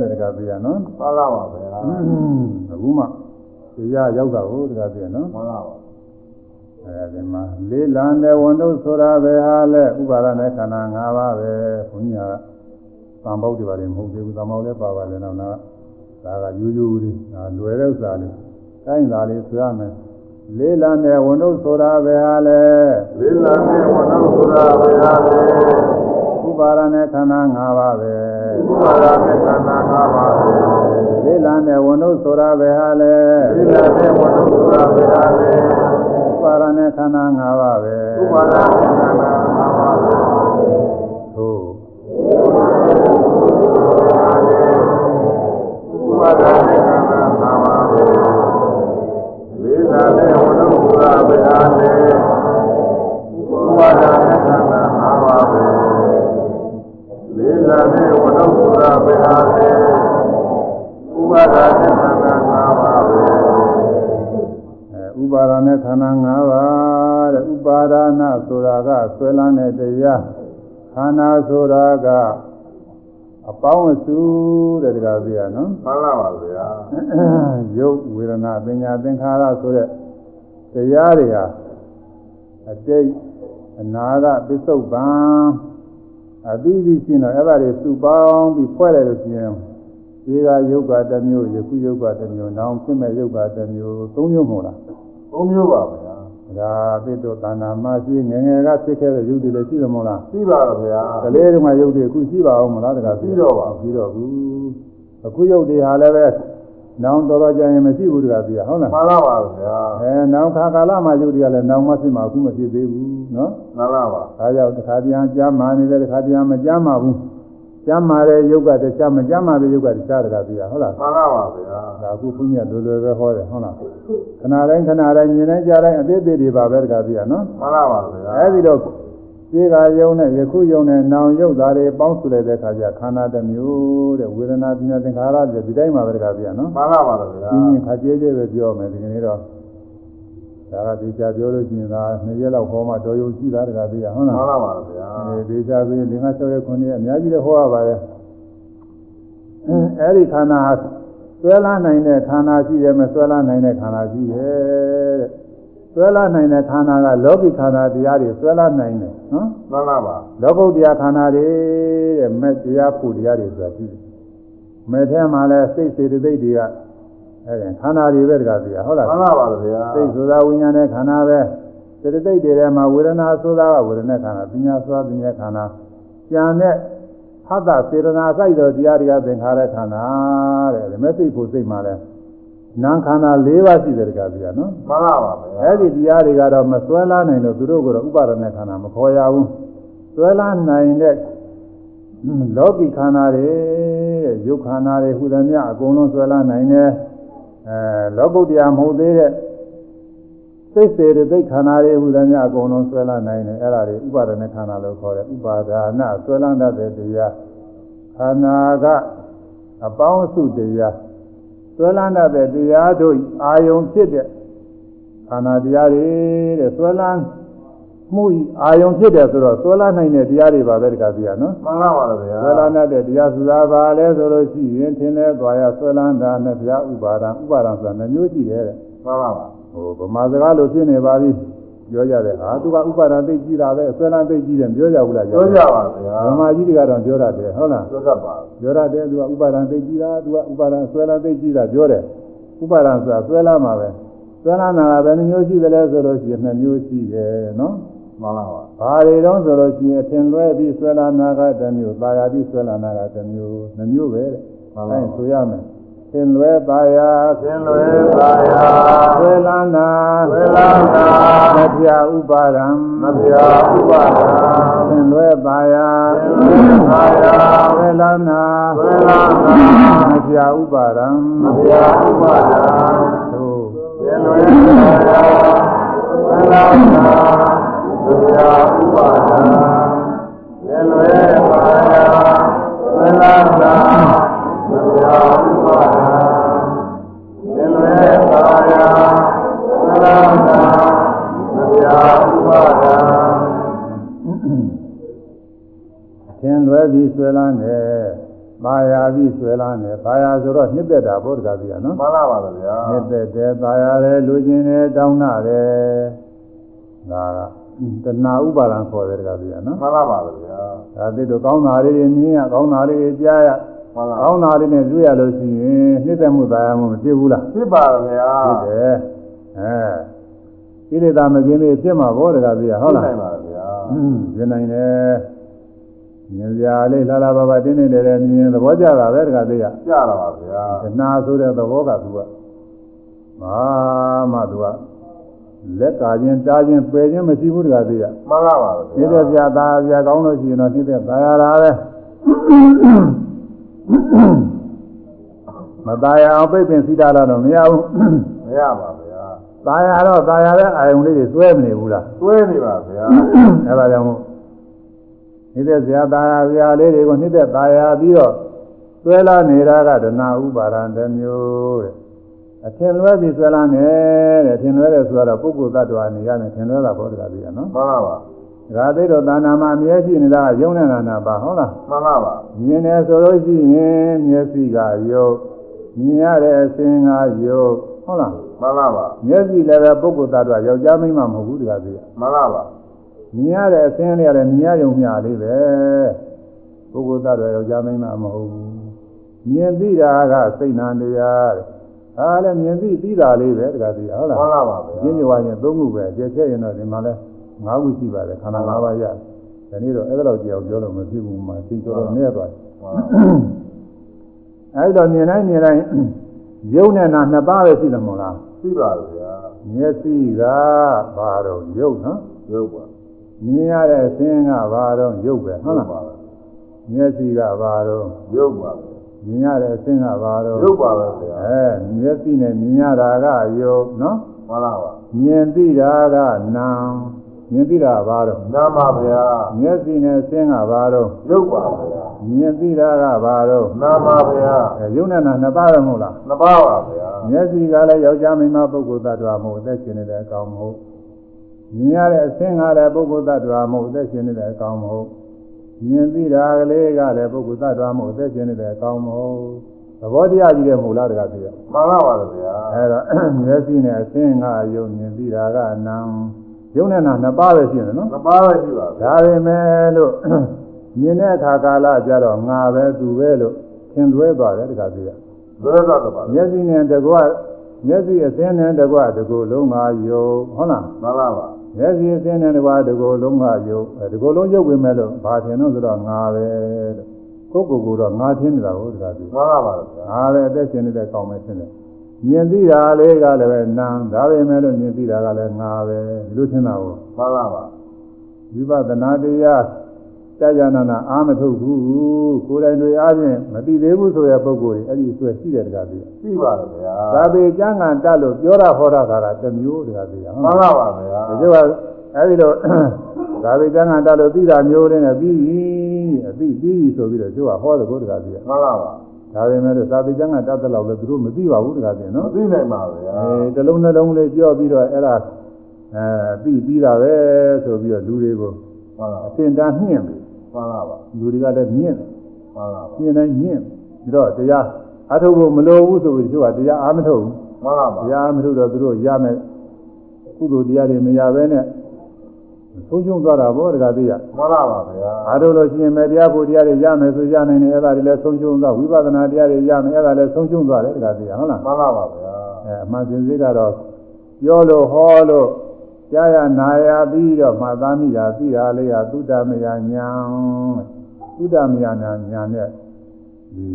တဲ့တခါပြရနော်မှန်ပါပါပဲအခုမှသိရရောက်တာကိုတခါပြရနော်မှန်ပါပါ အဲဒီမှာလေးလံတဲ့ဝန်တို့ဆိုတာပဲဟာလဲဥပါဒနဲ့ခန္ဓာ၅ပါးပဲဘုညာကသံပေါက်တွေပါလေမဟုတ်သေးဘူးသံပေါက်လည်းပါပါလေတော့နာဒါကယူယူလေးဒါလွယ်တဲ့ဥစ္စာလေးတိုင်းသာလေးဆိုရမယ်လေးလံတဲ့ဝန်တို့ဆိုတာပဲဟာလဲလေးလံနဲ့ဝနုဆိုတာဗျာလေဥပါဒနဲ့ခန္ဓာ၅ပါးပဲဥပါဒနဲ့ခန္ဓာ၅ပါးပဲလေးလံတဲ့ဝန်တို့ဆိုတာပဲဟာလဲလေးလံနဲ့ဝနုဆိုတာဗျာလေဥ ပါဒနဲ့ခန္ဓာ၅ပါးပဲဥပါဒနဲ့ခန္ဓာ၅ပါးပဲသို့ဥပါဒနဲ့ခန္ဓာ၅ပါးပဲလေးလံနဲ့ဝနုဆိုတာဗျာလေဥပါဒနဲ့ခန္ဓာ၅ပါးပဲလေးလံနဲ့ဝနုဆိုတာဗျာလေဥပါဒနဲ့ခန္ဓာ ဥပါဒနဲ့ခန္ဓာ၅ပါးတဲ့ဥပါဒနာဆိုတာကဆွဲလန်းတဲ့တရားခန္ဓာဆိုတာကအပေါင်းအစုတဲ့တကားပြရနော်မှန်လားပါဗျာရုပ်ဝေဒနာပညာသင်္ခါရဆိုတဲ့တရားတွေဟာအတိတ်အနာဂတ်ပစ္စုပန်အသီးသီးရှင်းတော့အဲ့ဒါတွေစုပေါင်းပြီးဖွဲ့လိုက်လို့ရှိရင်ဒဒီကယုတ်ကတစ်မျိုးယခုယုတ်ကတစ်မျိုးနောင်ဖြစ်မဲ့ယုတ်ကတစ်မျိုးသုံးမျိုးမဟုတ်လား သုံးမျိုးပါဗျာဒါပိတ္တသန္နာမရှိငယ်ငယ်ကဖြစ်ခဲ့တဲ့ယုတ်တွေလည်းရှိတယ်မဟုတ်လားရှိပါတော့ဗျာကလေးတုန်းကယုတ်တွေအခုရှိပါအောင်မလားတခါရှိတော့ပါရှိတော့ဘူးအခုယုတ်တွေဟာလည်းပဲနောင်တော်တော်ကြာရင်မရှိဘူးတခါပြဟုတ်လားမှန်ပါပါဗျာအဲနောင်ခါကာလမှာယုတ်တွေကလည်းနောင်မဖြစ်မှာအခုမဖြစ်သေးဘူးနော်မှန်ပါပါဒါကြောင့်တခါပြန်ကြားမာနေတဲ့တခါပြန်မကြားမှာဘူး ကြားမာတဲ့ယုတ်ကတခြားမကြားမာတဲ့ယုတ်ကတခြားတခါပြဟုတ်လားမှန်ပါပါဗျာဒါအခုဘုညာလိုလိုပဲဟောတယ်ဟုတ်လားခဏတိုင်းခဏတိုင်းမြင်တိုင်းကြားတိုင်းအသေးသေးတွေပါပဲတခါပြနော်မှန်ပါပါဗျာအဲဒီတော့ဒီကယုံနဲ့ယခုယုံနဲ့နောင်ယုတ်သားတွေပေါင်းစုလိုက်တဲ့အခါကျခန္ဓာတစ်မျိုးတဲ့ဝေဒနာပညာသင်္ခါရတွေဒီတိုင်းမှာပဲတခါပြနော်မှန်ပါပါဗျာပြင်းပြင်းခါကျဲကျဲပဲပြောမယ်ဒီကနေ့တော့ ဒါကဒီချာပြောလို့ရှိရင်ဒါနှစ်ရက်လောက်ဟောမှတော်ရုံရှိတာတခါပြဟုတ်လားမှန်ပါပါဗျာအဲဒီချာဆိုရင်ဒီမှာ6ရက်9ရက်အများကြီးလည်းဟောရပါတယ်အဲဒီခန္ဓာဟာဆွဲလာနိုင်တဲ့ခန္ဓာရှိတယ်မဆွဲလာနိုင်တဲ့ခန္ဓာရှိတယ်တဲ့ဆွဲလာနိုင်တဲ့ခန္ဓာကလောကီခန္ဓာတရားတွေဆွဲလာနိုင်တယ်နော်မှန်ပါပါလောကုတ္တရာခန္ဓာတွေတဲ့မဲ့တရားဖို့တရားတွေဆိုတာရှိတယ်မဲ့ထဲမှာလဲစိတ်စေတသိက်တွေက အဲဒီခန္ဓာတွေပဲတကားပြဟုတ်လားမှန်ပါပါဗျာစိတ်ဆိုတာဝိညာဉ်နဲ့ခန္ဓာပဲစေတသိက်တွေထဲမှာဝေဒနာဆိုတာကဝေဒနာခန္ဓာပညာဆိုတာပညာခန္ဓာကြံတဲ့ဟတ္တစေတနာစိုက်တော်တရားတွေကသင်္ခါရခန္ဓာတဲ့ဒါမဲ့စိတ်ဖို့စိတ်မှာလဲနာမ်ခန္ဓာ၄ပါးရှိတယ်တကားပြနော်မှန်ပါပါဗျာအဲ့ဒီတရားတွေကတော့မဆွဲလာနိုင်လို့သူတို့ကတော့ဥပါဒณะခန္ဓာမခေါ်ရဘူးဆွဲလာနိုင်တဲ့လောကီခန္ဓာတွေတဲ့ယုတ်ခန္ဓာတွေဟူသည်များအကုန်လုံးဆွဲလာနိုင်တယ် အဲလောကုတ္တရာမဟုတ်သေးတဲ့စိတ်စေတသိက်ခန္ဓာတွေဟူသည်များအကုန်လုံးဆွဲလာနိုင်တယ်အဲ့ဒါတွေဥပါဒณะခန္ဓာလို့ခေါ်တယ်ဥပါဒါနဆွဲလာတတ်တဲ့တရားခန္ဓာကအပေါင်းအစုတရားဆွဲလာတတ်တဲ့တရားတို့အာယုံဖြစ်တဲ့ခန္ဓာတရားတွေတဲ့ဆွဲလန်း မှုဤအာယုံဖြစ်တယ်ဆိုတော့ဆွဲလန်းနိုင်တဲ့တရားတွေပါပဲတခါပြရနော်မှန်ပါပါဗျာဆွဲလန်းတတ်တဲ့တရားဆိုတာဘာလဲဆိုလို့ရှိရင်သင်လဲသွားရဆွဲလန်းတာနဲ့ဘုရားဥပါဒံဥပါဒံဆိုတာနှမျိုးရှိတယ်တဲ့မှန်ပါပါဟိုဗမာစကားလိုဖြစ်နေပါပြီပြောကြတယ်ဟာသူကဥပါဒံသိကြည့်တာပဲဆွဲလန်းသိကြည့်တယ်ပြောကြဘူးလားပြောကြပါဗျာဗမာကြီးတွေကတော့ပြောရတယ်ဟုတ်လားပြောတတ်ပါပြောရတယ်သူကဥပါဒံသိကြည့်တာသူကဥပါဒံဆွဲလန်းသိကြည့်တာပြောတယ်ဥပါဒံဆိုတာဆွဲလန်းမှာပဲဆွဲလန်းတာကဘယ်နှမျိုးရှိသလဲဆိုလို့ရှိရင်2မျိုးရှိတယ်နော် မှန်ပါပါဘာတွေတုံးဆိုလို့ရှိရင်အထင်လွဲပြီးဆွဲလာနာကတစ်မျိုး၊ပါရပြီးဆွဲလာနာကတစ်မျိုး၊နှမျိုးပဲတဲ့။အဲဆိုရမယ်။ထင်လွဲပါရသင်လွယ်ပါယာဆွဲလာနာဆွဲလာနာမပြဥပါဒံမဗျာဥပါဒာထင်လွဲပါရသင်လွယ်ပါယာဆွဲလာနာဆွဲလာနာမပြဥပါဒံမဗျာဥပါဒာသို့သင်လွယ်ပါယာဆွဲလာနာ မဗျာဥပါဒာသင်လွယ်ပါယာဆွဲလာနာမဗျာဥပါဒာသင်လွယ်ပါယာဆွဲလာနာမဗျာဥပါဒာထင်လွဲပြီးဆွဲလာနေပါရပြီးဆွဲလာနေပါရဆိုတော့နှစ်သက်တာဘုရားပြရနော်မှန်ပါပါဗျာနှစ်သက်တယ်ပါရတယ်လူချင်းတယ်တောင်းနာတယ်ဒါက တဏှာဥပါဒံခေါ်တယ်တကားပြရနော်မှန်ပါပါဗျာဒါသိတော့ကောင်းတာလေးတွေနင်းရကောင်းတာလေးတွေကြားရမှန်ပါကောင်းတာလေးနဲ့တွေ့ရလို့ရှိရင်နှစ်သက်မှုသာယာမှုမဖြစ်ဘူးလားဖြစ်ပါဗျာဖြစ်တယ်အဲကိလေသာမကင်းသေးဖြစ်မှာဘောတကားပြရဟုတ်လားနိုင်ပါဗျာอืมပြင်နိုင်တယ်မြင်ပြလေးလာလာပါပါတင်းနေတယ်လည်းမြင်သဘောကျတာပဲတကားသိရကြတာပါဗျာတဏှာဆိုတဲ့သဘောကသူကမာမှသူက လက်ကခြင်းတားခြင်းပယ်ခြင်းမရှိဘူးတကားသိရ မှန်ပါပါ ဒီ ဗျာ တဲ့ပြသားပြကောင်းလို့ရှိရင်တော့ဒီတဲ့သာရတာပဲမตายအောင်ပြိပင်စီတာတော့မရဘူး မရပါဗျာ ตายတော့ตายတဲ့အာယုံလေးတွေသွဲမနေဘူးလား တွဲနေပါဗျာ အဲဒါကြောင့်မို့နေတဲ့ဇာตายဗျာလေးတွေကိုနေတဲ့ตายပြီးတော့သွဲလာနေတာကဒနာဥပါဒံတစ်မျိုးတဲ့ အထင်လွဲပြီးသွဲလာနေတဲ့အထင်လွဲတယ်ဆိုတော့ပုဂ္ဂိုလ်သတ္တဝါနေရမယ်ထင်လွဲတာဘောတကားပြီးရနော်မှန်ပါပါဒါသိတော့သာနာမှာအမြဲရှိနေတာကယုံနေတာနာပါဟုတ်လားမှန်ပါပါမြင်တယ်ဆိုလို့ရှိရင်မျက်စိကယုတ်မြင်ရတဲ့အစင်းကယုတ်ဟုတ်လားမှန်ပါပါမျက်စိလည်းပဲပုဂ္ဂိုလ်သတ္တဝါယောက်ျားမိန်းမမဟုတ်ဘူးတကားသိရမှန်ပါပါမြင်ရတဲ့အစင်းလေးရတယ်မြင်ရယုံမျှလေးပဲပုဂ္ဂိုလ်သတ္တဝါယောက်ျားမိန်းမမဟုတ်ဘူးမြင်သိတာကစိတ်နာတရားတဲ့ ဒါလည်းမြင်သိသိတာလေးပဲတခါတည်းဟုတ်လားမှန်လားပါဗျာရင်းညဝါရင်သုံးခုပဲကျက်ချက်ရင်တော့ဒီမှာလဲ၅ခုရှိပါတယ်ခန္ဓာ၅ပါးရဒီနေ့တော့အဲ့ဒါတော့ကြောက်ပြောလို့မဖြစ်ဘူးမှာသင်တော်တော်နဲ့သွားတယ်အဲ့တော့မြင်တိုင်းမြင်တိုင်းယုံနဲ့နာနှစ်ပါးပဲရှိတယ်မို့လားရှိပါဗျာမျက်စိကဘာတော့ယုံနော်ရုပ်ပါမြင်ရတဲ့အသင်းကဘာတော့ယုတ်ပဲဟုတ်လားပါမျက်စိကဘာတော့ရုပ်ပါ မြင်ရတဲ့အသင်းကဘာတော့ရုပ်ပါပဲဗျာအဲမျက်စိနဲ့မြင်ရတာကယုတ်နော်မှန်လားပါမြင်သိတာကနာမြင်သိတာဘာတော့နာမဗျာမျက်စိနဲ့သင်းကဘာတော့ရုပ်ပါဗျာမြင်သိတာကဘာတော့နာမဗျာအဲယုံနဲ့နာနှစ်ပါးပဲမဟုတ်လားနှစ်ပါးပါဗျာမျက်စိကလည်းယောက်ျားမိန်းမပုဂ္ဂိုလ်သတ္တဝါမဟုတ်အသက်ရှင်နေတဲ့အကောင်မဟုတ်မြင်ရတဲ့အသင်းကလည်းပုဂ္ဂိုလ်သတ္တဝါမဟုတ်အသက်ရှင်နေတဲ့အကောင်မဟုတ် မြင်သိတာကလေးကလည်းပုဂ္ဂိုလ်သတ္တဝါမဟုတ်အသက်ရှင်နေတဲ့အကောင်မဟုတ်သဘောတရားကြီးတဲ့မဟုတ်လားတကားသိရမှန်လားပါဗျာအဲတော့မျက်စိနဲ့အသင်းကယုံမြင်သိတာကနာယုံနဲ့နာနှစ်ပါးပဲရှိတယ်နော်နှစ်ပါးပဲရှိပါဗျာဒါပေမဲ့လို့မြင်တဲ့အခါကာလကြတော့ငါပဲသူပဲလို့သင်သွဲသွားတယ်တခါသိရလွဲသွားတော့ပါမျက်စိနဲ့တကွမျက်စိအသင်းနဲ့တကွတကူလုံးကယုံဟုတ်လားမှန်လားပါ မျက်စိအသင်းနဲ့တကွတကူလုံးကယုံအဲတကူလုံးရုပ်ဝင်မဲ့လို့ဘာထင်လို့ဆိုတော့ငါပဲလို့ကိုယ့်ကိုယ်ကတော့ငါထင်နေတာဟုတ်တခါသိမှန်လားပါဗျာငါပဲအသက်ရှင်နေတဲ့ကောင်းပဲထင်တယ်မြင်သိတာလေးကလည်းပဲနာဒါပေမဲ့လို့မြင်သိတာကလည်းငါပဲဒီလိုထင်တာကိုမှန်လားပါဝိပဿနာတရား ကြာကြာနာနာအာမထုတ်ဘူးကိုယ်တိုင်တွေအားဖြင့်မသိသေးဘူးဆိုတဲ့ပုံကိုယ်ကြီးအဲ့ဒီဆွဲရှိတယ်တကားသိတယ်ရှိပါဗျာသာပေကျမ်းဂန်တက်လို့ပြောတာဟောတာကတစ်မျိုးတကားသိတယ်မှန်လားပါဗျာဒီကျကအဲ့ဒီတော့သာပေကျမ်းဂန်တက်လို့သိတာမျိုးနဲ့ပြီးပြီအသိပြီးပြီဆိုပြီးတော့ကျကဟောတဲ့ကိုတကားသိတယ်မှန်လားပါဒါပေမဲ့လို့သာပေကျမ်းဂန်တက်တဲ့လောက်လည်းသူတို့မသိပါဘူးတကားသိတယ်မနော်သိနိုင်ပါဗျာအဲတစ်လုံးနှလုံးလေးပြောပြီးတော့အဲ့ဒါအဲပြီးပြီးတာပဲဆိုပြီးတော့လူတွေကိုမှန်လားအစဉ်တန်းနှင့်ပြီ မှန်လားပါလူတွေကလည်းမြင့်တယ်မှန်လားပါမြင့်တိုင်းမြင့်ပြီးတော့တရားအထုတ်ဖို့မလိုဘူးဆိုပြီးတချို့ကတရားအားမထုတ်ဘူးမှန်လားပါတရားအားမထုတ်တော့သူတို့ရမယ်ကုသိုလ်တရားတွေမရဘဲနဲ့ဆုံးရှုံးသွားတာဘောတကားသိရမှန်လားပါဗျာအားထုတ်လို့ရှိရင်မတရားဖို့တရားတွေရမယ်ဆိုရနိုင်တယ်အဲ့ဒါတွေလည်းဆုံးရှုံးသွားဝိပဿနာတရားတွေရမယ်အဲ့ဒါလည်းဆုံးရှုံးသွားတယ်တကားသိရဟုတ်လားမှန်လားပါဗျာအဲအမှန်စင်စစ်ကတော့ပြောလို့ဟောလို့ ကြားရနာရပြီးတော့မှတ်သားမိတာသိတာလေးကသုတ္တမယညာသုတ္တမယညာညာနဲ့ဒီ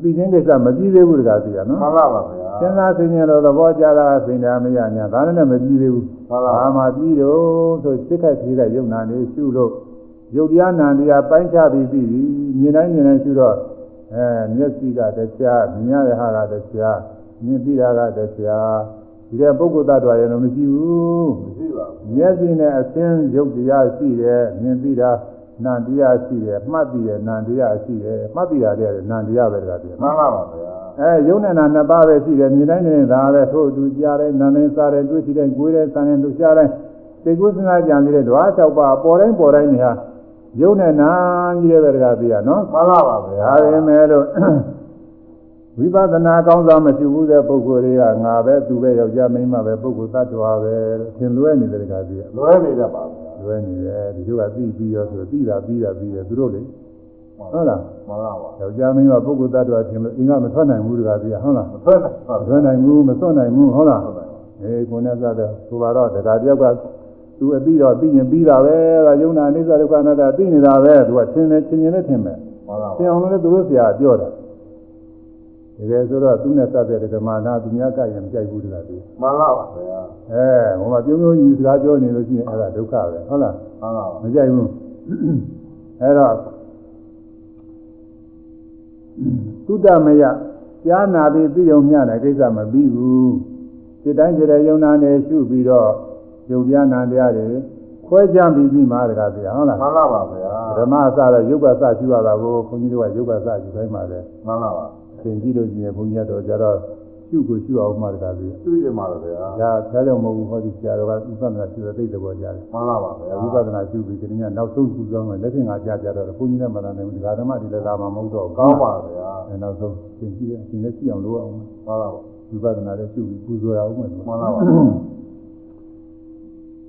ပြီးခြင်းကိစ္စမပြီးသေးဘူးတကားသိရနော်မှန်လားပါဗျာစဉ်းစားသိရင်တော့သဘောကျတာစင်တာမယညာဒါနဲ့မပြီးသေးဘူးမှန်လားဘာမှပြီးတော့ဆိုစိတ်ခိုက်ပြေးတဲ့ယုံနာနေရှုလို့ယုတ်တရားနာတရားပိုင်းခြားပြီးပြီးပြီမြင်တိုင်းမြင်တိုင်းရှုတော့အဲမျက်စိကတရားမြင်ရတဲ့ဟာကတရားမြင်ပြီးတာကတရား ဒီတဲ့ပုဂ္ဂိုလ်တ attva ရဲ့တော့မရှိဘူးမရှိပါဘူးမျက်စိနဲ့အသင်းယုတ်တရားရှိတယ်မြင်ပြီးတာနာတရားရှိတယ်မှတ်ပြီးတယ်နာတရားရှိတယ်မှတ်ပြီးတာတည်းနာတရားပဲတကားပြောမှန်လားပါဗျာအဲယုံနဲ့နာနှစ်ပါးပဲရှိတယ်မြင်တိုင်းနဲ့ဒါပဲထို့အတူကြားတယ်နာနဲ့စားတယ်တွေ့ရှိတယ်ကိုယ်တယ်ဆန်းတယ်လူရှားတယ်သိကုသနာကြံနေတဲ့ဓဝါ၆ပါးပေါ်တိုင်းပေါ်တိုင်းနေဟာယုံနဲ့နာကြီးတဲ့ပဲတကားပြရနော်မှန်လားပါဗျာဒါပေမဲ့လို့ ဝိပဿနာကောင်းစားမရှိဘူးတဲ့ပုဂ္ဂိုလ်တွေကငါပဲသူပဲယောက်ျားမိန်းမပဲပုဂ္ဂိုလ်သတ္တဝါပဲလို့သင်လွဲနေတဲ့တကားပြရလွဲနေတတ်ပါဗျာလွဲနေတယ်ဒီလိုကသိပြီးရောဆိုသိတာပြီးတာပြီးတယ်သူတို့လေဟုတ်လားမှန်လားပါယောက်ျားမိန်းမပုဂ္ဂိုလ်သတ္တဝါသင်လို့အင်္ဂမထွက်နိုင်ဘူးတကားပြရဟုတ်လားမဆွဲနိုင်ပါမဗျာသွန်းနိုင်ဘူးမသွန်းနိုင်ဘူးဟုတ်လားဟုတ်ပါဘူးအေးကိုယ်နဲ့စတဲ့ဆိုပါတော့တရားတယောက်ကသူအပြီးတော့ပြီးရင်ပြီးတာပဲကယုံနာအိစ္ဆဒုက္ခအနတ္တပြီးနေတာပဲသူကသင်တယ်သင်ရင်လည်းသင်မယ်မှန်လားသင်အောင်လည်းသူတို့ဆရာပြောတာ တကယ်ဆိုတော့သူနဲ့စတဲ့ဓမ္မနာသူများကရင်မကြိုက်ဘူးတကားသူမှန်လားပါဗျာအဲဟိုမှာပြုံးပြုံးကြီးစကားပြောနေလို့ရှိရင်အဲ့ဒါဒုက္ခပဲဟုတ်လားမှန်လားပါမကြိုက်ဘူးအဲ့တော့သုတမယကြားနာပြီးပြီးုံမျှတဲ့ကိစ္စမပြီးဘူးစိတ်တိုင်းကြတဲ့ယုံနာနေရှုပြီးတော့ယုတ်ပြနာတရားတွေခွဲခြားပြီးပြီးမှတကားပြဟုတ်လားမှန်လားပါဗျာဓမ္မအစတော့ယုတ်ကစရှုရတာကိုဘုန်းကြီးတို့ကယုတ်ကစရှုတိုင်းမှာလဲမှန်လားပါ သင်ကြည့်လို့ရှိရင်ဘုန်းကြီးကတော့ကြတော့ရှုကိုရှုအောင်မှတကားပြသိကြပါလားဗျာဒါဆရာတော်မဟုတ်ဘူးဟောဒီဆရာတော်ကဥပဒနာရှုတဲ့သိတဲ့ဘောကြားတယ်မှန်လားပါဗျာဝိပဿနာရှုပြီးဒီနေ့နောက်ဆုံးရှုဆောင်မယ်လက်ထင်ကကြားကြတော့ဘုန်းကြီးနဲ့မလာနိုင်ဘူးဒီဃာဓမ္မဒီလည်းလာမှာမဟုတ်တော့ကောင်းပါဗျာအဲနောက်ဆုံးသင်ကြည့်ရသင်လည်းရှိအောင်လုပ်အောင်မှန်လားပါဝိပဿနာလည်းရှုပြီးပူဇော်ရအောင်မယ်မှန်လားပါ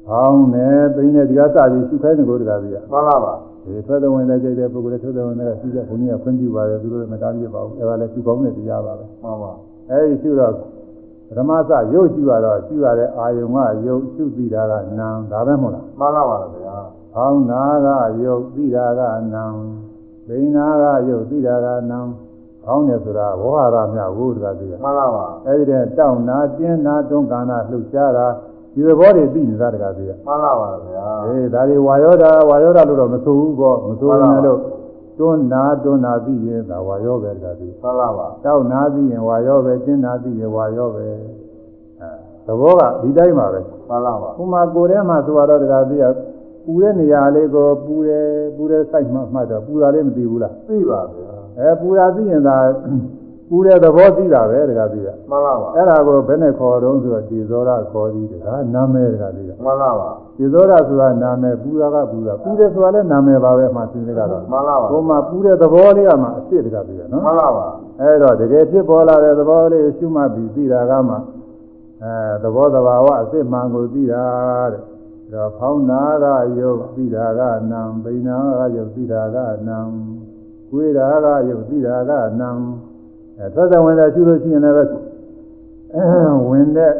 ဟောင်းနဲ့ပိန်းနဲ့ဒီကစပြီးရှုခိုင်းတဲ့ကိုတကားကြီးမှန်လားပါယ ဒီထွက်တဲ့ဝင်တဲ့ကြိုက်တဲ့ပုဂ္ဂိုလ်တွေထွက်တဲ့ဝင်တဲ့ရှိတဲ့ဘုန်းကြီးကဖွင့်ပြပါတယ်သူတို့လည်းမတားပြပါဘူးအဲဒါလည်းသူကောင်းတဲ့တရားပါပဲမှန်ပါအဲဒီရှိတော့ပထမစရုပ်ရှိရတော့ရှိရတဲ့အာယုံကရုပ်ရှုပြီးတာကနာဒါပဲမဟုတ်လားမှန်ပါပါဗျာ။ဖောင်းနာကရုပ်ပြီးတာကနာဘိနာကရုပ်ပြီးတာကနာဖောင်းတယ်ဆိုတာဝဟရမြဝုဒ္ဓကသိရမှန်ပါပါအဲဒီတဲ့တောက်နာကျင်းနာတွန်းကာနာလှုပ်ရှားတာ ဒီသဘောတွေသိနေတာတကားသိရမှန်ပါပါဗျာအေးဒါတွေဝါယောဒဝါယောဒလို့တော့မဆိုဘူးပေါ့မဆိုရင်လည်းတွန်းနာတွန်းနာပြီးရင်ဒါဝါယောပဲတကားသိမှန်ပါပါတောက်နာပြီးရင်ဝါယောပဲကျင်းနာပြီးရင်ဝါယောပဲအဲသဘောကဒီတိုင်းပါပဲမှန်ပါပါဥမာကိုယ်ထဲမှာဆိုတော့တကားသိရပူတဲ့နေရာလေးကိုပူတယ်ပူတဲ့စိုက်မှမှတ်တော့ပူတာလေးမသိဘူးလားသိပါဗျာအဲပူတာသိရင်သာ ပူတဲ့သဘောသိတာပဲတကားသိရမှန်ပါပါအဲ့ဒါကိုဘယ်နဲ့ခေါ်တော့ဆိုတော့ဒီဇောရခေါ်သည်တကားနာမည်တကားသိရမှန်ပါပါဒီဇောရဆိုတာနာမည်ပူတာကပူတာပူတယ်ဆိုတာလည်းနာမည်ပါပဲမှသိနေကြတော့မှန်ပါပါကိုယ်မှာပူတဲ့သဘောလေးကမှအစ်စ်တကားသိရနော်မှန်ပါပါအဲ့တော့တကယ်ဖြစ်ပေါ်လာတဲ့သဘောလေးကိုရှုမှတ်ပြီးသိတာကမှအဲသဘောတဘာဝအစ်စ်မှန်ကိုသိတာတဲ့ဒါတော့ဖောင်းနာကယုတ်သိတာကနံပိဏာကယုတ်သိတာကနံကိုယ်တာကယုတ်သိတာကနံ အဲသက်သက်ဝင်တဲ့ရှုလို့ရှိရင်လည်းပဲအဲဝင်တဲ့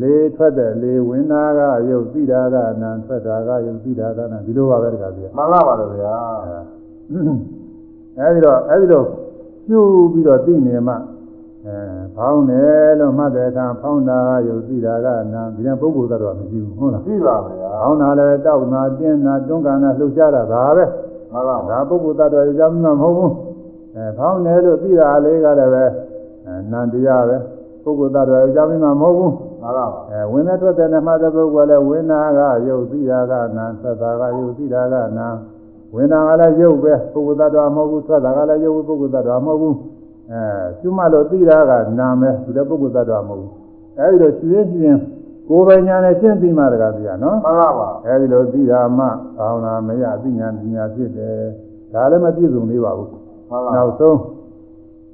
လေထွက်တဲ့လေဝင်တာကယုတ်သိတာကနံထွက်တာကယုတ်သိတာကနံဒီလိုပါပဲတခါပြမှန်ပါပါဗျာအဲဒီတော့အဲဒီလိုကျူပြီးတော့သိနေမှအဲဖောင်းတယ်လို့မှတ်တဲ့အခါဖောင်းတာယုတ်သိတာကနာဒီတဲ့ပုဂ္ဂိုလ်သတ္တဝါမရှိဘူးဟုတ်လားသိပါဗျာဖောင်းတာလည်းတောက်နာကျင်းနာတွန်းကန်နာလှုပ်ရှားတာဒါပဲမှန်ပါပါဒါပုဂ္ဂိုလ်သတ္တဝါကြောင့်မှမဟုတ်ဘူး အဲဖောင်းတယ်လို့သိတာလေးကလည်းပဲအဲနန္တရားပဲပုဂ္ဂိုလ်သတ္တဝါကြောင့်မှမဟုတ်ဘူးမှန်ပါပါအဲဝင်တဲ့ထွက်တဲ့နဲ့မှတဲ့ပုဂ္ဂိုလ်လည်းဝိနာကယုတ်သိတာကနာသက်တာကယုတ်သိတာကနာဝိနာကလည်းယုတ်ပဲပုဂ္ဂိုလ်သတ္တဝါမဟုတ်ဘူးထွက်တာကလည်းယုတ်ပုဂ္ဂိုလ်သတ္တဝါမဟုတ်ဘူးအဲကျွမလို့သိတာကနာမယ်သူလည်းပုဂ္ဂိုလ်သတ္တဝါမဟုတ်ဘူးအဲဒီလိုရှင်းရှင်းကိုယ်ပိုင်ညာနဲ့ရှင်းသိမှတကားသိရနော်မှန်ပါပါအဲဒီလိုသိတာမှဘာဝနာမရသိညာပညာဖြစ်တယ်ဒါလည်းမပြည့်စုံသေးပါဘူးမှ န်ပါနောက်ဆုံး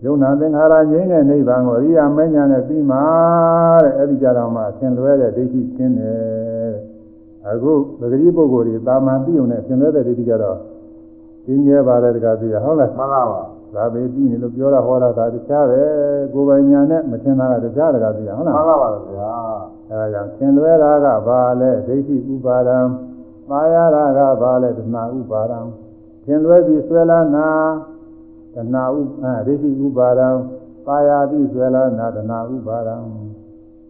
ယုံနာသင်္ခါရငြိမ်းတဲ့နိဗ္ဗာန်ကိုအရိယာမဉ္ဇဏ်နဲ့ပြီးမှတဲ့အဲ့ဒီကြတော့မှဆင်လွဲတဲ့ဒိဋ္ဌိရှင်းတယ်တဲ့အခုပဂတိပုဂ္ဂိုလ်တွေတာမန်ပြီးုံနဲ့ဆင်လွဲတဲ့ဒိဋ္ဌိကြတော့ရှင်းရဲပါတယ်တကားပြီးရဟုတ်လားမှန်ပါပါဒါပဲပြီးနေလို့ပြောတာဟောတာဒါတခြားပဲကိုယ်ပိုင်ညာနဲ့မထင်တာကတခြားတကားပြီးရဟုတ်လားမှန်ပါပါဗျာအဲဒါကြောင့်ဆင်လွဲတာကဘာလဲဒိဋ္ဌိဥပါဒံပါရတာကဘာလဲဒနာဥပါဒံဆင်လွဲပြီးဆွဲလာနာ ဒနာဥအဲဒိဋ္ဌိဥပါဒံပါရပြီးဆွဲလာနာဒနာဥပါဒံ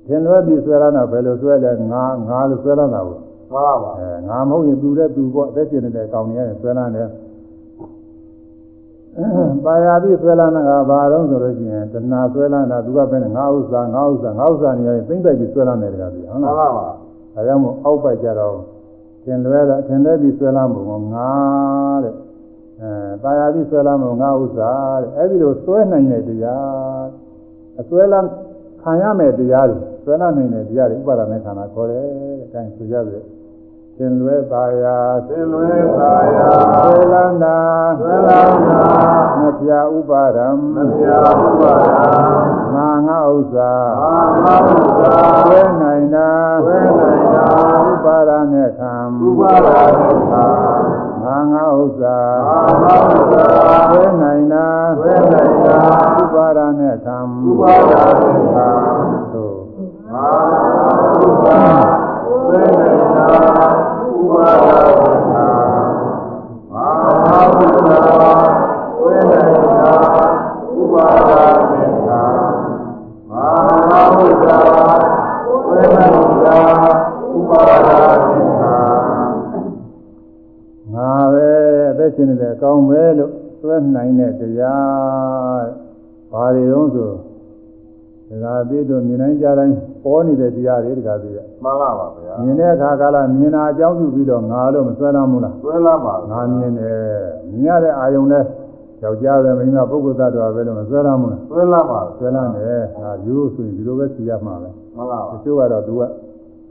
ဆင်လွဲပြီးဆွဲလာနာဘယ်လိုဆွဲလဲငါငါလို့ဆွဲလာတာဘူးမှန်ပါပါအဲငါမဟုတ်ရင်သူတဲ့သူပေါ့အသက်ရှင်နေတဲ့အကောင်တွေနဲ့ဆွဲလာတယ်ပါရပြီးဆွဲလာနာကဘာတော့ဆိုလို့ရှိရင်ဒနာဆွဲလာနာသူကပဲငါဥစ္စာငါဥစ္စာငါဥစ္စာနေရင်သိမ့်ပိုက်ပြီးဆွဲလာတယ်တကယ်ပြီဟုတ်မှလားန်ပါပါဒါကြောင့်မို့အောက်ပိုက်ကြတော့သင်လွဲတာသင်လွဲပြီးဆွဲလာမှုကငါတဲ့ အဲပါရပြီးဆွဲလာမှုငါဥစ္စာတဲ့အဲဒီလိုဆွဲနိုင်တဲ့တရားအဆွဲလာခံရမယ်တရားတွေဆွဲလာနိုင်တဲ့တရားတွေဥပါဒနဲ့ခန္ဓာခေါ်တယ်တဲ့အဲဒါဆိုကြပြီသင်လွဲပါရသင်လွဲပါရာဆွဲလာနာဆွဲလာနာမပြဥပါဒံမပြာဥပါဒာငါငါဥစ္စာအာမဟုသာဆွဲနိုင်တာဆွဲနိုင်တာဥပါဒနဲ့ခံဥပါဒာသစ္စာ ငါငါဥစ္စာအာမဟုသာဝဲနိုင်တာဝဲနိုင်တာဥပါဒနဲ့ခံဥပါဒာသစ္စာသို့အာမဟုသာဝေဒနာဥပါဒာသစ္စာ ကောင်းပဲလို့သွဲနိုင်တဲ့တရားဘာတွေတော့ဆိုဒကာသေးတို့မြင်တိုင်းကြားတိုင်းပေါ်နေတဲ့တရားတွေဒကာသေးရမှန်ပါပါဗျာမြင်တဲ့အခါကလာမြင်တာအကြောင်းပြုပြီးတော့ငါလို့မဆွဲလာဘူးလားဆွဲလာပါငါမြင်တယ်မြင်ရတဲ့အာယုံနဲ့ယောက်ျားပဲမိန်းမပုဂ္ဂိုလ်သတ္တဝါပဲလို့မဆွဲလာဘူးလားဆွဲလာပါဆွဲလာတယ်ငါရိုးဆိုရင်ဒီလိုပဲဖြေရမှာပဲမှန်ပါပါတချို့ကတော့သူက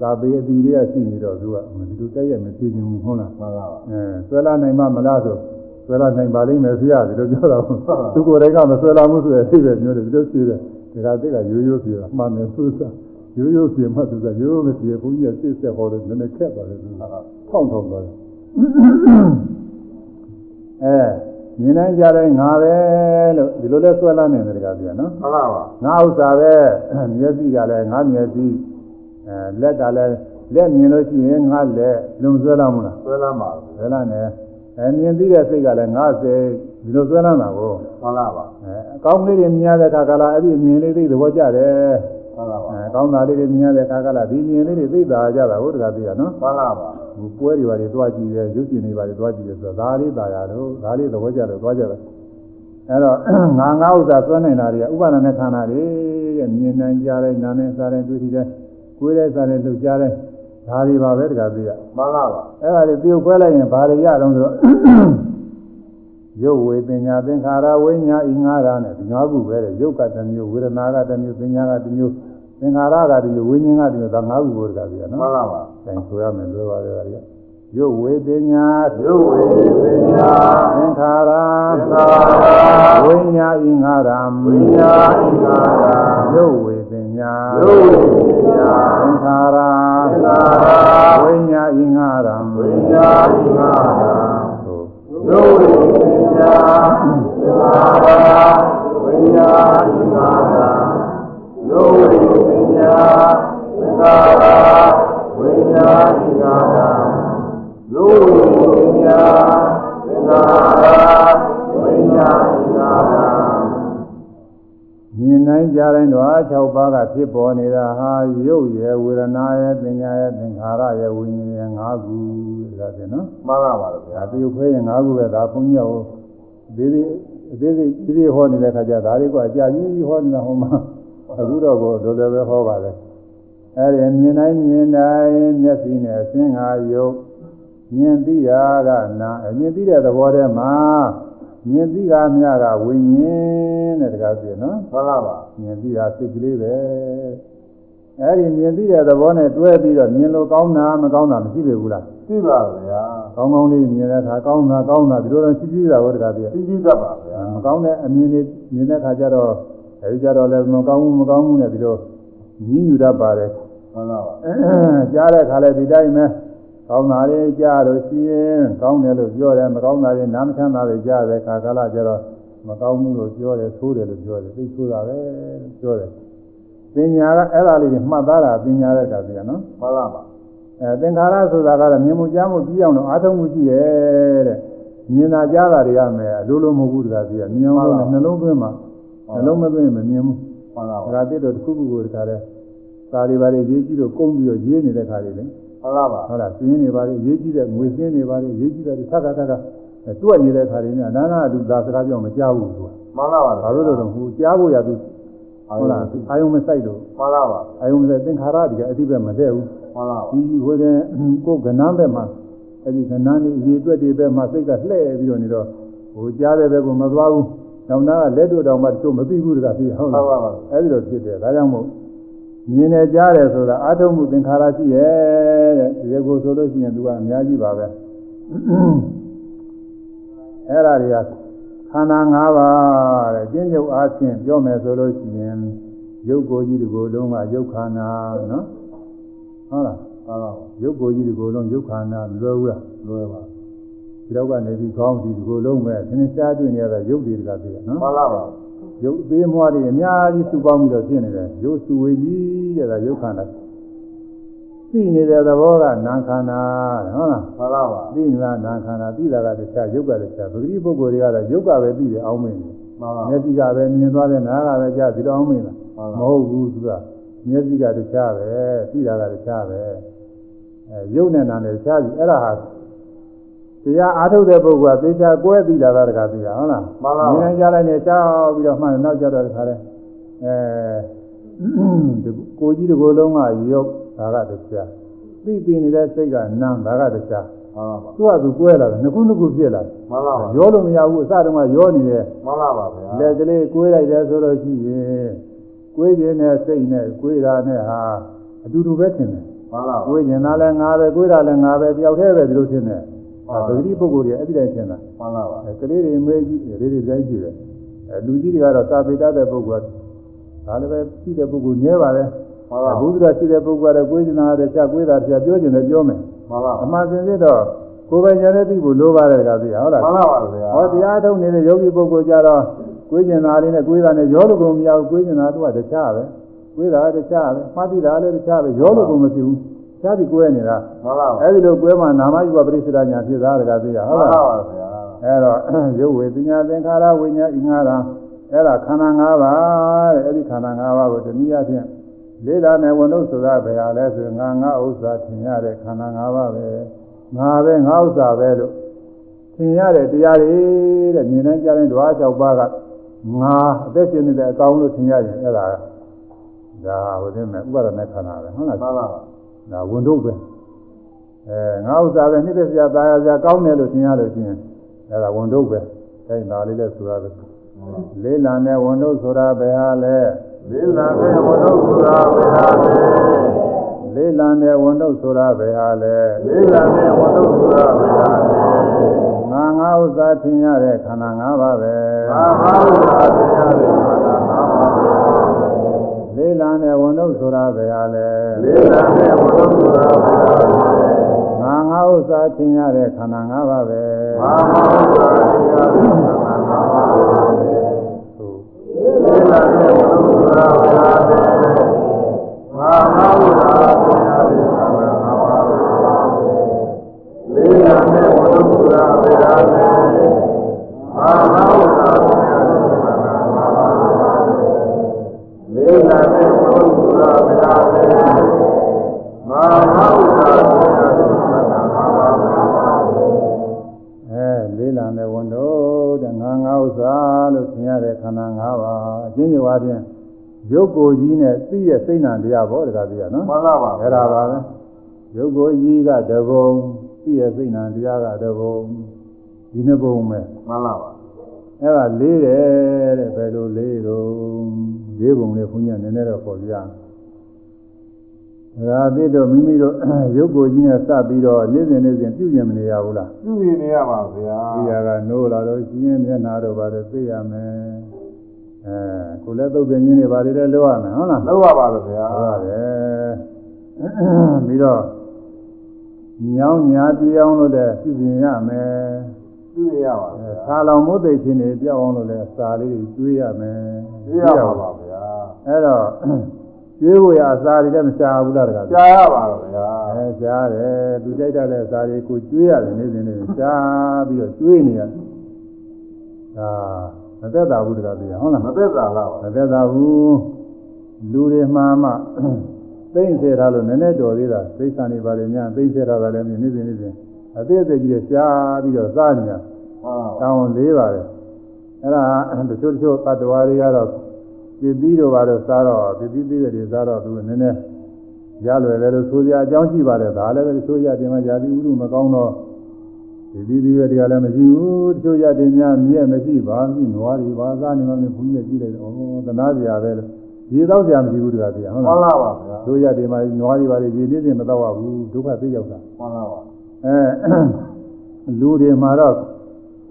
သာပေအတီတွေကရှိနေတော့သူကဒီလိုတက်ရက်မဖြေချင်ဘူးဟုတ်လားမှန်ပါပါအဲဆွဲလာနိုင်မှမလားဆို ဆွဲလာနိုင်ပါလိမ့်မယ်ဖေရဒီလိုပြောတာဟုတ်သူကိုယ်တိုင်ကမဆွဲလာမှုဆိုတဲ့အသိပဲမျိုးတယ်ဒီလိုဖြေတယ်ဒီကတိကရိုးရိုးဖြေတာမှန်တယ်သူစားရိုးရိုးဖြေမှသူစားရိုးရိုးမဖြေဘုန်းကြီးကစိတ်ဆက်ဟောတယ်နည်းနည်းခက်ပါလေသူမှန်ပါထောင်းထောင်းသွားတယ်မြင်တိုင်းကြားတိုင်းငါပဲလို့ဒီလိုလဲဆွဲလာနေတယ်တကားပြနော်မှန်ပါပါငါဥစ္စာပဲမျက်စိကလည်းငါမျက်စိအဲလက်ကလည်းလက်မြင်လို့ရှိရင်ငါလက်လုံဆွဲလာမလားဆွဲလမ်းပါဆွဲလာနေ အဲမြင်သိတဲ့စိတ်ကလည်းငါစိတ်ဒီလိုဆွဲလာတာကိုမှန်ပါပါအဲအကောင်းလေးတွေမြင်ရတဲ့အခါကလာအဲ့ဒီမြင်လေးသိသဘောကျတယ်မှန်ပါပါအဲကောင်းတာလေးတွေမြင်ရတဲ့အခါကလာဒီမြင်လေးတွေသိတာကြတာဟုတ်တကားသိရနော်မှန်ပါပါဟိုပွဲတွေပါတွေတွားကြည့်တယ်ရုပ်ရှင်တွေပါတွေတွားကြည့်တယ်ဆိုတော့ဒါလေးသာရတော့ဒါလေးသဘောကျတယ်တွားကြတယ်အဲ့တော့ငါငါဥစ္စာသွန်းနေတာတွေကဥပါဒณะခန္ဓာတွေရဲ့မြင်နိုင်ကြတဲ့နာနဲ့စားတဲ့တွေ့ထိတဲ့ကိုယ်တဲ့စားတဲ့လှုပ်ရှားတဲ့ ဒါတွေပါပဲတကားသိရမှန်ပါပါအဲ့ဒါတွေပြုတ်ခွဲလိုက်ရင်ဘာတွေရတော့ဆိုတော့ရုပ်ဝေပညာသင်္ခါရဝိညာဉ်ဤငါးရာနဲ့ဒီငါးခုပဲတဲ့ရုပ်ကတစ်မျိုးဝေဒနာကတစ်မျိုးပညာကတစ်မျိုးသင်္ခါရကတစ်မျိုးဝိညာဉ်ကတစ်မျိုးဒါငါးခုကိုတကားသိရမှနော်န်ပါပါဆိုင်ဆိုရမယ်လွယ်ပါတယ်ဗျာရုပ်ဝေပညာရုပ်ဝေပညာသင်္ခါရသင်္ခါရဝိညာဉ်ဤငါးရာဝိညာဉ်ဤငါးရာရုပ်ဝေပ ညာရုပ်ဝေပညာသင်္ခါရသင်္ခါရဝိညာဉ်ဤငါးရာဝိညာဉ်ဤငါးရာသို့ရုပ်ဝေပညာသင်္ခါရဝိညာဉ်ဤငါးရာရုပ်ဝေပညာသင်္ခါရဝိညာဉ်ဤငါးရာရုပ်ဝေပညာသင်္ခါရဝိညာဉ်ဤငါးရာ မြင်နိုင်ကြတိုင်းတော့6ပါးကဖြစ်ပေါ်နေတာဟာရုပ်ရဲ့ဝေဒနာရဲ့ပညာရဲ့သင်္ခါရရဲ့ဝိညာဉ်ရဲ့၅ခုဒါဆိုနော်မှန်ပါပါဗျာဒါပြုခွဲရင်၅ခုပဲဒါဘုန်းကြီးရောဒီဒီအသေးစိတ်ဒီဒီဟောနေတဲ့ခါကျဒါလေးကအကြာကြီးဟောနေတာဟောမှာအခုတော့ကိုလိုလိုပဲဟောပါလေအဲ့ဒီမြင်တိုင်းမြင်တိုင်းမျက်စိနဲ့အသင်္ခါရုပ်မြင်သိတာကနာအမြင်သိတဲ့သဘောထဲမှာ မြင်သိတာမြကဝိညာဉ်တဲ့တကားပြနော်မှန်ပါပါမြင်သိတာစိတ်ကလေးပဲအဲ့ဒီမြင်သိတဲ့သဘောနဲ့တွဲပြီးတော့မြင်လို့ကောင်းတာမကောင်းတာမရှိပေဘူးလားသိပါဗျာကောင်းကောင်းလေးမြင်တဲ့အခါကောင်းတာကောင်းတာဒီလိုတော့ရှိသေးတာဟုတ်တကားပြသိကြည့်တတ်ပါဗျာမကောင်းတဲ့အမြင်တွေမြင်တဲ့အခါကျတော့အဲဒီကျတော့လည်းမကောင်းဘူးမကောင်းဘူးနဲ့ဒီလိုညှဉ်းညူတတ်ပါတယ်မှန်ပါပါကြားတဲ့အခါလည်းဒီတိုင်းပဲ ကောင်းတာလေးကြားလို့ရှိရင်ကောင်းတယ်လို့ပြောတယ်မကောင်းတာလေးနားမချမ်းသာတွေကြားတဲ့အခါကာလကျတော့မကောင်းဘူးလို့ပြောတယ်သိုးတယ်လို့ပြောတယ်သိဆိုးတာပဲပြောတယ်ပညာကအဲ့ဒါလေးတွေမှတ်သားတာပညာတဲ့ကတည်းကနော်မှန်ပါပါအဲသင်္ခါရဆိုတာကတော့မြင်မှုကြားမှုပြီးအောင်တော့အာထုံမှုရှိတယ်တဲ့မြင်တာကြားတာတွေရမယ်အလိုလိုမဟုတ်ဘူးတကားစီကမြင်အောင်လို့နှလုံးသွင်းမှာနှလုံးမသွင်းမမြင်ဘူးမှန်ပါဒါပါကတိတော့တစ်ခုခုကိုတကားလဲစာတွေပါလေရေးကြည့်တော့ကုန်းပြီးတော့ရေးနေတဲ့ခါတွေလေ မှန်ပါပါဟုတ်လားစင်းနေပါလေရေးကြည့်တဲ့ငွေစင်းနေပါလေရေးကြည့်တဲ့သက္ကသက္ကတွက်နေတဲ့ခါတွေနဲ့နာနာအတူသာစကားပြောမကြားဘူးသူကမှန်ပါပါဘာလို့လဲတော့ဟိုကြားဖို့ရသူဟုတ်လားအာယုံမဆိုင်လို့မှန်ပါပါအာယုံမဆိုင်သင်္ခါရတွေကအတိပဲမတည့်ဘူးမှန်ပါပါဒီဟိုတဲ့ကိုယ်ကဏ္ဍဘက်မှာအဲ့ဒီကဏ္ဍนี่အရေးအတွက်တွေဘက်မှာစိတ်ကလှဲ့ပြီးတော့နေတော့ဟိုကြားတဲ့ဘက်ကမသွားဘူး။နောက်နာကလက်တို့တောင်မှတို့မသိဘူးတကသိဟုတ်မှလားန်ပါပါ။အဲ့ဒီလိုဖြစ်တယ်ဒါကြောင့်မို့ မြင်နေကြားတယ်ဆိုတာအာထုံမှုသင်္ခါရရှိရဲ့တဲ့ဒီကိုဆိုလို့ရှိရင်သူကအများကြီးပါပဲ။အဲ့ဒါတွေကခန္ဓာ၅ပါးတဲ့ကျင့်ကြုတ်အားဖြင့်ပြောမယ်ဆိုလို့ရှိရင်ရုပ်ကိုယ်ကြီးဒီကိုယ်လုံးကရုပ်ခန္ဓာနော်ဟုတ်လားမှန်ပါပါရုပ်ကိုယ်ကြီးဒီကိုယ်လုံးရုပ်ခန္ဓာလွယ်ဘူးလားလွယ်ပါဒီတော့ကနေပြီးခေါင်းဒီဒီကိုယ်လုံးပဲသင်္ချာတွေ့နေရတာရုပ်တွေကသိရနော်မှန်ပါပါ ရုပ်သေးမွားတွေအများကြီးစုပေါင်းပြီးတော့ဖြစ်နေတယ်ရုပ်စုဝေကြီးတဲ့ကရုပ်ခန္ဓာသိနေတဲ့သဘောကနာခန္ဓာဟုတ်လားမှန်ပါပါသိနေတာနာခန္ဓာသိတာကတခြားရုပ်ကတခြားပဂတိပုဂ္ဂိုလ်တွေကတော့ရုပ်ကပဲသိတယ်အောင်းမင်းတယ်မှန်ပါမျက်စိကပဲမြင်သွားတယ်နားကပဲကြားပြီးတော့အောင်းမင်းလားမှန်မပါဟုတ်ဘူးသူကမျက်စိကတခြားပဲသိတာကတခြားပဲအဲရုပ်နဲ့နာနဲ့တခြားပြီအဲ့ဒါဟာ တရားအားထုတ်တဲ့ပုဂ္ဂိုလ်ကသေချာကွဲသိတာကတခါသိတာဟုတ်လားမှန်ပါမြင်ပါနိုင်ကြလိုက်နေကြောက်ပြီးတော့မှနောက်ကြတော့တခါလဲအဲဒီကိုကြီးတစ်ကိုယ်လုံးကရုပ်ဒါကတခြားသိသိနေတဲ့စိတ်ကနာမ်ဒါကတခြားမှန်ပါပါသူကသူကွဲလာတယ်နှစ်ခုနှစ်ခုဖြစ်လာတယ်မှန်ပါပါရောလို့မရဘူးအစတုန်းကရောနေတယ်မှန်ပါပါဗျာလက်ကလေးကွေးလိုက်တယ်ဆိုလို့ရှိရင်ကွေးခြင်းနဲ့စိတ်နဲ့ကွေးတာနဲ့ဟာအတူတူပဲထင်တယ်မှန်ပါပါကွေးခြင်းသားလည်းငါပဲကွေးတာလည်းငါပဲတယောက်တည်းပဲဒီလိုထင်တယ် အဲပဂတိပုဂ္ဂိုလ်တွေအဲ့ဒီတိုင်းထင်တာမှန်ပါပါအဲကလေးတွေမေးကြည့်လေးတွေတိုင်းကြည့်တယ်အဲလူကြီးတွေကတော့သာပေတတ်တဲ့ပုဂ္ဂိုလ်ကဒါလည်းပဲရှိတဲ့ပုဂ္ဂိုလ်နည်းပါလေမှန်ပါဘုဒ္ဓရှိတဲ့ပုဂ္ဂိုလ်ကတော့ကွေးခြင်းသားတဲ့ချက်ကွေးတာချက်ပြောခြင်းလည်းပြောမယ်မှန်ပါအမှန်စင်စစ်တော့ကိုယ်ပဲဉာဏ်နဲ့သိဖို့လိုပါတယ်ကသိဟုတ်လားမှန်ပါပါဗျာဟောတရားထုတ်နေတဲ့ယောဂီပုဂ္ဂိုလ်ကြတော့ကိုယ်ကျင်သားလေးနဲ့ကိုယ်သားနဲ့ရောလို့ကုန်မရဘူးကိုယ်ကျင်သားသူကတခြားပဲကိုယ်သားတခြားပဲမှတ်သိတာလည်းတခြားပဲရောလို့ကုန်မဖြစ်ဘူး ခြားပြီးကိုယ်နေတာမှန်ပါပါအဲ့ဒီလိုကိုယ်မှနာမယူပရိစ္ဆေဒညာဖြစ်သားတကသိရဟုတ်လားမှန်ပါပါဗျာအဲ့တော့ရုပ်ဝေပညာသင်္ခါရဝိညာဉ်ဤငါးတာအဲ့ဒါခန္ဓာ၅ပါးတဲ့အဲ့ဒီခန္ဓာ၅ပါးကိုတနည်းအားဖြင့်လေးလာနဲ့ဝန်တို့ဆိုတာဘယ်ဟာလဲဆိုငါငါဥစ္စာထင်ရတဲ့ခန္ဓာ၅ပါးပဲငါပဲငါဥစ္စာပဲလို့ထင်ရတဲ့တရားတွေတဲ့မြင်နိုင်ကြတဲ့ဓဝါ၆ပါးကငါအသက်ရှင်နေတဲ့အကောင်းလို့ထင်ရရင်အဲ့ဒါဒါဟိုတဲ့မဲ့ဥပါဒနဲ့ခန္ဓာပဲဟုတ်လားမှန်ပါပါ ဒါဝန်တို့ပဲအဲငါဥစ္စာပဲနှိမ့်သက်စရာตายရစရာကောင်းတယ်လို့ထင်ရလို့ရှိရင်အဲဒါဝန်တို့ပဲအဲဒါလေးလည်းဆိုရတယ်လေးလံတဲ့ဝန်တို့ဆိုတာဘယ်ဟာလဲ လေးလာတဲ့ဝရုဆိုတာဘယ်ဟာလဲ လေးလံတဲ့ဝန်တို့ဆိုတာဘယ်ဟာလဲ လေးလာတဲ့ဝရုဆိုတာဘယ်ဟာလဲ ငါငါဥစ္စာထင်ရတဲ့ခန္ဓာ၅ပါးပဲ အာဟာရတရားတွေမှာသာပါပါဘုရား လေးလံတဲ့ဝန်တို့ဆိုတာဘယ်ဟာလဲလေးလာတဲ့ဝရုဆိုတာဘယ်ဟာလဲငါငါဥစ္စာထင်ရတဲ့ခန္ဓာ၅ပါးပဲအာဟာရတရားတွေမှာသာပါပါဘုရားသို့လေးလာတဲ့ဝရုဆိုတာဘယ်ဟာလဲအာဟာရတရားတွေမှာသာပါပါဘုရားလေးလာတဲ့ဝရုဆိုတာဘယ်ဟာလဲ အချင်းချင်းဝါချင်းရုပ်ကိုယ်ကြီးနဲ့သိရဲ့စိတ်နာတရားဘောတကားကြီးကနော်မှန်ပါပါအဲ့ဒါပါပဲရုပ်ကိုယ်ကြီးကတဘုံသိရဲ့စိတ်နာတရားကတဘုံဒီနှစ်ဘုံပဲမှန်ပါပါအဲ့ဒါလေးတယ်တဲ့ဘယ်လိုလေးတော့လေးဘုံလေးဘုန်းကြီးကနည်းနည်းတော့ပေါ်ပြရအောင်ဒါအဖြစ်တော့မိမိတို့ရုပ်ကိုယ်ကြီးနဲ့စပ်ပြီးတော့နေ့စဉ်နေ့စဉ်ပြုပြင်မနေရဘူးလားပြုမြင်နေရပါဗျာဒီဟာကနိုးလာတော့ရှင်းရင်မျက်နာတော့ပါတယ်သိရမယ် အဲကိုလည်းသုတ်ပြင်းကြီးတွေပါတယ်လည်းလောက်ရမယ်ဟုတ်လားလောက်ပါပါဗျာဟုတ်ပါတယ်ပြီးတော့ညောင်းညာပြောင်းလို့လည်းပြုပြင်ရမယ်ပြုမြင်ရပါအဲဗျာဆာလောင်မို့သိခြင်းတွေပြောင်းအောင်လို့လည်းစာလေးတွေကျွေးရမယ်ပြုရပါပါဗျာအဲ့တော့ကျွေးဖို့ရအစာတွေလည်းမရှာဘူးလားတကားကြားရပါဗျာအဲရှားတယ်သူကြိုက်တတ်တဲ့အစာတွေကိုကျွေးရတယ်နေ့စဉ်နေ့စဉ်ရှားပြီးတော့ကျွေးနေရတယ်ဒါမ သက်သာဘူးတကားပြဟုတ်လားမသက်သာလားမသက်သာဘူးလူတွေမှာမှသိမ့်စေထားလို့နည်းနည်းတော်သေးတာသိစံနေပါလေညာသိမ့်စေထားတာလည်းနေ့စဉ်နေ့စဉ်အသေးအသေးကြီးတွေရှားပြီးတော့စားနေတာဟာတောင်းလေးပါတယ်အဲ့ဒါတချို့တချို့ပတ်တော်တွေကတော့ပြည်ပြီးတော့ပါတော့စားတော့ပြည်ပြီးပြီးတွေစားတော့သူနည်းနည်းရလွယ်တယ်လို့ဆိုကြအကြောင်းရှိပါတယ်ဒါလည်းပဲတချို့ရတင်မှာယာတိဥရုမကောင်းတော့ ပြည်ပြီးပြီးတွေကလည်းမရှိဘူးတချို့ရတင်များမြဲမရှိပါဘူးနွားတွေပါစားနေမှမဘုန်းကြီးကြည့်လိုက်တော့ဩသနာစရာပဲလို့ဒီတော့စရာမရှိဘူးတကားပြဟုတ်မှန်လားလားပါဗျာတို့ရတင်မှာနွားတွေပါလေရေသေးသေးမတော့ရဘူးဒုက္ခသိရောက်တာမှန်လားပါအဲလူတွေမှာတော့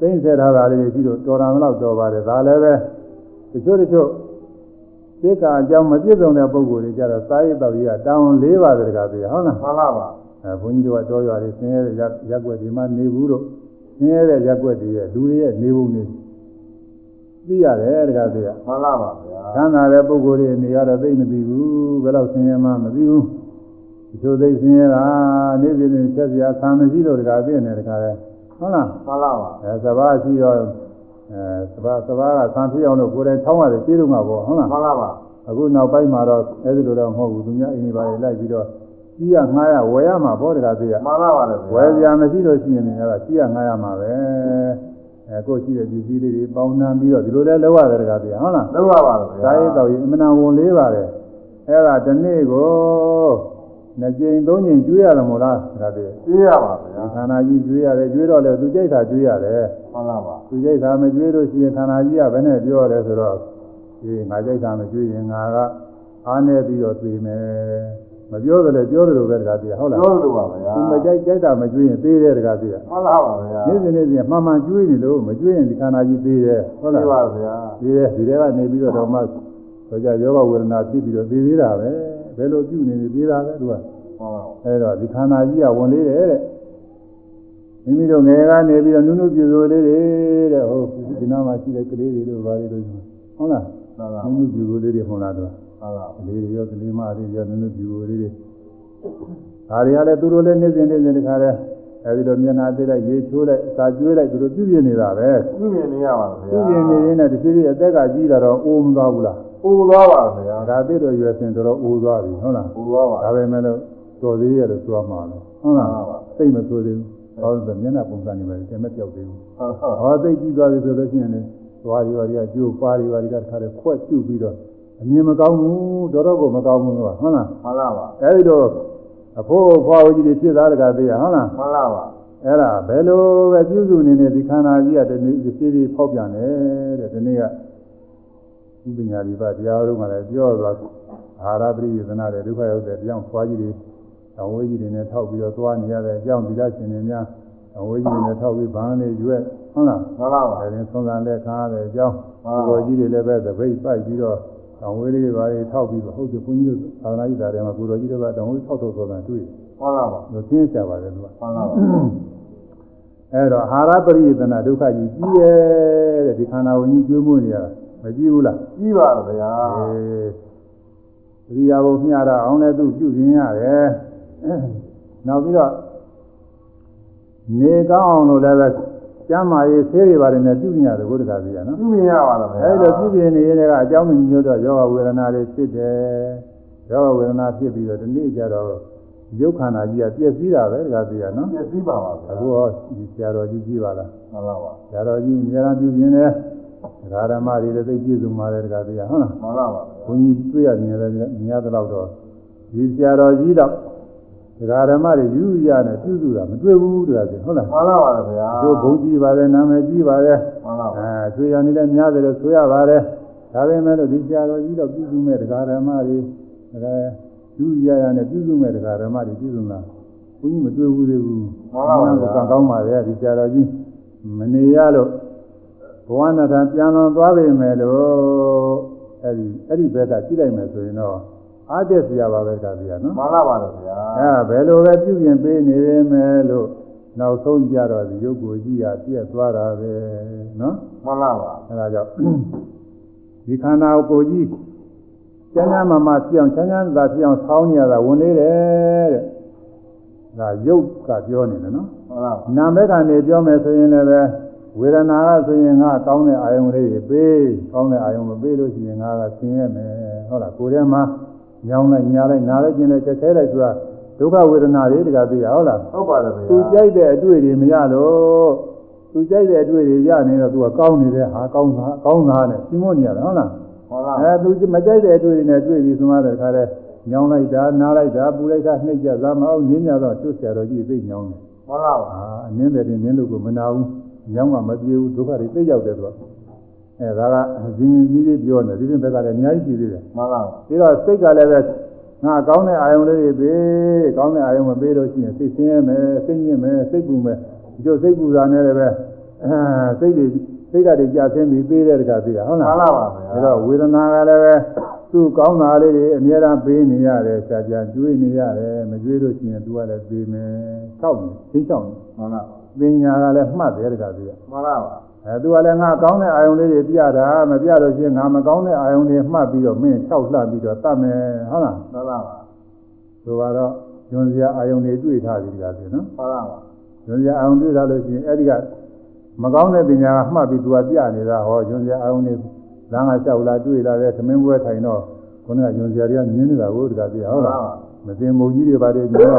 သိမ့်ဆက်ထားတာလေးတွေရှိတော့တော်တာမလို့တော်ပါတယ်ဒါလည်းပဲတချို့တချို့သိက္ခာအကြောင်းမပြည့်စုံတဲ့ပုံကိုယ်တွေကြတော့စာရေးတော်ကြီးကတောင်း၄ပါးတကပြဟုတ်လားမှန်လားပါ အဲဘုန်းကြီးတို့ကတော်ရွာတွေဆင်းရဲတဲ့ရက်ွက်တွေမှာနေဘူးတော့ဆင်းရဲတဲ့ရက်ွက်တွေရဲ့လူတွေရဲ့နေပုံတွေသိရတယ်တကပြမှန်လားပါဗျာချမ်းသာတဲ့ပုံကိုယ်တွေနေရတော့သိမသိဘူးဘယ်တော့ဆင်းရဲမှမသိဘူးဒီလိုသိဆင်းရဲတာနေ့စဉ်နဲ့ချက်စရာဆံမရှိတော့တကပြနေတကလည်းဟုတ်လားမှန်လားပါအဲစဘာရှိတော့အဲစဘာစဘာကဆံဖြစ်အောင်လို့ကိုယ်တိုင်ထောင်းရတယ်ကျေးဇူးမှာပေါ့ဟုတ်လားမှန်လားပါအခုနောက်ပိုင်းမှာတော့အဲဒီလိုတော့မဟုတ်ဘူးသူများအင်းဒီပါလေလိုက်ပြီးတော့ ကြီးရငှားရဝယ်ရမှာပေါ့တကသေးရမှန်လားပါလေဝယ်စရာမရှိလို့ရှိရင်လည်းအဲ့ဒါကြီးရငှားရမှာပဲအဲကိုယ်ရှိတဲ့ပစ္စည်းလေးတွေပေါင်းနှံပြီးတော့ဒီလိုလဲလောက်ရတယ်တကသေးရဟုတ်လားလောက်ပါပါဗျာစာရေးတော်ရင်အမှန်တန်ဝန်လေးပါတယ်အဲ့ဒါဒီနေ့ကိုနှစ်ကြိမ်သုံးကြိမ်ကျွေးရတယ်မို့လားတကသေးသိရပါဗျာခန္ဓာကြီးကျွေးရတယ်ကျွေးတော့လေသူကြိတ်တာကျွေးရတယ်မှန်လားပါသူကြိတ်တာမကျွေးလို့ရှိရင်ခန္ဓာကြီးကဘယ်နဲ့ပြောရတယ်ဆိုတော့ဒီငါကြိတ်တာမကျွေးရင်ငါကအားနေပြီးတော့သိမယ် မပြောတယ်လေပြောတယ်လို့ပဲတကားသိရဟုတ်လားပြောလို့ပါဗျာသူမကြိုက်ကြိုက်တာမကျွေးရင်သေးတယ်တကားသိရမှန်လားပါဗျာနေ့စဉ်နေ့စဉ်မှန်မှန်ကျွေးနေလို့မကျွေးရင်ဒီခန္ဓာကြီးသေးတယ်ဟုတ်သိလားပါဗျာသေးတယ်ဒီထဲကနေပြီးတော့တော့မှဆိုကြယောဂဝေဒနာဖြစ်ပြီးတော့သိသေးတာပဲဘယ်လိုပြုနေနေသေးတာပဲသူကမှန်ပါအဲတော့ဒီခန္ဓာကြီးကဝင်လေးတယ်တဲ့မိမိတို့ငယ်ကနေပြီးတော့နုနုပြူစိုးလေးတွေတဲ့ဟိုဒီနားမှာရှိတဲ့ကလေးတွေတို့ဘာတွေတို့ဟုတ်လားမှန်ပါနုနုပြူစိုးလေးတွေဟုတ်လားတော့ မှန်ပါကလေးတွေရောကလေးမတွေရောနုနုပြူစိုးလေးတွေဒါတွေကလည်းသူတို့လည်းနေ့စဉ်နေ့စဉ်တခါလဲအဲဒီလိုမျက်နှာသေးလိုက်ရေချိုးလိုက်စာကျွေးလိုက်သူတို့ပြုပြင်နေတာပဲပြုမြင်နေရပါဗျာပြုပြင်နေရင်လည်းတစ်ချိန်အသက်ကကြီးလာတော့အိုးမသွားဘူးလားပူသွားပါဗျာဒါသိတော့ရွယ်စင်တော်တော်အိုးသွားပြီဟုတ်လားပူသွားပါဒါပဲမဲ့လို့တော်သေးရလို့သွားမှာလို့ဟုတ်လားဟုတ်ပါသိမဆိုသေးဘူးဟောဆိုမျက်နှာပုံစံနေပဲတမက်ပြောက်သေးဘူးဟုတ်ဟုတ်ဟောသိကြည့်သွားပြီဆိုလို့ရှိရင်လေသွားရီပါရီကကျိုးပါရီပါရီကတခါတည်းခွက်ကျုပ်ပြီးတော့ အမြင်မကောင်းဘူးတော်တော်ကိုမကောင်းဘူးကွာဟုတ်လားမှန်လားပါအဲဒီတော့အဖိုးဖွားဝကြီးတွေဖြစ်သားတကားသေးရဟုတ်လားမှန်လားပါအဲ့ဒါဘယ်လိုပဲပြုစုနေနေဒီခန္ဓာကြီးကတနေ့ဒီစီးဖောက်ပြန်တယ်တဲ့ဒီနေ့ကဒီပညာဒီပါတရားတော်ကလည်းပြောသွားအာရပရိယသနာတဲ့ဒုက္ခရောက်တဲ့တရားဖွားကြီးတွေအဝေးကြီးတွေနဲ့ထောက်ပြီးတော့သွားနေရတဲ့အကြောင်းဒီလားရှင်တွေများအဝေးကြီးတွေနဲ့ထောက်ပြီးဘာနဲ့ရွက်ဟုတ်လားမှန်လားပါအဲဒီသုံးသံလက်ခါရတဲ့အကြောင်းကိုယ်ကြီးတွေလည်းပဲသပိတ်ပိုက်ပြီးတော့ အဝေးလေးတွေပါတွေထောက်ပြီးတော့ဟုတ်တယ်ဘုန်းကြီးတို့သာသနာ့ကြီးတာထဲမှာကိုယ်တော်ကြီးတွေကတောင်ဝေးထောက်ထောက်ဆိုတာတွေ့မှန်လားပါလို့သိကြပါတယ်သူကမှန်လားပါအဲ့တော့အာဟာရပရိယတနာဒုက္ခကြီးကြီးရဲ့တဲ့ဒီခန္ဓာဝင်ကြီးကျွေးမွေးနေရတာမကြည့်ဘူးလားကြီးပါဗျာအေးသတိရဖို့မျှတာအောင်လည်းသူပြုခြင်းရတယ်နောက်ပြီးတော့နေကောင်းအောင်လို့လည်းပဲ ကျမ်းမာရေးဆေးတွေပါတယ်နဲ့ပြုခြင်းရတယ်ဘုရားကြီးကနော်ပြုမြင်ရပါလားဗျာအဲ့လိုပြုခြင်းနေရင်လည်းအကြောင်းမညွှတ်တော့ယောဂဝေဒနာတွေဖြစ်တယ်ယောဂဝေဒနာဖြစ်ပြီးတော့ဒီနေ့ကျတော့ရုပ်ခန္ဓာကြီးကပြည့်စည်တာပဲဒါကြီးကနော်ပြည့်စည်ပါပါဗျာအခုဟောဒီဆရာတော်ကြီးကြည့်ပါလားမှန်လားပါဆရာတော်ကြီးအများအားပြုခြင်းနဲ့ဒကာဓမ္မတွေလည်းသိပြည့်စုံပါတယ်ဒကာသေးရဟုတ်လားမှန်လားပါဘုန်းကြီးတွေ့ရမြင်လည်းမြင်ရတော့တော့ဒီဆရာတော်ကြီးတော့ ဒကာဓမ္မတွေယူရနဲ့ပြုစုတာမတွေ့ဘူးဒကာသေးဟုတ်လားမှန်လားပါဗျာတို့ဘုန်းကြီးပါတယ်နာမည်ကြီးပါတယ်မှန်လားပါအဲဆွေရနေတဲ့များတယ်လို့ဆိုရပါတယ်ဒါပေမဲ့လို့ဒီဆရာတော်ကြီးတော့ပြုစုမဲ့ဒကာဓမ္မတွေဒကာယူရရနဲ့ပြုစုမဲ့ဒကာဓမ္မတွေပြုစုလားဘုန်းကြီးမတွေ့ဘူးသေးဘူးမှန်လားပါဗျာကံကောင်းပါရဲ့ဒီဆရာတော်ကြီးမနေရလို့ဘဝနာထပြန်လွန်သွားပြီမယ်လို့အဲ့ဒီအဲ့ဒီဘက်ကကြည့်လိုက်မယ်ဆိုရင်တော့ အားတက်စရာပါပဲကဗျာနော်မှန်လားပါဗျာအဲဘယ်လိုပဲပြုပြင်ပေးနေရမယ်လို့နောက်ဆုံးကြတော့ဒီရုပ်ကိုကြည့်ရပြည့်သွားတာပဲနော်မှန်လားပါအဲဒါကြောင့်ဒီခန္ဓာကိုယ်ကြီးကျမ်းစာမမပြောင်းချမ်းချမ်းသာပြောင်းဆောင်းနေရတာဝင်နေတယ်တဲ့ဒါရုပ်ကပြောနေတယ်နော်မှန်လားပါနာမည်ကနေပြောမယ်ဆိုရင်လည်းပဲဝေဒနာကဆိုရင်ငါကောင်းတဲ့အာယုံလေးတွေပေးကောင်းတဲ့အာယုံမပေးလို့ရှိရင်ငါကဆင်းရဲမယ်ဟုတ်လားကိုယ်ထဲမှာ ညောင်းလိုက်ညာလိုက်နားလိုက်ကျင်လိုက်ကြက်ခဲလိုက်ဆိုတာဒုက္ခဝေဒနာတွေတကသိရဟုတ်လားဟုတ်ပါတယ်ဗျာသူကြိုက်တဲ့အတွေ့တွေမရလို့သူကြိုက်တဲ့အတွေ့တွေရနေတော့သူကကောင်းနေတဲ့ဟာကောင်းတာကောင်းတာနဲ့ရှင်းမနေရတာဟုတ်လားမှန်လားအဲသူမကြိုက်တဲ့အတွေ့တွေနဲ့တွေ့ပြီးဆိုမှတဲ့ခါလဲညောင်းလိုက်တာနားလိုက်တာပူလိုက်တာနှိပ်ကြသမ်းမအောင်နင်းကြတော့သူ့ဆရာတော်ကြီးသိညောင်းတယ်မှန်လားပါအာအနင်းတယ်တင်နင်းလို့ကိုမနာဘူးညောင်းကမပြေဘူးဒုက္ခတွေသိရောက်တယ်သူက အဲဒါကဇင်းကြီးကြီးပြောနေဒီပြင်ဘက်ကလည်းအများကြီးကြည့်သေးတယ်မှန်လားပါပြီးတော့စိတ်ကလည်းပဲငါကောင်းတဲ့အာယုံလေးတွေပေးကောင်းတဲ့အာယုံမပေးလို့ရှိရင်စိတ်ဆင်းရဲမယ်စိတ်ညစ်မယ်စိတ်ပူမယ်ဒီလိုစိတ်ပူတာနဲ့လည်းပဲအာစိတ်တွေစိတ်ဓာတ်တွေကြာဆင်းပြီးပေးတဲ့တကသိရဟုတ်မှလားန်လားပါဗျာဒါတော့ဝေဒနာကလည်းပဲသူ့ကောင်းတာလေးတွေအများအားပေးနေရတယ်ဆရာကြာကျွေးနေရတယ်မကျွေးလို့ရှိရင်သူကလည်းပေးမယ်၆နေသိချောင်းမှန်လားပါပညာကလည်းမှတ်တယ်တကသိရမှန်လားပါ အဲသူကလည်းငါကောင်းတဲ့အာယုံလေးတွေပြတာမပြလို့ရှိရင်ငါမကောင်းတဲ့အာယုံတွေမှတ်ပြီးတော့မင်း၆လှပြီးတော့တတ်မယ်ဟုတ်လားမှန်လားပါဆိုတော့ညွန်စရာအာယုံတွေတွေ့ထားပြီတကသိနော်မှန်လားပါညွန်စရာအာယုံတွေ့ထားလို့ရှိရင်အဲ့ဒီကမကောင်းတဲ့ပညာကမှတ်ပြီးသူကပြနေတာဟောညွန်စရာအာယုံတွေလမ်းကလျှောက်လာတွေ့လာတဲ့သမင်းပွဲထိုင်တော့ခုနကညွန်စရာတွေကမြင်နေတာကိုတကသိဟုတ်လားမသိမုံကြီးတွေပါတယ်ညော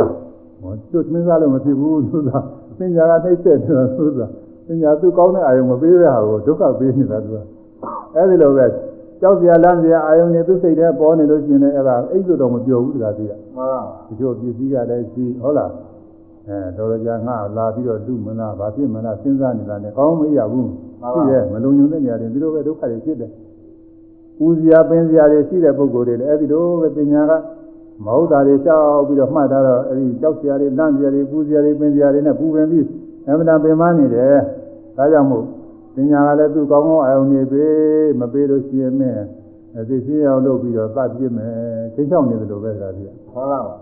ဟောသူ့သမင်းစားလို့မဖြစ်ဘူးသူကပညာကနှိမ့်သက်တယ်သူက ပညာသူကောင်းတဲ့အာယုံမပေးတဲ့ဟာကိုဒုက္ခပေးနေတာသူကအဲ့ဒီလိုပဲကြောက်စရာလမ်းစရာအာယုံတွေသူစိတ်ထဲပေါ်နေလို့ရှိရင်လည်းအဲ့ဒါအိတ်လို့တော့မပြောဘူးတကသိရမှန်လားပါဒီလိုပစ္စည်းကလည်းရှိဟုတ်လားအဲတော်တော်ကြာငါလာပြီးတော့လူမလားဘာဖြစ်မလားစဉ်းစားနေတာနဲ့ကောင်းမရဘူးရှိတယ်မလုံုံတဲ့နေရာတွေဒီလိုပဲဒုက္ခတွေဖြစ်တယ်ပူဇရာပင်ဇရာတွေရှိတဲ့ပုဂ္ဂိုလ်တွေလည်းအဲဒီလိုပဲပညာကမဟုတ်တာတွေကြောက်ပြီးတော့မှတ်ထားတော့အဲဒီကြောက်စရာတွေလန့်စရာတွေပူဇရာတွေပင်ဇရာတွေနဲ့ပူပင်ပြီး အမှန်တန်ပင်မနေတယ်ဒါကြောင့်မို့ပညာကလည်းသူ့ကောင်းကောင်းအာရုံနေပေးမပေးလို့ရှိရင်မင်းအသိရှိအောင်လုပ်ပြီးတော့သတ်ပြစ်မယ်သိချောင်းနေတယ်လို့ပဲဆိုတာပြမှန်လားပါ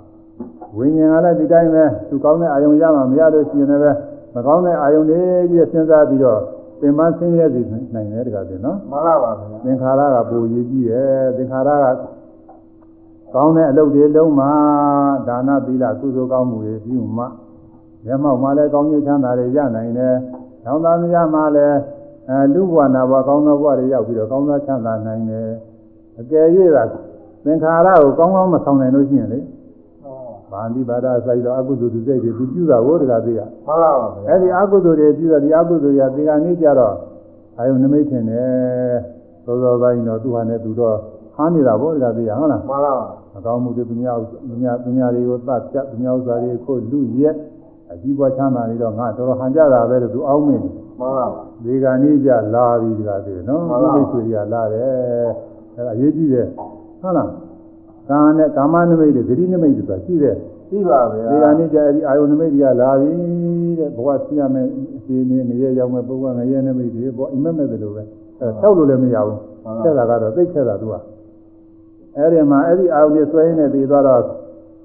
ဝိညာဉ်ကလည်းဒီတိုင်းပဲသူကောင်းတဲ့အာယုံရမှမရလို့ရှိရင်လည်းမကောင်းတဲ့အာယုန်တွေကြီးစဉ်းစားပြီးတော့သင်္ပန်းဆင်းရဲစီနိုင်တယ်တကားပြင်နော်မှန်ပါပါဗျာသင်္ခါရကပူရည်ကြီးတယ်သင်္ခါရကကောင်းတဲ့အလုပ်တွေလုံးမှာဒါနသီလကုသိုလ်ကောင်းမှုတွေပြုမှ မျက်မှောက်မှာလည်းကောင်းကျိုးချမ်းသာတွေရနိုင်တယ်။တောင်းသားမရမှာလည်းအဲလူဘဝနာဘဝကောင်းသောဘဝတွေရောက်ပြီးတော့ကောင်းသောချမ်းသာနိုင်တယ်။အကယ်၍သာသင်္ခါရကိုကောင်းကောင်းမဆောင်နိုင်လို့ရှိရင်လေဗာဏိပါဒစိုက်တော့အကုသိုလ်သူစိတ်တွေသူပြုတာကိုတကားသိရ။မှန်ပါပါဗျာအဲ့ဒီအကုသိုလ်တွေပြုတော့ဒီအကုသိုလ်တွေကဒီကနေ့ကျတော့အာယုန်နမိတ်ထင်တယ်သောသောပိုင်းတော့သူဟာနဲ့သူတော့ဟားနေတာပေါ့ဒါသိရဟုတ်လားမှန်ပါပါအကောင်းမှုတွေသူများသူများသူများတွေကိုသတ်ဖြတ်သူများဥစ္စာတွေကိုလူရက် အကြီးပွားချမ်းသာနေတော့ငါတော်တော်ဟန်ကြတာပဲလို့သူအောင်းမင်းမှန်ပါပါဒီကနေ့ကျလာပြီဒီကသိနော်မှန်ပါဒီမိတ်ဆွေတွေကလာတယ်အဲ့ဒါအရေးကြီးတယ်ဟုတ်လားကာနဲ့ကာမနမိတ်တွေဂတိနမိတ်တွေဆိုတာရှိတယ်ရှိပါဗျာဒီကနေ့ကျအဲ့ဒီအာယုန်နမိတ်တွေကလာပြီတဲ့ဘဝဆင်းရမယ်အခြေအနေနေရရောက်မယ်ပုဂ္ဂိုလ်ငရဲနမိတ်တွေပေါ့အိမ်မက်မဲ့တယ်လို့ပဲအဲဆောက်လို့လည်းမရဘူးဆက်တာကတော့သိခဲ့တာသူကအဲ့ဒီမှာအဲ့ဒီအာယုန်တွေဆွဲရင်းနဲ့ပြီးသွားတော့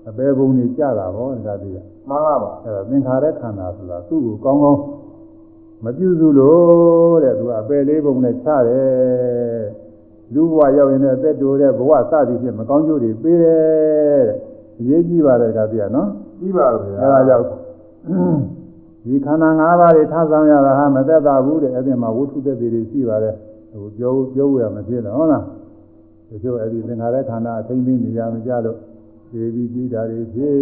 အပေဘုံတွေကြတာပေါ့ဒါသိရမှန်ပါပါအဲ့ဒါသင်္ခါရခန္ဓာဆိုတာသူ့ကိုကောင်းကောင်းမပြုစုလို့တဲ့သူကအပေလေးဘုံနဲ့ချတယ်လူဘဝရောက်ရင်လည်းအသက်တိုးတဲ့ဘဝစသည်ဖြင့်မကောင်းကျိုးတွေပေးတယ်တဲ့အရေးကြီးပါတယ်ဒါသိရနော်ရှိပါဗျာအဲဒါကြောင့်ဒီခန္ဓာ၅ပါးတွေထားဆောင်ရတာဟာမသက်သာဘူးတဲ့အဲ့ဒီမှာဝိထုသက်တွေရှိပါတယ်ဟိုပြောပြောရမဖြစ်တော့ဟုတ်လားတချို့အဲ့ဒီသင်္ခါရခန္ဓာအသိမ့်သိနေရမကြလို့ ဒီပြီးပြီးတာတွေဖြစ်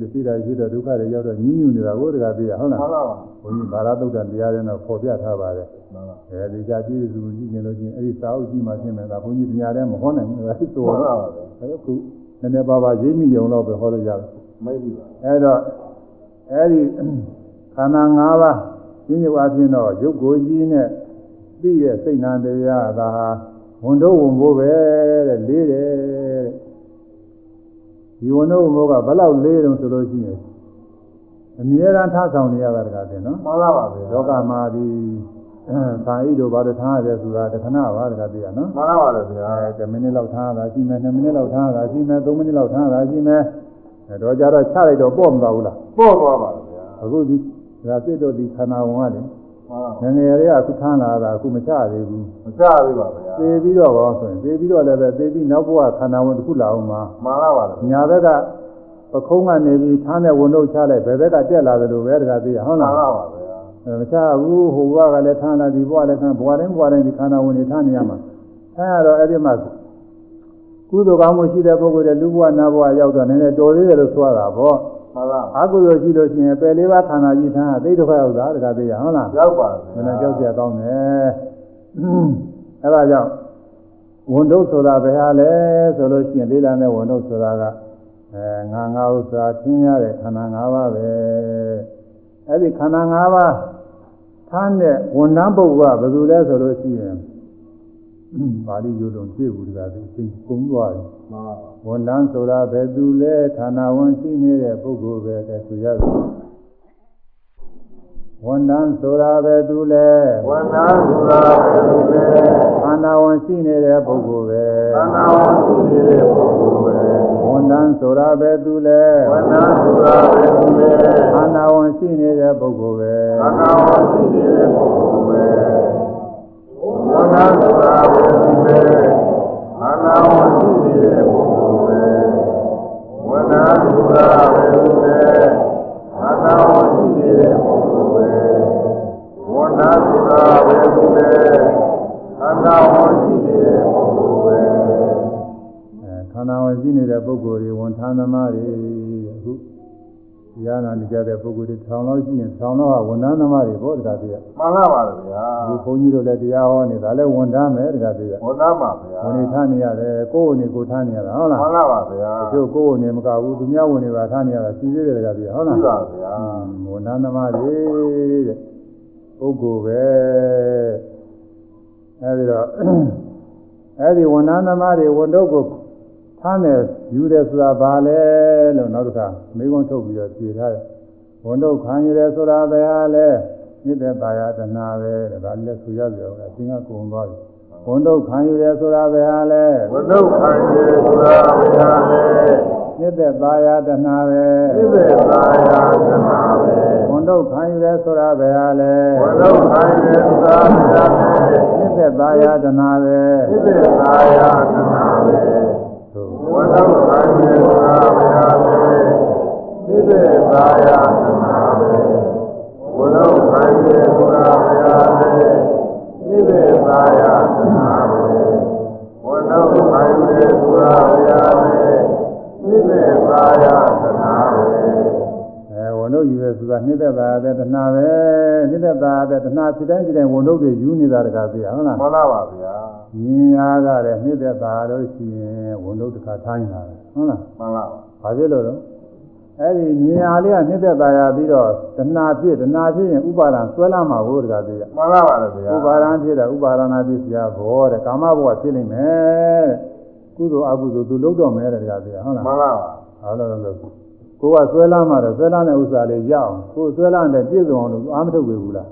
လို့ပြီးတာဖြစ်တော့ဒုက္ခတွေရောက်တော့ညှဉ်းညူနေတာကိုတကားသိရဟုတ်လားမှန်ပါပါဘုန်းကြီးဘာသာတုတ်တန်တရားတွေတော့ပေါ်ပြထားပါတယ်မှန်ပါအဲဒီကြကြည့်စုကြည့်နေလို့ချင်းအဲ့ဒီစာအုပ်ကြီးမှရှင်းမယ်ဒါဘုန်းကြီးတရားထဲမဟောနိုင်ဘူးဒါသိတော်မှန်တော့ပါပါဗျာအဲ့ခုနည်းနည်းပါးပါးရိပ်မိုံတော့ပဲဟောလို့ရတယ်မိတ်ပြီပါအဲ့တော့အဲ့ဒီခန္ဓာ၅ပါးရှင်းရပါဖြင့်တော့ရုပ်ကိုယ်ကြီးနဲ့ပြီးရဲ့စိတ်နာတရားဒါဟာဝန်တော့ဝန်ဖို့ပဲတဲ့လေးတယ်တဲ့ ဒီဝန်တော့ဝန်ဖို့ကဘယ်လောက်လေးတုံးဆိုလို့ရှိရင်အမြဲတမ်းထားဆောင်နေရတာတကားတင်နော်မှန်ပါပါဗျာလောကမှာဒီသာဣတို့ဘာလို့ထားရတယ်ဆိုတာတခဏပါတကားသိရနော်မှန်ပါပါဗျာအဲ10မိနစ်လောက်ထားတာရှိမယ်2မိနစ်လောက်ထားတာရှိမယ်3မိနစ်လောက်ထားတာရှိမယ်အဲတော့ကြတော့ချလိုက်တော့ပေါ့မသွားဘူးလားပို့သွားပါဗျာအခုဒီဒါစစ်တော့ဒီခန္ဓာဝင်ကလေမှန်ပါ ငယ်ငယ်လေးကအခုထမ်းလာတာအခုမချသေးဘူးမကြသေးပါဗျာသေပြီးတော့ဘောဆိုရင်သေပြီးတော့လည်းပဲသေပြီးနောက်ဘဝခန္ဓာဝင်တစ်ခုလာအောင်မှာမှန်ပါပါဗျာညာဘက်ကပခုံးကနေပြီးထမ်းတဲ့ဝန်တော့ချလိုက်ဘယ်ဘက်ကတက်လာတယ်လို့ပဲတခါသိရဟုတ်မှလားန်ပါပါဗျာအဲမချဘူးဟိုဘဝကလည်းထမ်းလာဒီဘဝလည်းထမ်းဘဝတိုင်းဘဝတိုင်းဒီခန္ဓာဝင်နေထမ်းနေရမှာအဲတော့အဲ့ဒီမှာကုသိုလ်ကောင်းမှုရှိတဲ့ပုဂ္ဂိုလ်တွေလူဘဝနတ်ဘဝရောက်တော့နည်းနည်းတော်သေးတယ်လို့ဆိုရတာပေါ့ မှန်ပါ အကုသိုလ်ရှိလို့ရှိရင်ပယ်လေးပါးခန္ဓာကြီးထမ်းသိဒုက္ခရောက်တာတခါသိရဟုတ်လား ရောက်ပါဗျာ မင်းလည်းကြောက်เสียကောင်းတယ်အဲဒါကြောင့်ဝန်တုပ်ဆိုတာဘယ်ဟာလဲဆိုလို့ရှိရင်လေးလာတဲ့ဝန်တုပ်ဆိုတာကအဲငါငါဥစ္စာသင်ရတဲ့ခန္ဓာ၅ပါးပဲအဲ့ဒီခန္ဓာ၅ပါးထားတဲ့ဝန်တန်းပုဂ္ဂိုလ်ကဘယ်သူလဲဆိုလို့ရှိရင်ပါဠိရိုးလုံးပြည့်ဘူးတကားသိသိကုန်းသွားတယ် မှန်ပါ ဝန်တန်းဆိုတာဘယ်သူလဲဌာနဝန်ရှိနေတဲ့ပုဂ္ဂိုလ်ပဲကဲဆိုရတယ်ဝန်တန်းဆိုတာဘယ်သူလဲဝန်နာဆိုတာဘယ်လိုလဲဌာနဝန်ရှိနေတဲ့ပုဂ္ဂိုလ်ပဲသန္တာဝန်ရှိနေတဲ့ပုဂ္ဂိုလ်ပဲဝန်တန်းဆိုတာဘယ်သူလဲဝန်နာဆိုတာဘယ်လိုလဲဌာနဝန်ရှိနေတဲ့ပုဂ္ဂိုလ်ပဲသန္တာဝန်ရှိနေတဲ့ပုဂ္ဂိုလ်ပဲဝန်နာဆိုတာဘယ်လိုလဲသန္တာဝန်ရှိနေတဲ့ပုဂ္ဂိုလ်ပဲဝ န်နာဆိုတာဘယ်လိုလဲသန္တာဝန်ရှိနေတဲ့ပုဂ္ဂိုလ်ပဲဝန်နာဆိုတာဘယ်လိုလဲသန္တာဝန်ရှိနေတဲ့ပုဂ္ဂိုလ်ပဲအဲဌာနဝန်ရှိနေတဲ့ပုဂ္ဂိုလ်တွေဝန်ထမ်းသမားတွေအခု တရားနာနေကြတဲ့ပုဂ္ဂိုလ်တွေထောင်လို့ရှိရင်ထောင်တော့ကဝန်ထမ်းသမားတွေပေါ့တခါတည်းကမှန်ပါပါဗျာအခုဘုန်းကြီးတို့လည်းတရားဟောနေတာလည်းဝန်ထမ်းပဲတခါတည်းကဝန်သားပါဗျာဝန်နေထားနေရတယ်ကိုယ်ဝန်နေကိုယ်ထားနေရတာဟုတ်လားမှန်ပါပါဗျာတို့ကိုယ်ဝန်နေမကဘူးသူများဝန်နေပါထားနေရတာစီသေးတယ်တခါတည်းဟုတ်လားရှိပါဗျာဝန်ထမ်းသမားတွေတဲ့ပုဂ္ဂိုလ်ပဲအဲဒီတော့အဲဒီဝန်ထမ်းသမားတွေဝန်တော့ကို ထားနေယူတယ်ဆိုတာဘာလဲလို့နောက်တစ်ခါမိကုံးထုတ်ပြီးတော့ဖြေထားတယ်ဝန်တော့ခံယူတယ်ဆိုတာဘယ်ဟာလဲမြစ်တဲ့ပါရတနာပဲတဲ့ဒါလည်းဆိုရကြအောင်အရှင်ကကုံသွားပြီဝန်တော့ခံယူတယ်ဆိုတာဘယ်ဟာလဲဝိသုခံရေဆိုတာဘယ်ဟာလဲမြစ်တဲ့ပါရတနာပဲသိတဲ့သာယာသနာပဲဝန်ဝန်တော့ခံယူရဲဆိုတာပဲဟာလေဝန္တော့ခိုင်းတယ်သာဗျာလေနိစ္စသားယာတနာပဲဣတိသာယသနာလေ ဝန္တော့ခိုင်းတယ်သာဗျာလေဣတိသာယသနာလေဝန္တော့ခိုင်းတယ်သာဗျာလေဣတိသာယသနာလေဝန္တော့ခိုင်းတယ်သာဗျာလေဣတိသာယသနာလေအဲဝန်တော့ယူရဲဆိုတာနိစ္စသားတဲ့တနာပဲနိစ္စသားတဲ့တနာဖြစ်တိုင်းဖြစ်တိုင်းဝန်တော့တွေယူနေတာတကားပြဟုတ်လားမှန်လားပါဗျာ မြင်ရကလည်းမြစ်သက်သာလို့ရှိရင်ဝန်တို့တစ်ခါထိုင်းလာတယ်ဟုတ်လားမှန်ပါဘာဖြစ်လို့လဲအဲ့ဒီမြင်ရလေးကမြစ်သက်သာရပြီးတော့တဏှာဖြစ်တဏှာဖြစ်ရင်ဥပါဒံဆွဲလာမှာကိုတခါသေးရမှန်ပါပါလို့ဗျာဥပါဒံဖြစ်တာဥပါဒနာဖြစ်စရာဘောတဲ့ကာမဘဝဖြစ်နေမယ်ကုသိုလ်အကုသိုလ်သူလုံးတော့မယ်တဲ့တခါသေးရဟုတ်လားမှန်ပါပါဟုတ်လားလို့ကိုကဆွဲလာမှာတော့ဆွဲလာတဲ့ဥစ္စာလေးရအောင်ကိုဆွဲလာတဲ့ပြည့်စုံအောင်လို့အာမထုတ်ပြီဘူးလား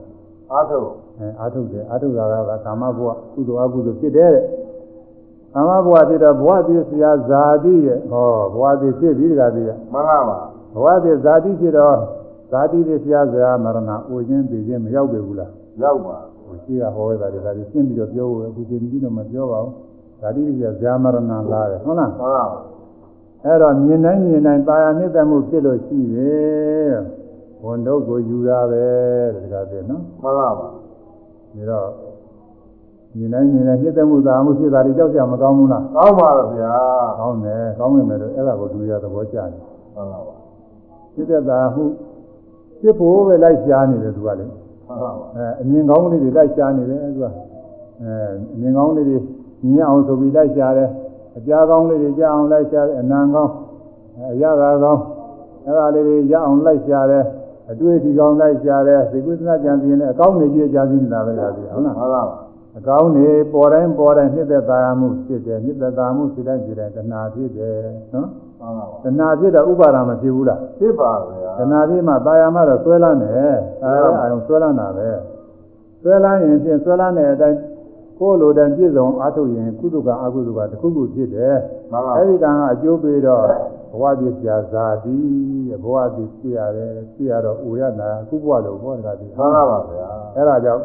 အာထုတ် အဲအာထုတ်တယ်အာထုတ်တာကကာမဘဝကုသိုလ်အကုသိုလ်ဖြစ်တယ်တဲ့ကာမဘဝဖြစ်တော့ဘဝပြည့်စရာဇာတိရဲ့ဟောဘဝပြည့်ဖြစ်ပြီးတကားပြရမှန်လားပါဘဝပြည့်ဇာတိဖြစ်တော့ဇာတိပြည့်စရာဇာမရဏအိုခြင်းသိခြင်းမရောက်ပြီဘူးလားရောက်ပါဟိုရှိကဟောရတာတွေဒါတွေရှင်းပြီးတော့ပြောဖို့အခုချိန်ကြီးတော့မပြောပါဘူးဇာတိပြည့်စရာဇာမရဏလာတယ်ဟုတ်လားမှန်လားပါအဲ့တော့မြင်တိုင်းမြင်တိုင်းตาရနှိမ့်သက်မှုဖြစ်လို့ရှိရဲ့ဝန်တော့ကိုယူတာပဲတဲ့ဒါကပြနော်မှန်လားပါ ဒါတော့မြင်တိုင်းမြင်တိုင်းနှိမ့်သက်မှုသာမှုဖြစ်တာတွေကြောက်ကြမကောင်းဘူးလားကောင်းပါလားဗျာကောင်းတယ်ကောင်းနေမယ်လို့အဲ့ဒါကိုသူရသဘောကျတယ်မှန်လားပါဖြစ်တဲ့သာမှုဖြစ်ဖို့ပဲလိုက်ရှားနေတယ်သူကလေမှန်လားပါအဲအမြင်ကောင်းလေးတွေလိုက်ရှားနေတယ်သူကအဲအမြင်ကောင်းလေးတွေမြင်အောင်ဆိုပြီးလိုက်ရှားတယ်အကြားကောင်းလေးတွေကြားအောင်လိုက်ရှားတယ်အနံကောင်းအရသာကောင်းအဲ့ဒါလေးတွေရအောင်လိုက်ရှားတယ် အတွေ့အထိကောင်းလိုက်ရှားတယ်သိကုသနာကြံပြင်းတယ်အကောင်းနေကြည့်ကြသိနေတာပဲဒါကြီးဟုတ်လားမှန်လားပါအကောင်းနေပေါ်တိုင်းပေါ်တိုင်းနှစ်သက်သာယာမှုဖြစ်တယ်နှစ်သက်သာမှုဖြစ်တိုင်းဖြစ်တိုင်းတဏှာဖြစ်တယ်နော်မှန်လားပါတဏှာဖြစ်တော့ဥပါဒာမဖြစ်ဘူးလားဖြစ်ပါဗျာတဏှာဖြစ်မှသာယာမှတော့ဆွဲလန်းတယ်အဲဒါအာယုံဆွဲလန်းတာပဲဆွဲလန်းရင်ဖြင့်ဆွဲလန်းတဲ့အတိုင်းကိုယ်လိုတိုင်းပြည့်စုံအားထုတ်ရင်ကုသကအကုသကတစ်ခုခုဖြစ်တယ်မှန်လားအဲဒီကံကအကျိုးပေးတော့ ဘဝပြည့်စရာဇာတိတဲ့ဘဝပြည့်ပြည့်ရတယ်ပြည့်ရတော့ဥရနာကုဘဝလို့ဘောတကတိမှန်လားပါဗျာအဲဒါကြောင့်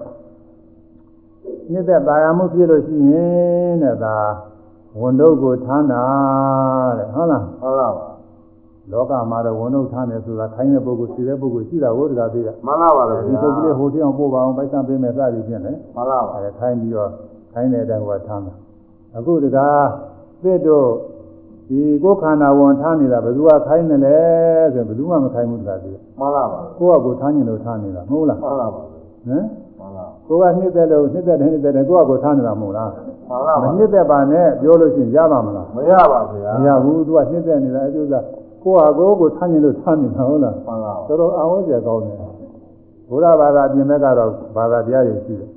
နှစ်သက်သာယာမှုဖြစ်လို့ရှိရင်တဲ့ဒါဝန်တော့ကိုထမ်းတာတဲ့ဟုတ်လားမှန်လားပါလောကမှာတော့ဝန်တော့ထမ်းတယ်ဆိုတာခိုင်းတဲ့ပုဂ္ဂိုလ်ရှိတဲ့ပုဂ္ဂိုလ်ရှိတာကိုတကတိကမှန်လားပါလေဒီဗျာပုဂ္ဂိုလ်ဟိုတိအောင်ပို့ပါအောင်ပိုက်ဆံပေးမယ်စသည်ဖြင့်လေမှန်လားပါအဲခိုင်းပြီးတော့ခိုင်းတဲ့အတိုင်းကထမ်းတာအခုတကားသစ်တို့ ဒီကိုယ်ခန္ဓာဝန်ထမ်းနေတာဘယ်သူကခိုင်းတယ်လဲဆိုဘယ်သူမှမခိုင်းဘူးတကားတိမှန်လားပါကိုယ့်ကကိုယ်ထမ်းနေလို့ထမ်းနေတာမဟုတ်လားမှန်လားပါဟမ်မှန်လားကိုကနှစ်သက်လို့နှစ်သက်တယ်နှစ်သက်တယ်ကိုကကိုထားနေတာမဟုတ်လားမှန်လားမပါနှစ်သက်ပါနဲ့ပြောလို့ရှိရင်ရပါမလားမရပါဗျာမရဘူးသူကနှစ်သက်နေတာအဲဒါကိုကကိုကိုထားနေလို့ထားနေတာဟုတ်လားမှန်လားတော်တော်အာဝဇ္ဇာကောင်းတယ်ဘုရားဘာသာပြင်မဲ့ကတော့ဘာသာတရားတွေရှိတယ်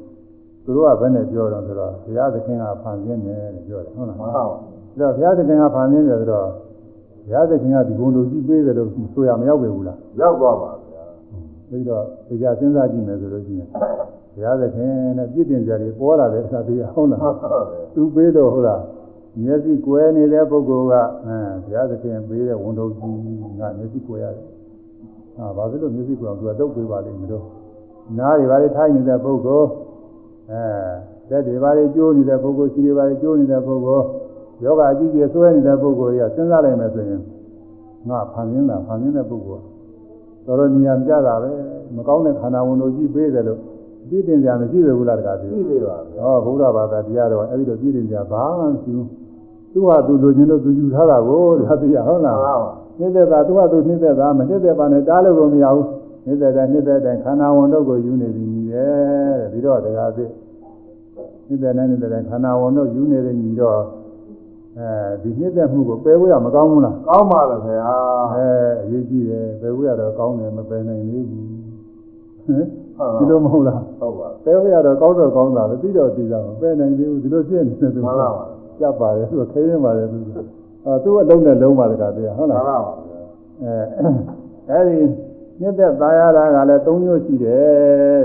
သူတို့ကဘယ်နဲ့ပြောတော့ဆိုတော့ဘုရားသခင်ကဖန်ဆင်းတယ်လို့ပြောတယ်ဟုတ်လားမှန်လားပါဒါ တော့ဘုရားသခင်ကဖန်ဆင်းတယ်ဆိုတော့ဘုရားသခင်ကဒီဂုဏ်တို့ကြီးပေးတယ်လို့ဆိုရမရောက်ပြီဘူးလားရောက်သွားပါဗျာပြီးတော့တရားစဉ်းစားကြည့်မယ်ဆိုလို့ရှိရင်ဘုရားသခင်နဲ့ပြည့်တင်ကြတယ်ပေါ်လာတဲ့အခါတည်းဟုတ်လားဟုတ်ပါဗျာသူပေးလို့ဟုတ်လားမျက်စိကွယ်နေတဲ့ပုဂ္ဂိုလ်ကအဲဘုရားသခင်ပေးတဲ့ဝန်တော်ကြီးကမျက်စိကွယ်ရတယ်။ဟာဘာဖြစ်လို့မျက်စိကွယ်အောင်သူကတုတ်ပေးပါလိမ့်မလို့နားတွေဘာတွေထိုင်းနေတဲ့ပုဂ္ဂိုလ်အဲလက်တွေဘာတွေကျိုးနေတဲ့ပုဂ္ဂိုလ်ခြေတွေဘာတွေကျိုးနေတဲ့ပုဂ္ဂိုလ် ယောဂအကြီးကြီးဆွဲနေတဲ့ပုဂ္ဂိုလ်တွေကစဉ်းစားလိုက်မယ်ဆိုရင်ငါဖန်ဆင်းတာဖန်ဆင်းတဲ့ပုဂ္ဂိုလ်တော်တော်ဉာဏ်ပြတာပဲမကောင်းတဲ့ခန္ဓာဝန်တော်ကြီးပေးတယ်လို့ပြည့်တင်ကြမရှိဘူးလားတကားသူကြည့်လေပါဗျာဟောဘုရားဘာသာတရားတော်အဲ့ဒီတော့ပြည့်တင်ကြဘာမှမရှိဘူးသူဟာသူလိုချင်လို့သူယူထားတာကိုဒါသိရဟုတ်မှလားန်လားပါနှိမ့်သက်တာသူဟာသူနှိမ့်သက်တာမနှိမ့်သက်ပါနဲ့တားလို့ကိုမရဘူးနှိမ့်သက်တယ်နှိမ့်သက်တယ်ခန္ဓာဝန်တော့ကိုယူနေပြီညီတယ်တဲ့ပြီးတော့တရားသိနှိမ့်သက်တယ်နှိမ့်သက်တယ်ခန္ဓာဝန်တော့ယူနေတယ်ညီတော့ အဲဒီနှိမ့်သက်မှုကိုပယ်ဖို့ရမကောင်းဘူးလားကောင်းပါလေဗျာအဲအရေးကြီးတယ်ပယ်ဖို့ရတော့ကောင်းတယ်မပယ်နိုင်သေးဘူးဟင်ဟုတ်ဒီလိုမဟုတ်လားဟုတ်ပါပဲဝရတော့ကောင်းတော့ကောင်းတာပဲသိတော့သိတာပဲနိုင်သေးဘူးဒီလိုဖြစ်နေတယ်သူမှန်လားပါကြပ်ပါတယ်သူခရင်ပါတယ်သူအာသူအလုံးနဲ့လုံးပါတကားတရားဟုတ်မှလားန်လားပါဗျာအဲအဲဒီမြင့်သက်သားရတာကလည်း၃မျိုးရှိတယ်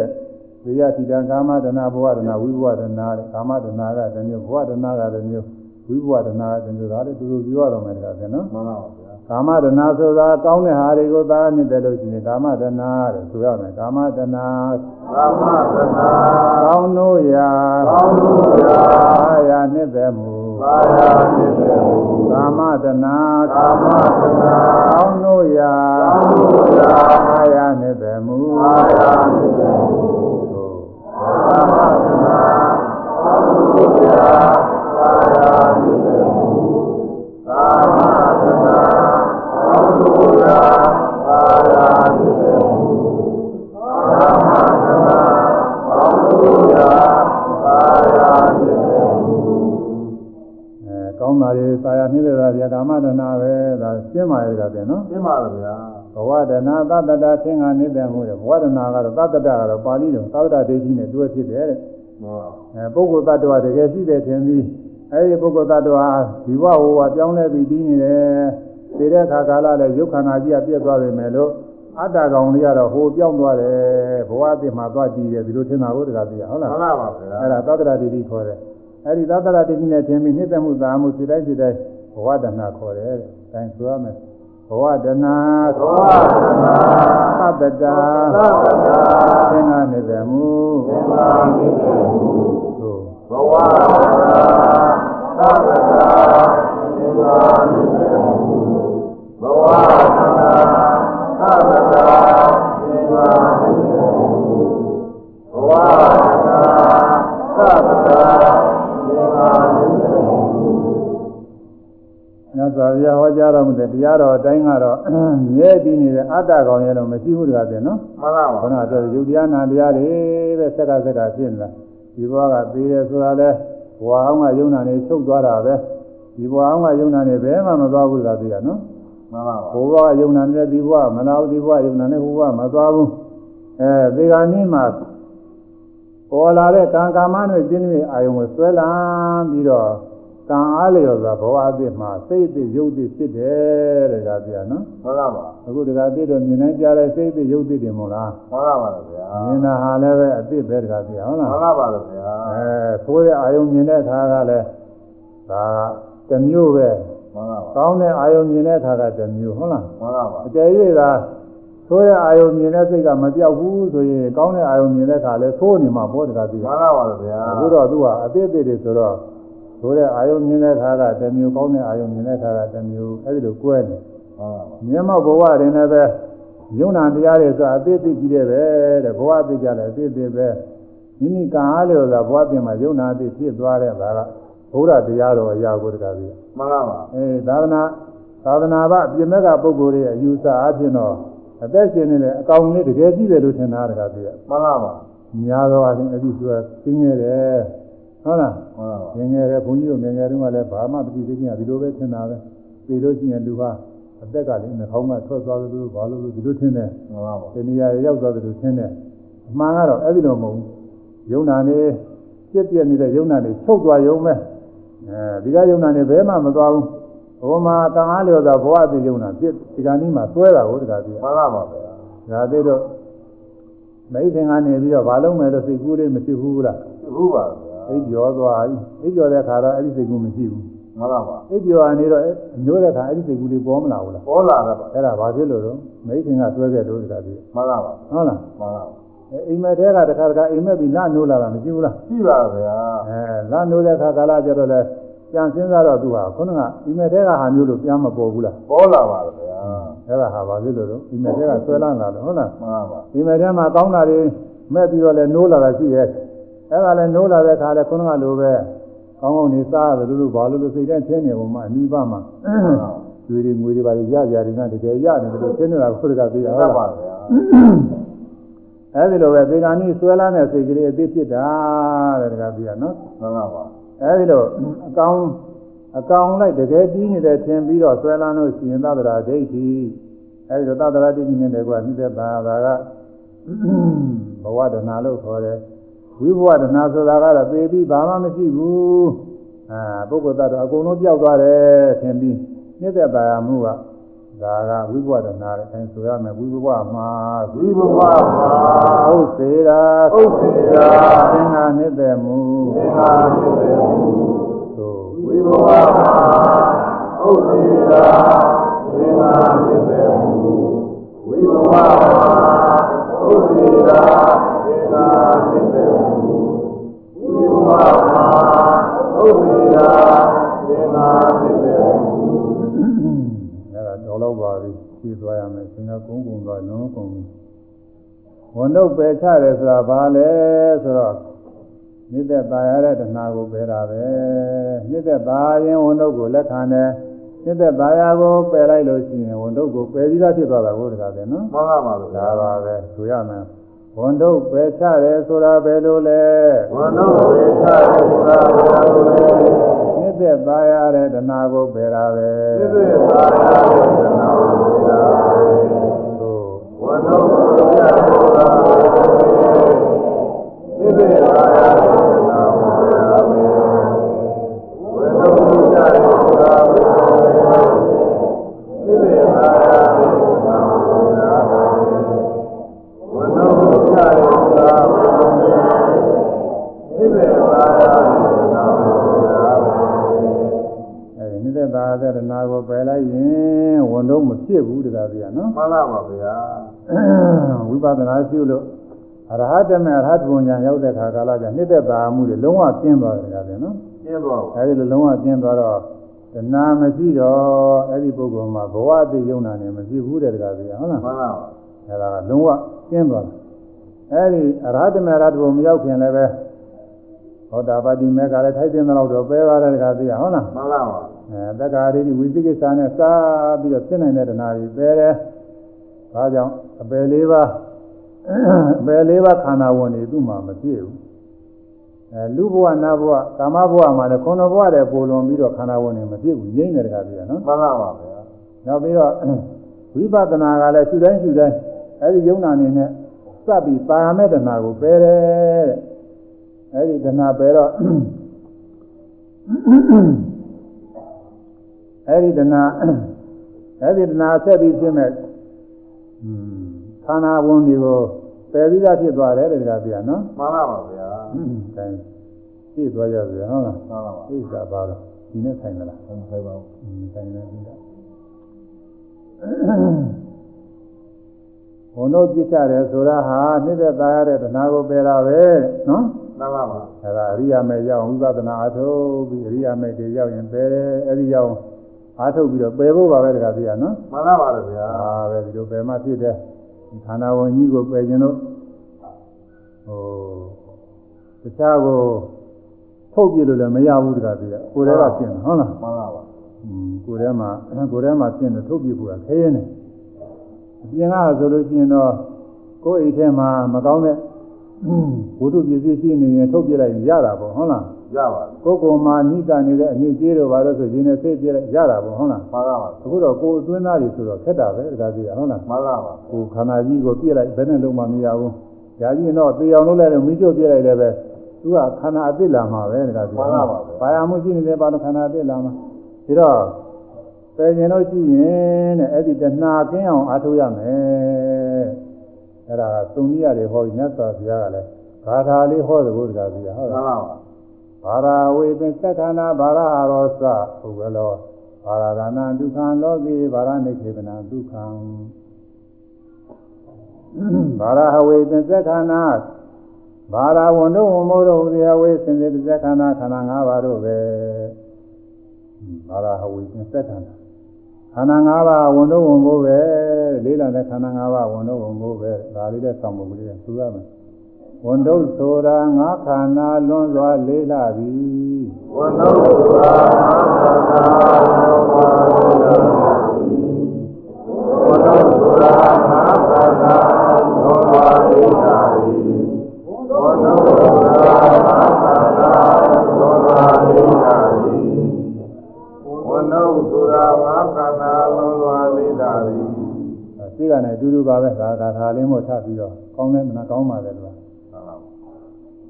ဝိယတိတံကာမဒနာဘဝဒနာဝိဘဝဒနာတဲ့ကာမဒနာကတစ်မျိုးဘဝဒနာကတစ်မျိုး ဝိဘဝဒနာကတစ်မျိုးဒါလည်းသူတို့ပြောရတော့မယ်တကားပြန်နော်မှန်လားပါဗျာကာမတဏဆိုတာကောင်းတဲ့ဟာတွေကိုသာနှစ်တယ်လို့ရှိရင်ကာမတဏတဲ့ဆိုရမယ်ကာမတဏကာမတဏကောင်းလို့ရာကောင်းလို့ရာအာယာနှစ်တယ်မူအာယာနှစ်တယ်မူကာမတဏကာမတဏကောင်းလို့ရာကောင်းလို့ရာအာယာနှစ်တယ်မူအာယာနှစ်တယ်မူကာမတဏကောင်းလို့ရာ ကောင်းတာတွေသာယာနှိမ့်တဲ့တာဗျာကာမတဏပဲဒါရှင်းပါရဲ့ဒါပြန်နော်ရှင်းပါလားဗျာဘဝတဏသတ္တတာသင်္ဃာနေတဲ့မှုတဲ့ဘဝတဏကတော့သတ္တတာကတော့ပါဠိတော်သတ္တတာဒိဋ္ဌိနဲ့တွဲဖြစ်တယ်တဲ့ဟုတ်အဲပုဂ္ဂိုလ်တ attva တကယ်ရှိတယ်ထင်ပြီးအဲဒီပုဂ္ဂိုလ်တ attva ဒီဘဝဟောပြောင်းလဲပြီးတည်နေတယ်ဒီတဲ့ခါကာလလည်းရုပ်ခန္ဓာကြီးကပြည့်သွားပြီမယ်လို့အတ္တကောင်လေးကတော့ဟိုပြောင်းသွားတယ်ဘဝအစ်မှာသွားကြည့်တယ်ဒီလိုထင်တာကိုတကားသိရဟုတ်လားမှန်ပါပါဗျာအဲ့ဒါသတ္တရာတိတိခေါ်တယ် အဲ့ဒီသတ္တရာတိတိနဲ့ထင်ပြီးနှစ်သက်မှုသာမှုစိတိုင်းစိတိုင်းဘဝတဏခေါ်တယ်တဲ့အဲဆိုရမယ်ဘဝတဏဘဝတဏသတ္တတာသတ္တတာသင်္ဃနှစ်သက်မှုသင်္ဃနှစ်သက်မှုသို့ဘဝတဏသတ္တတာသင်္ဃနှစ်သက်မှုဘဝတဏသတ္တတာသင်္ဃနှစ်သက်မှုဘဝ တ်စွာဘုရားဟောကြားတော်မူတဲ့တရားတော်အတိုင်းကတော့မြဲတည်နေတဲ့အတ္တကောင်ရဲ့တော့မရှိဘူးတကားတဲ့နော်မှန်ပါပါခဏတော့ယုတ်တရားနာတရားတွေပဲဆက်ကဆက်ကဖြစ်နေတာဒီဘဝကသေးတယ်ဆိုတာလဲဘဝအောင်ကယုံနာနေချုပ်သွားတာပဲဒီဘဝအောင်ကယုံနာနေဘယ်မှမသွားဘူးတကားသိရနော်မှန်ပါပါဘဝကယုံနာနေဒီဘဝမနာဘူးဒီဘဝယုံနာနေဘဝမသွားဘူးအဲဒီကနေ့မှပေါ်လာတဲ့ကံကာမနဲ့ပြင်းပြအာယုံကိုဆွဲလန်းပြီးတော့ ကံအားလျော်စွာဘဝအသစ်မှာစိတ်အသစ်ရုပ်အသစ်ဖြစ်တယ်တဲ့ဒါပြနော်မှန်ပါပါအခုတခါပြည့်တော့မြင်နိုင်ကြတဲ့စိတ်အသစ်ရုပ်အသစ်တွေမို့လားမှန်ပါပါဗျာမြင်တာဟာလည်းပဲအသစ်ပဲတခါပြဟုတ်လားမှန်ပါပါဗျာအဲသိုးတဲ့အာယုံမြင်တဲ့အခါကလည်းဒါတစ်မျိုးပဲမှန်ပါပါကောင်းတဲ့အာယုံမြင်တဲ့အခါကတစ်မျိုးဟုတ်လားမှန်ပါပါအကျယ်ကြီးကသိုးတဲ့အာယုံမြင်တဲ့စိတ်ကမပြောက်ဘူးဆိုရင်ကောင်းတဲ့အာယုံမြင်တဲ့အခါလဲသိုးနေမှာဘောတကားပြမှန်ပါပါဗျာအခုတော့သူကအသစ်အသစ်တွေဆိုတော့ ဆိုတဲ့အာယုံမြင်တဲ့ခါကတစ်မျိုးကောင်းတဲ့အာယုံမြင်တဲ့ခါကတစ်မျိုးအဲဒီလိုကွဲနေမြတ်မောဘဝတွင်လည်းပဲယုံနာတရားတွေဆိုအသေးသေးကြီးတဲ့ပဲတဲ့ဘဝသိကြတယ်အသေးသေးပဲမိမိကံအားလျော်စွာဘဝပြင်မှာယုံနာအသေးဖြစ်သွားတဲ့ဒါကဘုရားတရားတော်အရာကိုတကားပြီးမှန်ပါပါအေးသာသနာသာသနာ့ဘပြင်မဲ့ကပုဂ္ဂိုလ်ရဲ့အယူဆအချင်းတော့အသက်ရှင်နေတဲ့အကောင်လေးတကယ်ကြီးတယ်လို့ထင်တာတကားပြီးမှန်ပါပါများသောအားဖြင့်အပြီးဆိုတာသိငယ်တယ် ဟုတ်လားငငယ်တယ်ဘုန်းကြီးတို့ငငယ်တုန်းကလည်းဘာမှမသိသေးခင်ကဒီလိုပဲထင်တာပဲသိလို့ရှိရင်လူဟာအသက်ကလည်းနှာခေါင်းကထွက်သွားသလိုဘာလို့လို့ဒီလိုထင်တယ်မှန်ပါပါဒီနေရာရောက်သွားသလိုထင်တယ်အမှန်ကတော့အဲ့ဒီလိုမဟုတ်ဘူးယုံနာနေပြည့်ပြည့်နေတဲ့ယုံနာနေချုပ်သွားယုံမဲ့အဲဒီကယုံနာနေဘယ်မှမသွားဘူးဘုမာတန်အားလျော်စွာဘဝတည်ယုံနာပြည့်ဒီကနေ့မှသွဲတာကိုတခါပြီးမှန်ပါပါဗျာဒါသေးတော့မိတ်ခင်ကနေပြီးတော့ဘာလုံးမယ်လို့စိတ်ကူးလေးမရှိဘူးလားဟုတ်ပါဗျာ အိပ်ကျော်သွားပြီအိပ်ကျော်တဲ့ခါတော့အဲ့ဒီစိတ်ကူးမရှိဘူးမှန်ပါပါအိပ်ကျော်ကနေတော့ညိုးတဲ့ခါအဲ့ဒီစိတ်ကူးလေးပေါ်မလာဘူးလားပေါ်လာတယ်ပါအဲ့ဒါဘာဖြစ်လို့တော့မိခင်ကဆွဲခဲ့လို့တခါပြီးမှန်ပါပါဟုတ်လားမှန်ပါအိမ်မက်တဲကတခါတခါအိမ်မက်ပြီးလနိုးလာတာမရှိဘူးလားရှိပါဗျာအဲလနိုးတဲ့ခါကာလကျတော့လဲပြန်စဉ်းစားတော့သူဟာခုနကအိမ်မက်တဲကဟာမျိုးလို့ပြန်မပေါ်ဘူးလားပေါ်လာပါဗျာအဲ့ဒါဟာဘာဖြစ်လို့တော့အိမ်မက်တဲကဆွဲလန်းလာတော့ဟုတ်လားမှန်ပါပါအိမ်မက်တဲမှာကောင်းတာတွေမဲ့ပြီးတော့လဲနိုးလာတာရှိရဲ့ အဲ့ဒါလည်းနိုးလာတဲ့ခါလဲခုနကလိုပဲကောင်းကောင်းနေစားရတယ်လို့လို့ဘာလို့လို့စိတ်ထဲထင်းနေပုံမှာအနိဗ္ဗာန်မှာကျွေးတွေငွေတွေပါရကြရတယ်နဲ့တကယ်ရတယ်လို့ထင်းနေတာခုတကသိရဟုတ်ပါဗျာအဲ့ဒီလိုပဲသေဂာနိဆွဲလာတဲ့စိတ်ကလေးအသိဖြစ်တာတဲ့တကသိရနော်မှန်ပါပါအဲ့ဒီလိုအကောင်အကောင်လိုက်တကယ်ပြီးနေတဲ့ထင်ပြီးတော့ဆွဲလာလို့ရှိရင်သဒ္ဒရာဒိဋ္ဌိအဲ့ဒီလိုသဒ္ဒရာဒိဋ္ဌိနဲ့တကွာနှိမ့်သက်ပါတာကဘဝဒနာလို့ခေါ်တယ် ဝိဘဝဒနာဆိုတာကတော့ပေပြီးဘာမှမရှိဘူးအာပုဂ္ဂိုလ်သတ္တအကုန်လုံးပြောက်သွားတယ်ထင်ပြီးမြစ်သက်ပါရမှုကဒါကဝိဘဝဒနာတဲ့အဲဆိုရမယ်ဝိဘဝမှာဝိဘဝမှာဟုတ်စေတာဟုတ်စေတာသင်္ဃာနှစ်သက်မှုသင်္ဃာနှစ်သက်မှုသို့ဝိဘဝမှာဟုတ်စေတာသင်္ဃမှာဥဒိရာ သာသစ္စေဝိမာမာဥပ္ပိယသေမာသစ္စေအဲ့ဒါတော်တော့ပါပြီဖြည့်သွားရမယ်သင်္ကကုန်းကုန်းကလုံးကုန်းဝန်တော့ပယ်ချတယ်ဆိုတာဘာလဲဆိုတော့နိတ္တပါရတဲ့တဏှာကိုပယ်တာပဲနိတ္တပါရင်ဝန်တော့ကိုလက်ခံတယ်သစ္စာဘာယာကိုပယ်လိုက်လို့ရှိရင်ဝန်တို့ကိုပယ်ပြီးသားဖြစ်သွားတာကိုတခါပဲနော်မှန်ပါပါဗျာဒါပါပဲဆိုရမယ် ဝန်တို့ပဲချရဲဆိုတာဘယ်လိုလဲဝန်တို့ပဲချရဲဆိုတာဘယ်လိုလဲမြစ်သက်သားရတဲ့တဏှာကိုပယ်တာပဲမြစ်သက်သားရတဲ့တဏှာကိုပယ်တာပဲဝန်တို့ ဖြစ်ဘူးတကားပြရနော်မှန်ပါပါဗျာဝိပဿနာရှုလို့အရဟတမေအရဟတဘုံညာရောက်တဲ့ခါကာလကျနိတ္တသာမှုတွေလုံးဝကျင်းသွားတယ်တကားပြနော်ကျင်းသွားဘူးအဲဒီလိုလုံးဝကျင်းသွားတော့တဏှာမရှိတော့အဲ့ဒီပုဂ္ဂိုလ်မှာဘဝအသိယုံနာနေမရှိဘူးတဲ့တကားပြရဟုတ်လားမှန်ပါပါအဲဒါကလုံးဝကျင်းသွားတယ်အဲဒီအရဟတမေအရဟတဘုံမရောက်ခင်လည်းပဲဟောတာပါတိမေကလည်းထိုက်တဲ့လောက်တော့ပဲပါတယ်တကားပြရဟုတ်လားမှန်ပါပါ အဲတက္ကာရိဝိသိကိစ္စနဲ့စားပြီးတော့ဖြစ်နိုင်တဲ့တဏှာကြီးပဲတယ်။ဒါကြောင့်အပယ်လေးပါးအပယ်လေးပါးခန္ဓာဝင်နေသူ့မှာမပြည့်ဘူး။အဲလူဘဝနတ်ဘဝကာမဘဝမှာလည်းခုနဘဝတည်းပုံလွန်ပြီးတော့ခန္ဓာဝင်နေမပြည့်ဘူးငြိမ့်တယ်တကားပြရနော်မှန်ပါပါဗျာ။နောက်ပြီးတော့ဝိပဿနာကလည်းရှုတိုင်းရှုတိုင်းအဲဒီယုံနာနေနဲ့စပ်ပြီးပါရမယ့်တဏှာကိုပယ်တယ်တဲ့။အဲဒီတဏှာပယ်တော့ အဲဒီတဏှာအဲဒီတဏှာဆက်ပြီးဖြစ်မဲ့ခန္ဓာဝန်တွေကိုပယ်ပြီးသားဖြစ်သွားတယ်တရားပြနော်မှန်ပါပါဗျာအဲသိသွားကြပြီဟုတ်လားမှန်ပါပါသိတာပါတော့ဒီနဲ့ဆိုင်မလားဆိုင်ပါဘူးဆိုင်နေပြီလားဘုံတို့ပြစ်ကြတယ်ဆိုတာဟာနှိမ့်သက်သားရတဲ့တဏှာကိုပယ်တာပဲနော်မှန်ပါပါအဲဒါအရိယာမေရောက်ဝိပဿနာအထုတ်ပြီးအရိယာမေတွေရောက်ရင်ပယ်အဲဒီရောက် အားထုတ်ပြီးတော့ပယ်ဖို့ပါပဲတခါပြရနော်မှန်ပါပါဗျာအာပဲဒီလိုပယ်မှဖြစ်တယ်ဒီခန္ဓာဝင်ကြီးကိုပယ်ခြင်းလို့ဟိုတခြားကိုထုတ်ပြလို့လည်းမရဘူးတခါပြရကိုယ်တည်းကရှင်းတယ်ဟုတ်လားမှန်ပါပါอืมကိုယ်ထဲမှာကိုယ်ထဲမှာရှင်းတယ်ထုတ်ပြဖို့ကခဲရင်တယ်အပြင်ကဆိုလို့ရှိရင်တော့ကိုယ်အိတ်ထဲမှာမကောင်းတဲ့ဝိတုပစ္စည်းရှိနေရင်ထုတ်ပြလိုက်ရင်ရတာပေါ့ဟုတ်လားရပါပြီ ကိုယ်ကိုယ်မှာနိကနေတဲ့အမြင့်ကြီးတို့ဘာလို့ဆိုရင်နဲ့သိပြလိုက်ရတာပေါ့ဟုတ်လားမှန်ပါပါအခုတော့ကိုယ်အတွင်းသားတွေဆိုတော့ခက်တာပဲတခါကြီးဟုတ်လားမှန်ပါပါကိုယ်ခန္ဓာကြီးကိုပြည့်လိုက်ဘယ်နဲ့လုံးမှမရဘူး။ညာကြီးတော့သေအောင်လုပ်လိုက်တော့မိကျုပ်ပြည့်လိုက်လည်းပဲသူကခန္ဓာအသစ်လာမှာပဲတခါကြီးဘာယာမှုရှိနေတယ်ဘာလို့ခန္ဓာအသစ်လာမှာဒီတော့ပယ်ခြင်းလို့ရှိရင်တဲ့အဲ့ဒီတဏှာကင်းအောင်အားထုတ်ရမယ်။အဲ့ဒါကသုံးနည်းရတယ်ဟောပြီးမြတ်စွာဘုရားကလည်းဘာသာလေးဟောတယ်ဘုရားကြီးဟုတ်မှန်လားပါပါ ဘာရာဝေပင်သက္ခဏာဘာရာရောစပုဂ္ဂလောဘာရာဒနာဒုက္ခံလောကေဘာရနိခေပနာဒုက္ခံဘာရာဝေပင်သက္ခဏာဘာရာဝန္တုဝမောရောဒီဝေစင်စေသက္ခဏာခန္ဓာ၅ပါးတို့ပဲဘာရာဝေပင်သက္ခဏာခန္ဓာ၅ပါးဝန်တော့ဝန်ဖို့ပဲလေးလာတဲ့ခန္ဓာ၅ပါးဝန်တော့ဝန်ဖို့ပဲဒါလေးတဲ့ဆောင်မှုကလေးကသူရမယ် ဝန်တော့ဆိုတာငါခန္ဓာလွန်စွာလေးလာပြီဝန္နောသာသာသာဝန္နောသာသာသာသောဝါရိတာရိဝန္နောသာသာသာသောဝါရိတာရိဝန္နောသာငါခန္ဓာလုံးစွာလေးတာရိသိကနဲ့အတူတူပါပဲဒါကထာလေးမို့ထပ်ပြီးတော့ကောင်းတယ်မနာကောင်းပါလေလို့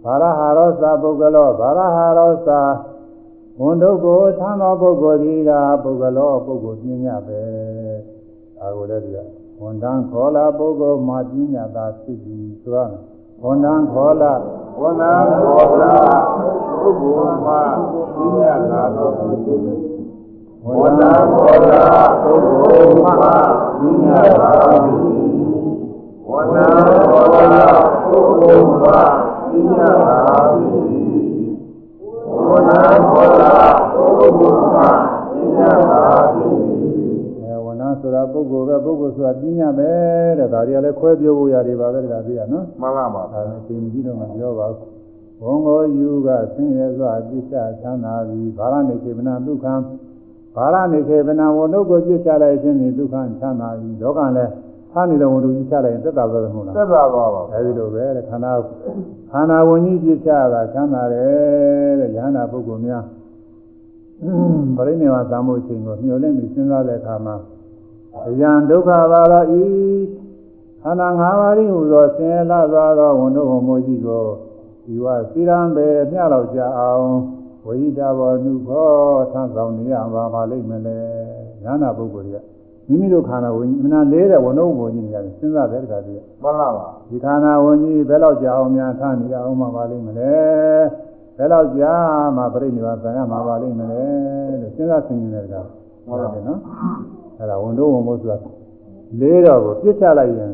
ဘာရဟာရောသာပုဂ္ဂလောဘာရဟာရောသာဝန်တို့ကိုသံသောပုဂ္ဂိုလ်ကြီးကပုဂ္ဂလောပုဂ္ဂိုလ်ပြညာပဲဒါကိုလည်းဒီကဝန်တန်းခေါ်လာပုဂ္ဂိုလ်မှာပြညာသာဖြစ်ပြီးဆိုရမယ်ဝန်တန်းခေါ်လာဝန်တန်းခေါ်လာပုဂ္ဂိုလ်မှာပြညာသာတော့ဖြစ်ပြီးဝန်တန်းခေါ်လာပုဂ္ဂိုလ်မှာပြညာသာဖြစ်ပြီးဝန်တန်းခေါ်လာပုဂ္ဂိုလ်မှာ ဆိုတာပုဂ္ဂိုလ်ပဲပုဂ္ဂိုလ်ဆိုတာပြညာပဲတဲ့ဒါတွေကလည်းခွဲပြောဖို့ရတယ်ပါပဲဒါသိရနော်မှန်ပါပါဒါနဲ့သိမကြည့်တော့မပြောပါဘူးဘုံတော်ယူကဆင်းရဲစွာပြစ်ချချမ်းသာပြီးဘာရနေခေမနာဒုက္ခဘာရနေခေမနာဝဏုကိုပြစ်ချလိုက်ခြင်းဖြင့်ဒုက္ခချမ်းသာပြီးလောကလည်း ဖားနေတဲ့ဝဏုကြီးချလိုက်ရင်သက်သာသွားတယ်မဟုတ်လားသက်သာသွားပါအဲဒီလိုပဲတဲ့ခန္ဓာခန္ဓာဝင်ကြီးပြစ်ချတာချမ်းသာတယ်တဲ့ဉာဏပုဂ္ဂိုလ်များပရိနိဗ္ဗာန်သံမှုအချိန်ကိုမျှော်လင့်ပြီးစဉ်းစားတဲ့အခါမှာအယံဒုက္ခပါတော့ဤခန္ဓာ၅ပါးဤဟူသောဆင်းရဲလာသွားသောဝန်တို့ဟောမိုးကြီးကိုဒီဝစီရံပဲမျှလောက်ကြအောင်ဝိဒဘောနုခောသံဆောင်နေရပါပါလိမ့်မလဲဉာဏပုဂ္ဂိုလ်တွေက မိမိတို့ခန္ဓာဝင်ကြီးမနာလေးတဲ့ဝန်တို့ဘုံကြီးနေရတယ်စဉ်းစားတဲ့အခါတည်းမှန်ပါပါဒီခန္ဓာဝင်ကြီးဘယ်တော့ကြာအောင်များထားနေရအောင်မှာပါလိမ့်မလဲဘယ်တော့ကြာမှပြိဋိဘာဆံရမှာပါလိမ့်မလဲလို့စဉ်းစားဆင်ခြင်တဲ့ကောင်ဟုတ်တယ်နော်အဲ့ဒါဝန်တို့ဝန်မို့ဆိုတာလေးတော့ကိုပြစ်ချလိုက်ရင်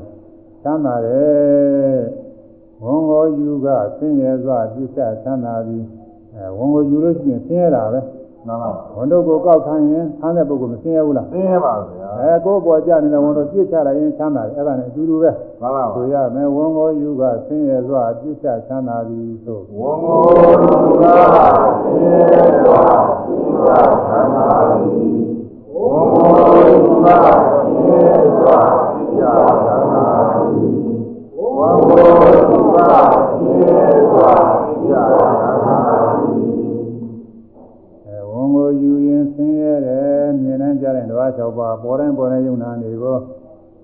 သမ်းသာတယ်ဝန်ကိုယူကဆင်းရဲစွာပြစ်ချသမ်းသာပြီးအဲဝန်ကိုယူလို့ရှိရင်ဆင်းရဲတာပဲ မှန်ပါပါဝန်တို့ကိုကောက်ခံရင်ဆမ်းတဲ့ပုဂ္ဂိုလ်မဆင်းရဲဘူးလားသိရပါဗျာအဲကိုယ်ပေါ်ကြနေတဲ့ဝန်တို့ပြစ်ချလိုက်ရင်ချမ်းသာတယ်အဲ့ဒါနဲ့အတူတူပဲမှန်ပါပါဆိုရမယ်ဝန်ကိုယူကဆင်းရဲစွာပြစ်ချချမ်းသာသည်ဆိုဝံမောလူကသေစွာသီဝသနာတိဝံမောလူက ၆ပါးပေါ်တိုင်းပေါ်တိုင်းယုံနာနေကို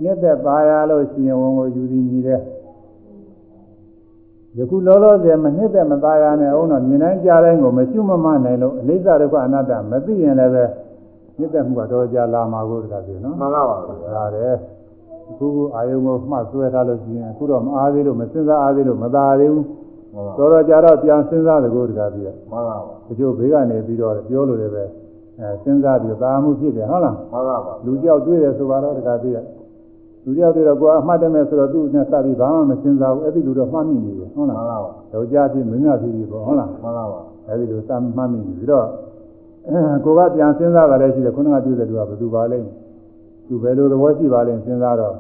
နှစ်သက်ပါရလို့ရှိရင်ဝန်ကိုယူသည်ညီတဲ့ယခုလောလောဆယ်မနှစ်သက်မသားရနဲ့အောင်တော့မြင်နိုင်ကြတဲ့ကိုမရှိမမနိုင်လို့အနိစ္စဒုက္ခအနတ္တမသိရင်လည်းပဲနှစ်သက်မှုကတော့ကြာလာမှာကိုတခါပြေနော်မှန်ပါပါဒါတယ်အခုအာယုံကိုမှတ်ဆွဲထားလို့ရှိရင်အခုတော့မအားသေးလို့မစဉ်းစားအားသေးလို့မသာသေးဘူးမှန်ပါတော်တော်ကြာတော့ပြန်စဉ်းစားတကူတခါပြေမှန်ပါပါတချို့ဘေးကနေပြီးတော့ပြောလို့လည်းပဲ အဲစဉ်းစားပြီးသာမှုဖြစ်တယ်ဟုတ်လားမှန်ပါပါလူကြောက်တွေ့တယ်ဆိုတော့တခါပြေလူကြောက်တွေ့တော့ကိုယ်အမှတ်တမဲ့ဆိုတော့သူ့နဲ့စပြီးဘာမှမစဉ်းစားဘူးအဲ့ဒီလူတော့မှတ်မိနေတယ်ဟုတ်မှလားန်ပါပါယောက်ျားဖြစ်မင်းသားဖြစ်ပြီးပေါ့ဟုတ်လားမှန်ပါပါအဲ့ဒီလိုစမှတ်မိနေပြီးတော့ကိုကပြန်စဉ်းစားတာလည်းရှိတယ်ခုနကတွေ့တဲ့သူကဘယ်သူပါလဲသူဘယ်လိုသဘောရှိပါလဲစဉ်းစားတော့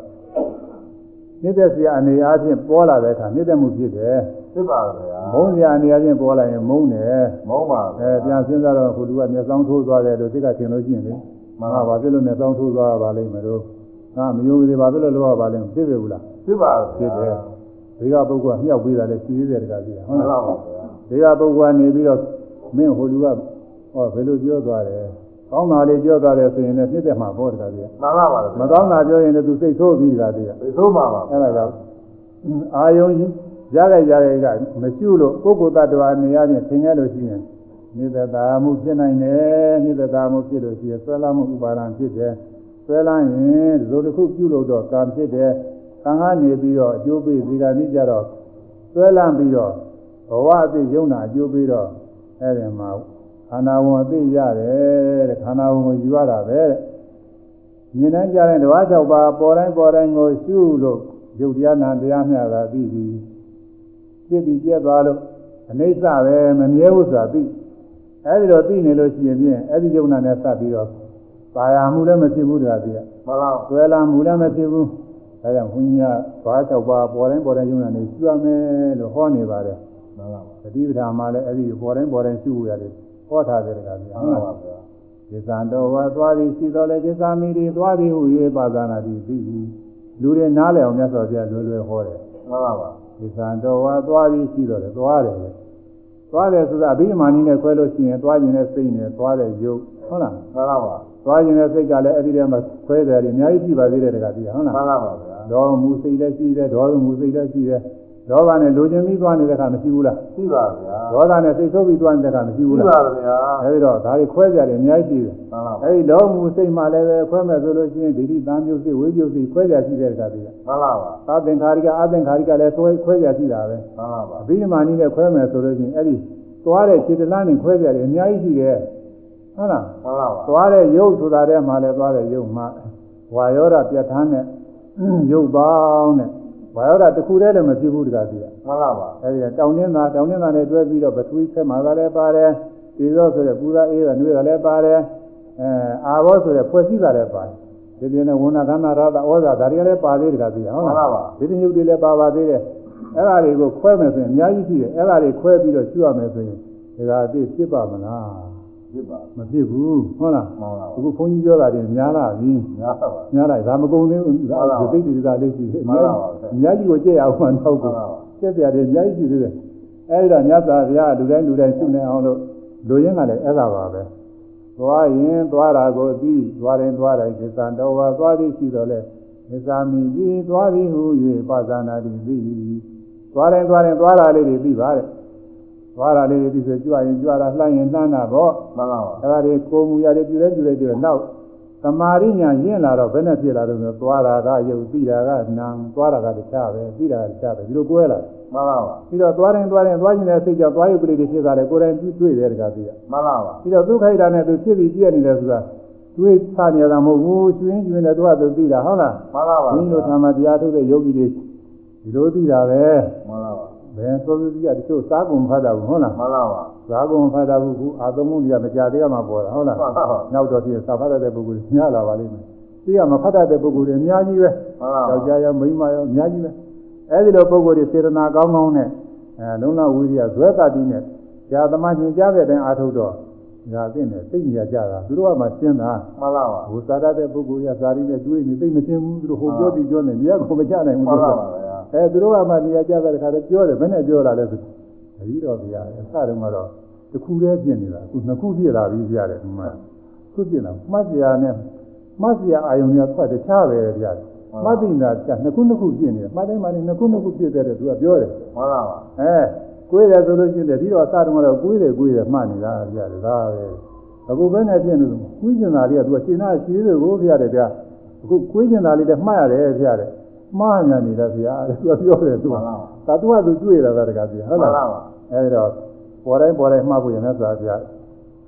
နိစ္စစရာအနေအားဖြင့်ပေါ်လာတဲ့အခါနိစ္စမှုဖြစ်တယ်ဖြစ်ပါဗျာ မုန်းစရာအနေအားဖြင့်ပေါ်လာရင်မုန်းတယ်မုံပါအဲပြန်စဉ်းစားတော့ခုလူကမျက်စောင်းထိုးသွားတယ်လို့သိကထင်လို့ရှိရင်လေမဟာဘာဖြစ်လို့မျက်စောင်းထိုးသွားပါလိမ့်မလို့ငါမယုံကြည်ပါဖြစ်လို့လောရပါလိမ့်မဖြစ်ပြီဘူးလားဖြစ်ပါဖြစ်တယ်ဒီကပုဂ္ဂိုလ်ကမြောက်ပေးတာလည်းရှိသေးတယ်တကယ်ကြီးဟုတ်မှန်လားပါပါဒီကပုဂ္ဂိုလ်ကနေပြီးတော့မင်းဟိုလူကဟောဘယ်လိုပြောသွားတယ်ကောင်းတာလေးပြောသွားတယ်ဆိုရင်လည်းဖြစ်တယ်မှာပေါ့တကယ်ကြီးမှန်ပါပါမကောင်းတာပြောရင်လည်းသူစိတ်ဆိုးပြီးတကယ်ကြီးဒီသုံးပါပါအဲ့ဒါကြောင့်အာယုံကြီး ရတဲ့ရတဲ့ကမရှိလို့ပုဂ္ဂိုလ်တ attva နေရာချင်းသင်ခဲ့လို့ရှိရင်နိဒတာမှုဖြစ်နိုင်တယ်နိဒတာမှုဖြစ်လို့ရှိရင်ဆွဲလာမှုဥပါဒံဖြစ်တယ်ဆွဲလာရင်ဒီလိုတစ်ခုပြုလို့တော့ကံဖြစ်တယ်ကံကနေပြီးတော့အကျိုးပေးဒီကနေ့ကျတော့ဆွဲလာပြီးတော့ဘဝအသိယုံနာအကျိုးပေးတော့အဲ့ဒီမှာခန္ဓာဝန်အသိရတယ်တဲ့ခန္ဓာဝန်ကိုယူရတာပဲတဲ့မြင်နိုင်ကြတဲ့ဓဝါ၆ပါးပေါ်တိုင်းပေါ်တိုင်းကိုရှုလို့ယုတ်တရားနာတရားမျှတာသိပြီ ဖြစ်ပြီးပြက်သွားလို့အနိစ္စပဲမမြဲဘူးဆိုတာသိအဲဒီတော့သိနေလို့ရှိရင်ဖြင့်အဲဒီယုံနာနဲ့စပ်ပြီးတော့ပါရမှုလည်းမဖြစ်ဘူးတရားသိရမှန်ပါဆွဲလာမှုလည်းမဖြစ်ဘူးဒါကြောင့်ဘုန်းကြီးကဘာ၆ပါးပေါ်တိုင်းပေါ်တိုင်းယုံနာနေရှုရမယ်လို့ဟောနေပါတယ်မှန်ပါသတိပဋ္ဌာန်မှာလည်းအဲဒီပေါ်တိုင်းပေါ်တိုင်းရှုရတယ်ဟောထားတယ်တရားသိရမှန်ပါဗျာကိစ္စံတော်ဝါသွားသည်ရှိတော်လဲကိစ္စမီဒီသွားသည်ဟု၍ပါဇာနာတိသိပြီလူတွေနားလည်အောင်မြတ်စွာဘုရားလွယ်လွယ်ဟောတယ်မှန်ပါပါ ကိစ္စံတော်ဝါသွားသည်ရှိတော်လဲသွားတယ်လေသွားတယ်ဆိုတာအဘိဓမ္မာနည်းနဲ့ခွဲလို့ရှိရင်သွားခြင်းနဲ့စိတ်နဲ့သွားတဲ့ယုတ်ဟုတ်လားမှန်ပါပါသွားခြင်းနဲ့စိတ်ကလည်းအဲ့ဒီထဲမှာခွဲတယ်အများကြီးရှိပါသေးတယ်တခါကြည့်ဟုတ်လားမှန်ပါပါဗျာဒေါမှုစိတ်လည်းရှိတယ်ဒေါမှုစိတ်လည်းရှိတယ် ဒေါသနဲ့လိုချင်ပြီးသွားနေတဲ့ခါမရှိဘူးလားရှိပါဗျာဒေါသနဲ့စိတ်ဆိုးပြီးသွားနေတဲ့ခါမရှိရှိဘူးလားပါဗျာအဲဒီတော့ဒါတွေခွဲကြတယ်အများကြီးရှိတယ်မှန်ပါပါအဲဒီလောမှုစိတ်မှလည်းပဲခွဲမဲ့ဆိုလို့ရှိရင်ဒိဋ္ဌိတန်ပြုတ်စိတ်ဝိပယုတ်စိတ်ခွဲကြရှိတဲ့တခါတည်းမှန်ပါပါသာသင်္ခါရိကအသင်္ခါရိကလည်းခွဲခွဲကြရှိတာပဲမှန်ပါပါအဘိဓမ္မာနည်းနဲ့ခွဲမဲ့ဆိုလို့ရှိရင်အဲ့ဒီသွားတဲ့ခြေတလားနဲ့ခွဲကြတယ်အများကြီးရှိတယ်ဟုတ်လားမှန်ပါပါသွားတဲ့ရုပ်ဆိုတာတဲ့မှာလည်းသွားတဲ့ရုပ်မှာဝါယောဓပြဋ္ဌာန်းတဲ့ရုပ်ပေါင်းတဲ့ ဝါယောဓတစ်ခုတည်းလည်းမဖြစ်ဘူးတခါတည်းမှန်ပါပါအဲဒီကတောင်းတင်းသာတောင်းတင်းသာနဲ့တွဲပြီးတော့ပထဝီဖက်မှာကလည်းပါတယ်ဒီသောဆိုတဲ့ပူဇာအေးကနှွေးကလည်းပါတယ်အဲအာဘောဆိုတဲ့ဖွဲ့စည်းတာလည်းပါတယ်ဒီပြင်းနဲ့ဝဏခန္ဓာရတာဩဇာဒါတွေကလည်းပါသေးတယ်ကသိရဟုတ်လားဒီတင်ယုတ်တွေလည်းပါပါသေးတယ်အဲ့ဒါတွေကိုခွဲမယ်ဆိုရင်အများကြီးရှိတယ်အဲ့ဒါတွေခွဲပြီးတော့ရှုရမယ်ဆိုရင်ဒါကအသိဖြစ်ပါမလား ဖြစ်ပါမဖြစ်ဘူးဟုတ်လားမှန်ပါအခုဘုန်းကြီးပြောတာတွေများလာပြီညာပါပါများလိုက်ဒါမကုန်သေးဘူးဒါဒီသိတိသာလေးရှိတယ်အများအများကြီးကိုကြည့်အောင်မှတော့ဘူးကျက်ပြတယ်အများကြီးရှိသေးတယ်အဲဒီတော့မြတ်စွာဘုရားလူတိုင်းလူတိုင်းရှုနေအောင်လို့လူရင်းကလည်းအဲ့ဒါပါပဲသွားရင်သွားတာကိုအပြီးသွားရင်သွားတိုင်းကိစ္စတော်ဝါသွားသည်ရှိတော်လဲကိစ္စမိပြီးသွားသည်ဟူ၍ပါဇာနာတိပြီးသွားရင်သွားရင်သွားတာလေးတွေပြီးပါတဲ့ သွားတာလေးတွေပြီးဆိုကြွရင်ကြွတာလှမ်းရင်လှမ်းတာပေါ့မှန်ပါပါအဲ့ဒါတွေကိုမူရတယ်ပြည့်လဲပြည့်လဲပြည့်လဲနောက်သမာရိညာရင့်လာတော့ဘယ်နဲ့ဖြစ်လာတော့ဆိုသွားတာကယုတ်ပြီးတာကနာသွားတာကတခြားပဲပြီးတာကတခြားပဲဒီလိုကွဲလာတယ်မှန်ပါပါပြီးတော့သွားရင်သွားရင်သွားခြင်းတဲ့စိတ်ကြောင့်သွားရုပ်ကလေးတွေဖြစ်သွားတယ်ကိုယ်တိုင်တွေ့တယ်တကားပြီးရမှန်ပါပါပြီးတော့ဒုက္ခိတာနဲ့သူဖြစ်ပြီးပြည့်နေတယ်ဆိုတာတွေးချနေတာမဟုတ်ဘူးကျွင်းကျွင်းနဲ့သူကသူသိတာဟုတ်လားမှန်ပါပါဘုန်းကြီးတို့ဓမ္မတရားထုတ်တဲ့ယောဂီတွေဒီလိုသိတာပဲမှန်ပါပါ ဘယ်သောသူကြီးကတချို့စားကုန်ဖတ်တာဘူးဟုတ်လားမှန်ပါပါစားကုန်ဖတ်တာဘူးခုအာသုံးမှုတွေကမကြသေးမှပေါ်တာဟုတ်လားမှန်ပါပါနောက်တော့ပြင်စာဖတ်တဲ့ပုဂ္ဂိုလ်များလာပါလိမ့်မယ်သိရမဖတ်တဲ့ပုဂ္ဂိုလ်တွေအများကြီးပဲမှန်ပါပါယောက်ျားရောမိန်းမရောအများကြီးပဲအဲဒီလိုပုဂ္ဂိုလ်တွေစေတနာကောင်းကောင်းနဲ့အဲလုံးဝဝိရိယဇွဲတတိနဲ့ဇာသမားညွှန်ကြားတဲ့အတိုင်းအားထုတ်တော့ ဒါသိနေသိနေကြတာသူတို့ကမှရှင်းတာမှန်ပါပါဟိုသာရတဲ့ပုဂ္ဂိုလ်ရဇာတိနဲ့တွေးနေသိမရှင်းဘူးသူတို့ဟိုပြောပြီးပြောနေမြတ်ကိုမကြနိုင်ဘူးမှန်သူပါကပါဗျာအဲသူတို့ကမှနေရာကြတဲ့ခါတည်းပြောတယ်ဘယ်နဲ့ပြောလာလဲဆိုအကြီးတော်ဗျာအစတုန်းကတော့တစ်ခုတည်းပြင်နေတာအခုနှစ်ခုပြည့်လာပြီပြရတယ်ဒီမှာခုပြည့်လာမှတ်စရာနဲ့မှတ်စရာအာယုံတွေကဖတ်တခြားပဲပြရတယ်မှတ်သိတာကနှစ်ခုနှစ်ခုပြည့်နေတယ်မှတ်တိုင်းမှတိုင်းနှစ်ခုနှစ်ခုပြည့်တဲ့သူကပြောတယ်မှန်ပါပါအဲ ကိုယ်တယ်ဆိုလို့ရှိရင်ဒီတော့အစတုန်းကတော့ကိုယ်တယ်ကိုယ်တယ်မှတ်နေတာပြရတယ်ဒါပဲအခုဘယ်နဲ့ပြင်လို့ကိုယ်ကျင်တာလေးကသူကရှင်းတာရှင်းလို့ကိုပြရတယ်ဗျာအခုကိုယ်ကျင်တာလေးလည်းမှတ်ရတယ်ပြရတယ်မှားညာနေတာဗျာတဲ့သူကပြောတယ်သူကဒါသူကသူတွေ့လာတာတကားပြဟုတ်မှန်လားပါပါအဲဒီတော့ပေါ်တိုင်းပေါ်တိုင်းမှားဖို့ရမယ်ဆိုတာပြ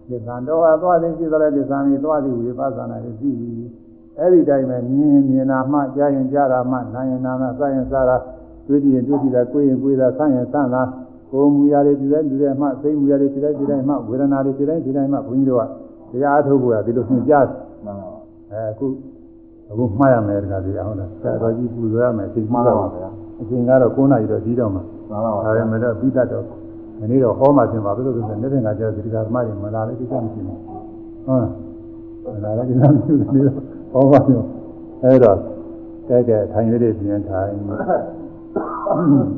ဒီသံတော်ဟာသွားသည်ရှိသလဲဒီသံကြီးသွားသည်ဝိပဿနာတွေရှိအဲ့ဒီတိုင်းပဲမြင်မြင်နာမှကြားရင်ကြားတာမှနားရင်နားမှစရင်စားတာတွေ့ကြည့်ရင်တွေ့ကြည့်တာကိုယ်ရင်ကိုယ်တာဆန်းရင်ဆန်းတာ ကိုယ်မူရာတွေဒီတိုင်းဒီတိုင်းမှစိတ်မူရာတွေဒီတိုင်းဒီတိုင်းမှဝေဒနာတွေဒီတိုင်းဒီတိုင်းမှဘုန်းကြီးတို့ကတရားအထုတ်ဖို့ကဒီလိုညွှန်ကြားတယ်မှန်ပါပါအဲအခုအခုမှားရမယ်တကားပြဟုတ်လားဆရာတော်ကြီးပူဇော်ရမယ်သိမှမှားန်တော့ပါပါဗျာအချိန်ကတော့9နာရီတော့ပြီးတော့မှာမှန်ပါပါဒါပေမဲ့တော့ပြီးတတ်တော့ဒီနေ့တော့ဟောမှရှင်ပါဘယ်လိုလဲဆိုနေ့ကကြာဒီကဓမ္မတွေမလာလည်းကိစ္စမရှိဘူးဟုတ်လားမလာလည်းကိစ္စမရှိဘူးဒီတော့ဟောပါရောအဲ့တော့ကဲကဲထိုင်လေးတွေပြင်ထိုင်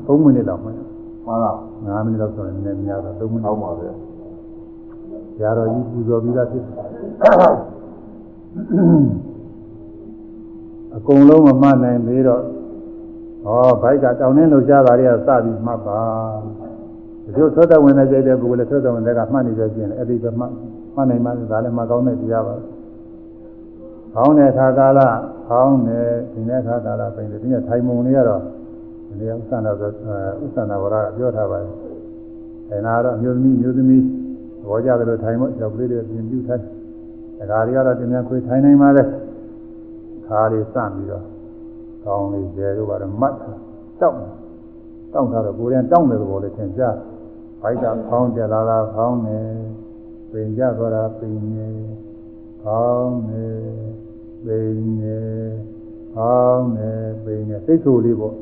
3မိနစ်လောက်မှမှန်ပါပါ 9မိနစ်လောက်ဆိုရင်နည်းများတော့3မိနစ်ဟုတ်ပါဗျာဇာတော်ကြီးပူဇော်ပြီးသားဖြစ်အကုန်လုံးမမှတ်နိုင်သေးတော့ဟောဘိုက်ကတောင်းနှင်းလှရှားတာတွေကစပြီးမှတ်ပါဒီလိုသောတဝင်တဲ့ကြိုက်တဲ့ပုဂ္ဂိုလ်လည်းသောတဝင်တဲ့ကမှတ်နေကြခြင်းအဲ့ဒီပဲမှတ်မှတ်နိုင်မှဒါလည်းမှကောင်းတဲ့တရားပါခေါင်းတဲ့ခါကာလခေါင်းတဲ့ဒီနေ့ခါကာလပြင်တယ်ဒီနေ့ထိုင်မုံလေးကတော့ ဒီနေ့ဥစ္စာနာဆိုဥစ္စာနာဝရကပြောထားပါတယ်အဲနာတော့မျိုးသမီးမျိုးသမီးဘောကြတယ်လို့ထိုင်မို့ကြောက်ကလေးတွေပြင်ပြထိုင်ဒါကြတွေကတော့တင်များခွေထိုင်နိုင်ပါလေခါလေးစပြီးတော့ကောင်းလေးကျဲတို့ကတော့မတ်တောက်တောက်ထားတော့ကိုယ်ရင်တောက်တယ်လို့လည်းသင်ကြားဘိုက်ကခေါင်းကြလာတာခေါင်းနေပင်ကြသွားတာပင်နေခေါင်းနေပင်နေခေါင်းနေပင်နေစိတ်ဆိုးလေးပေါ့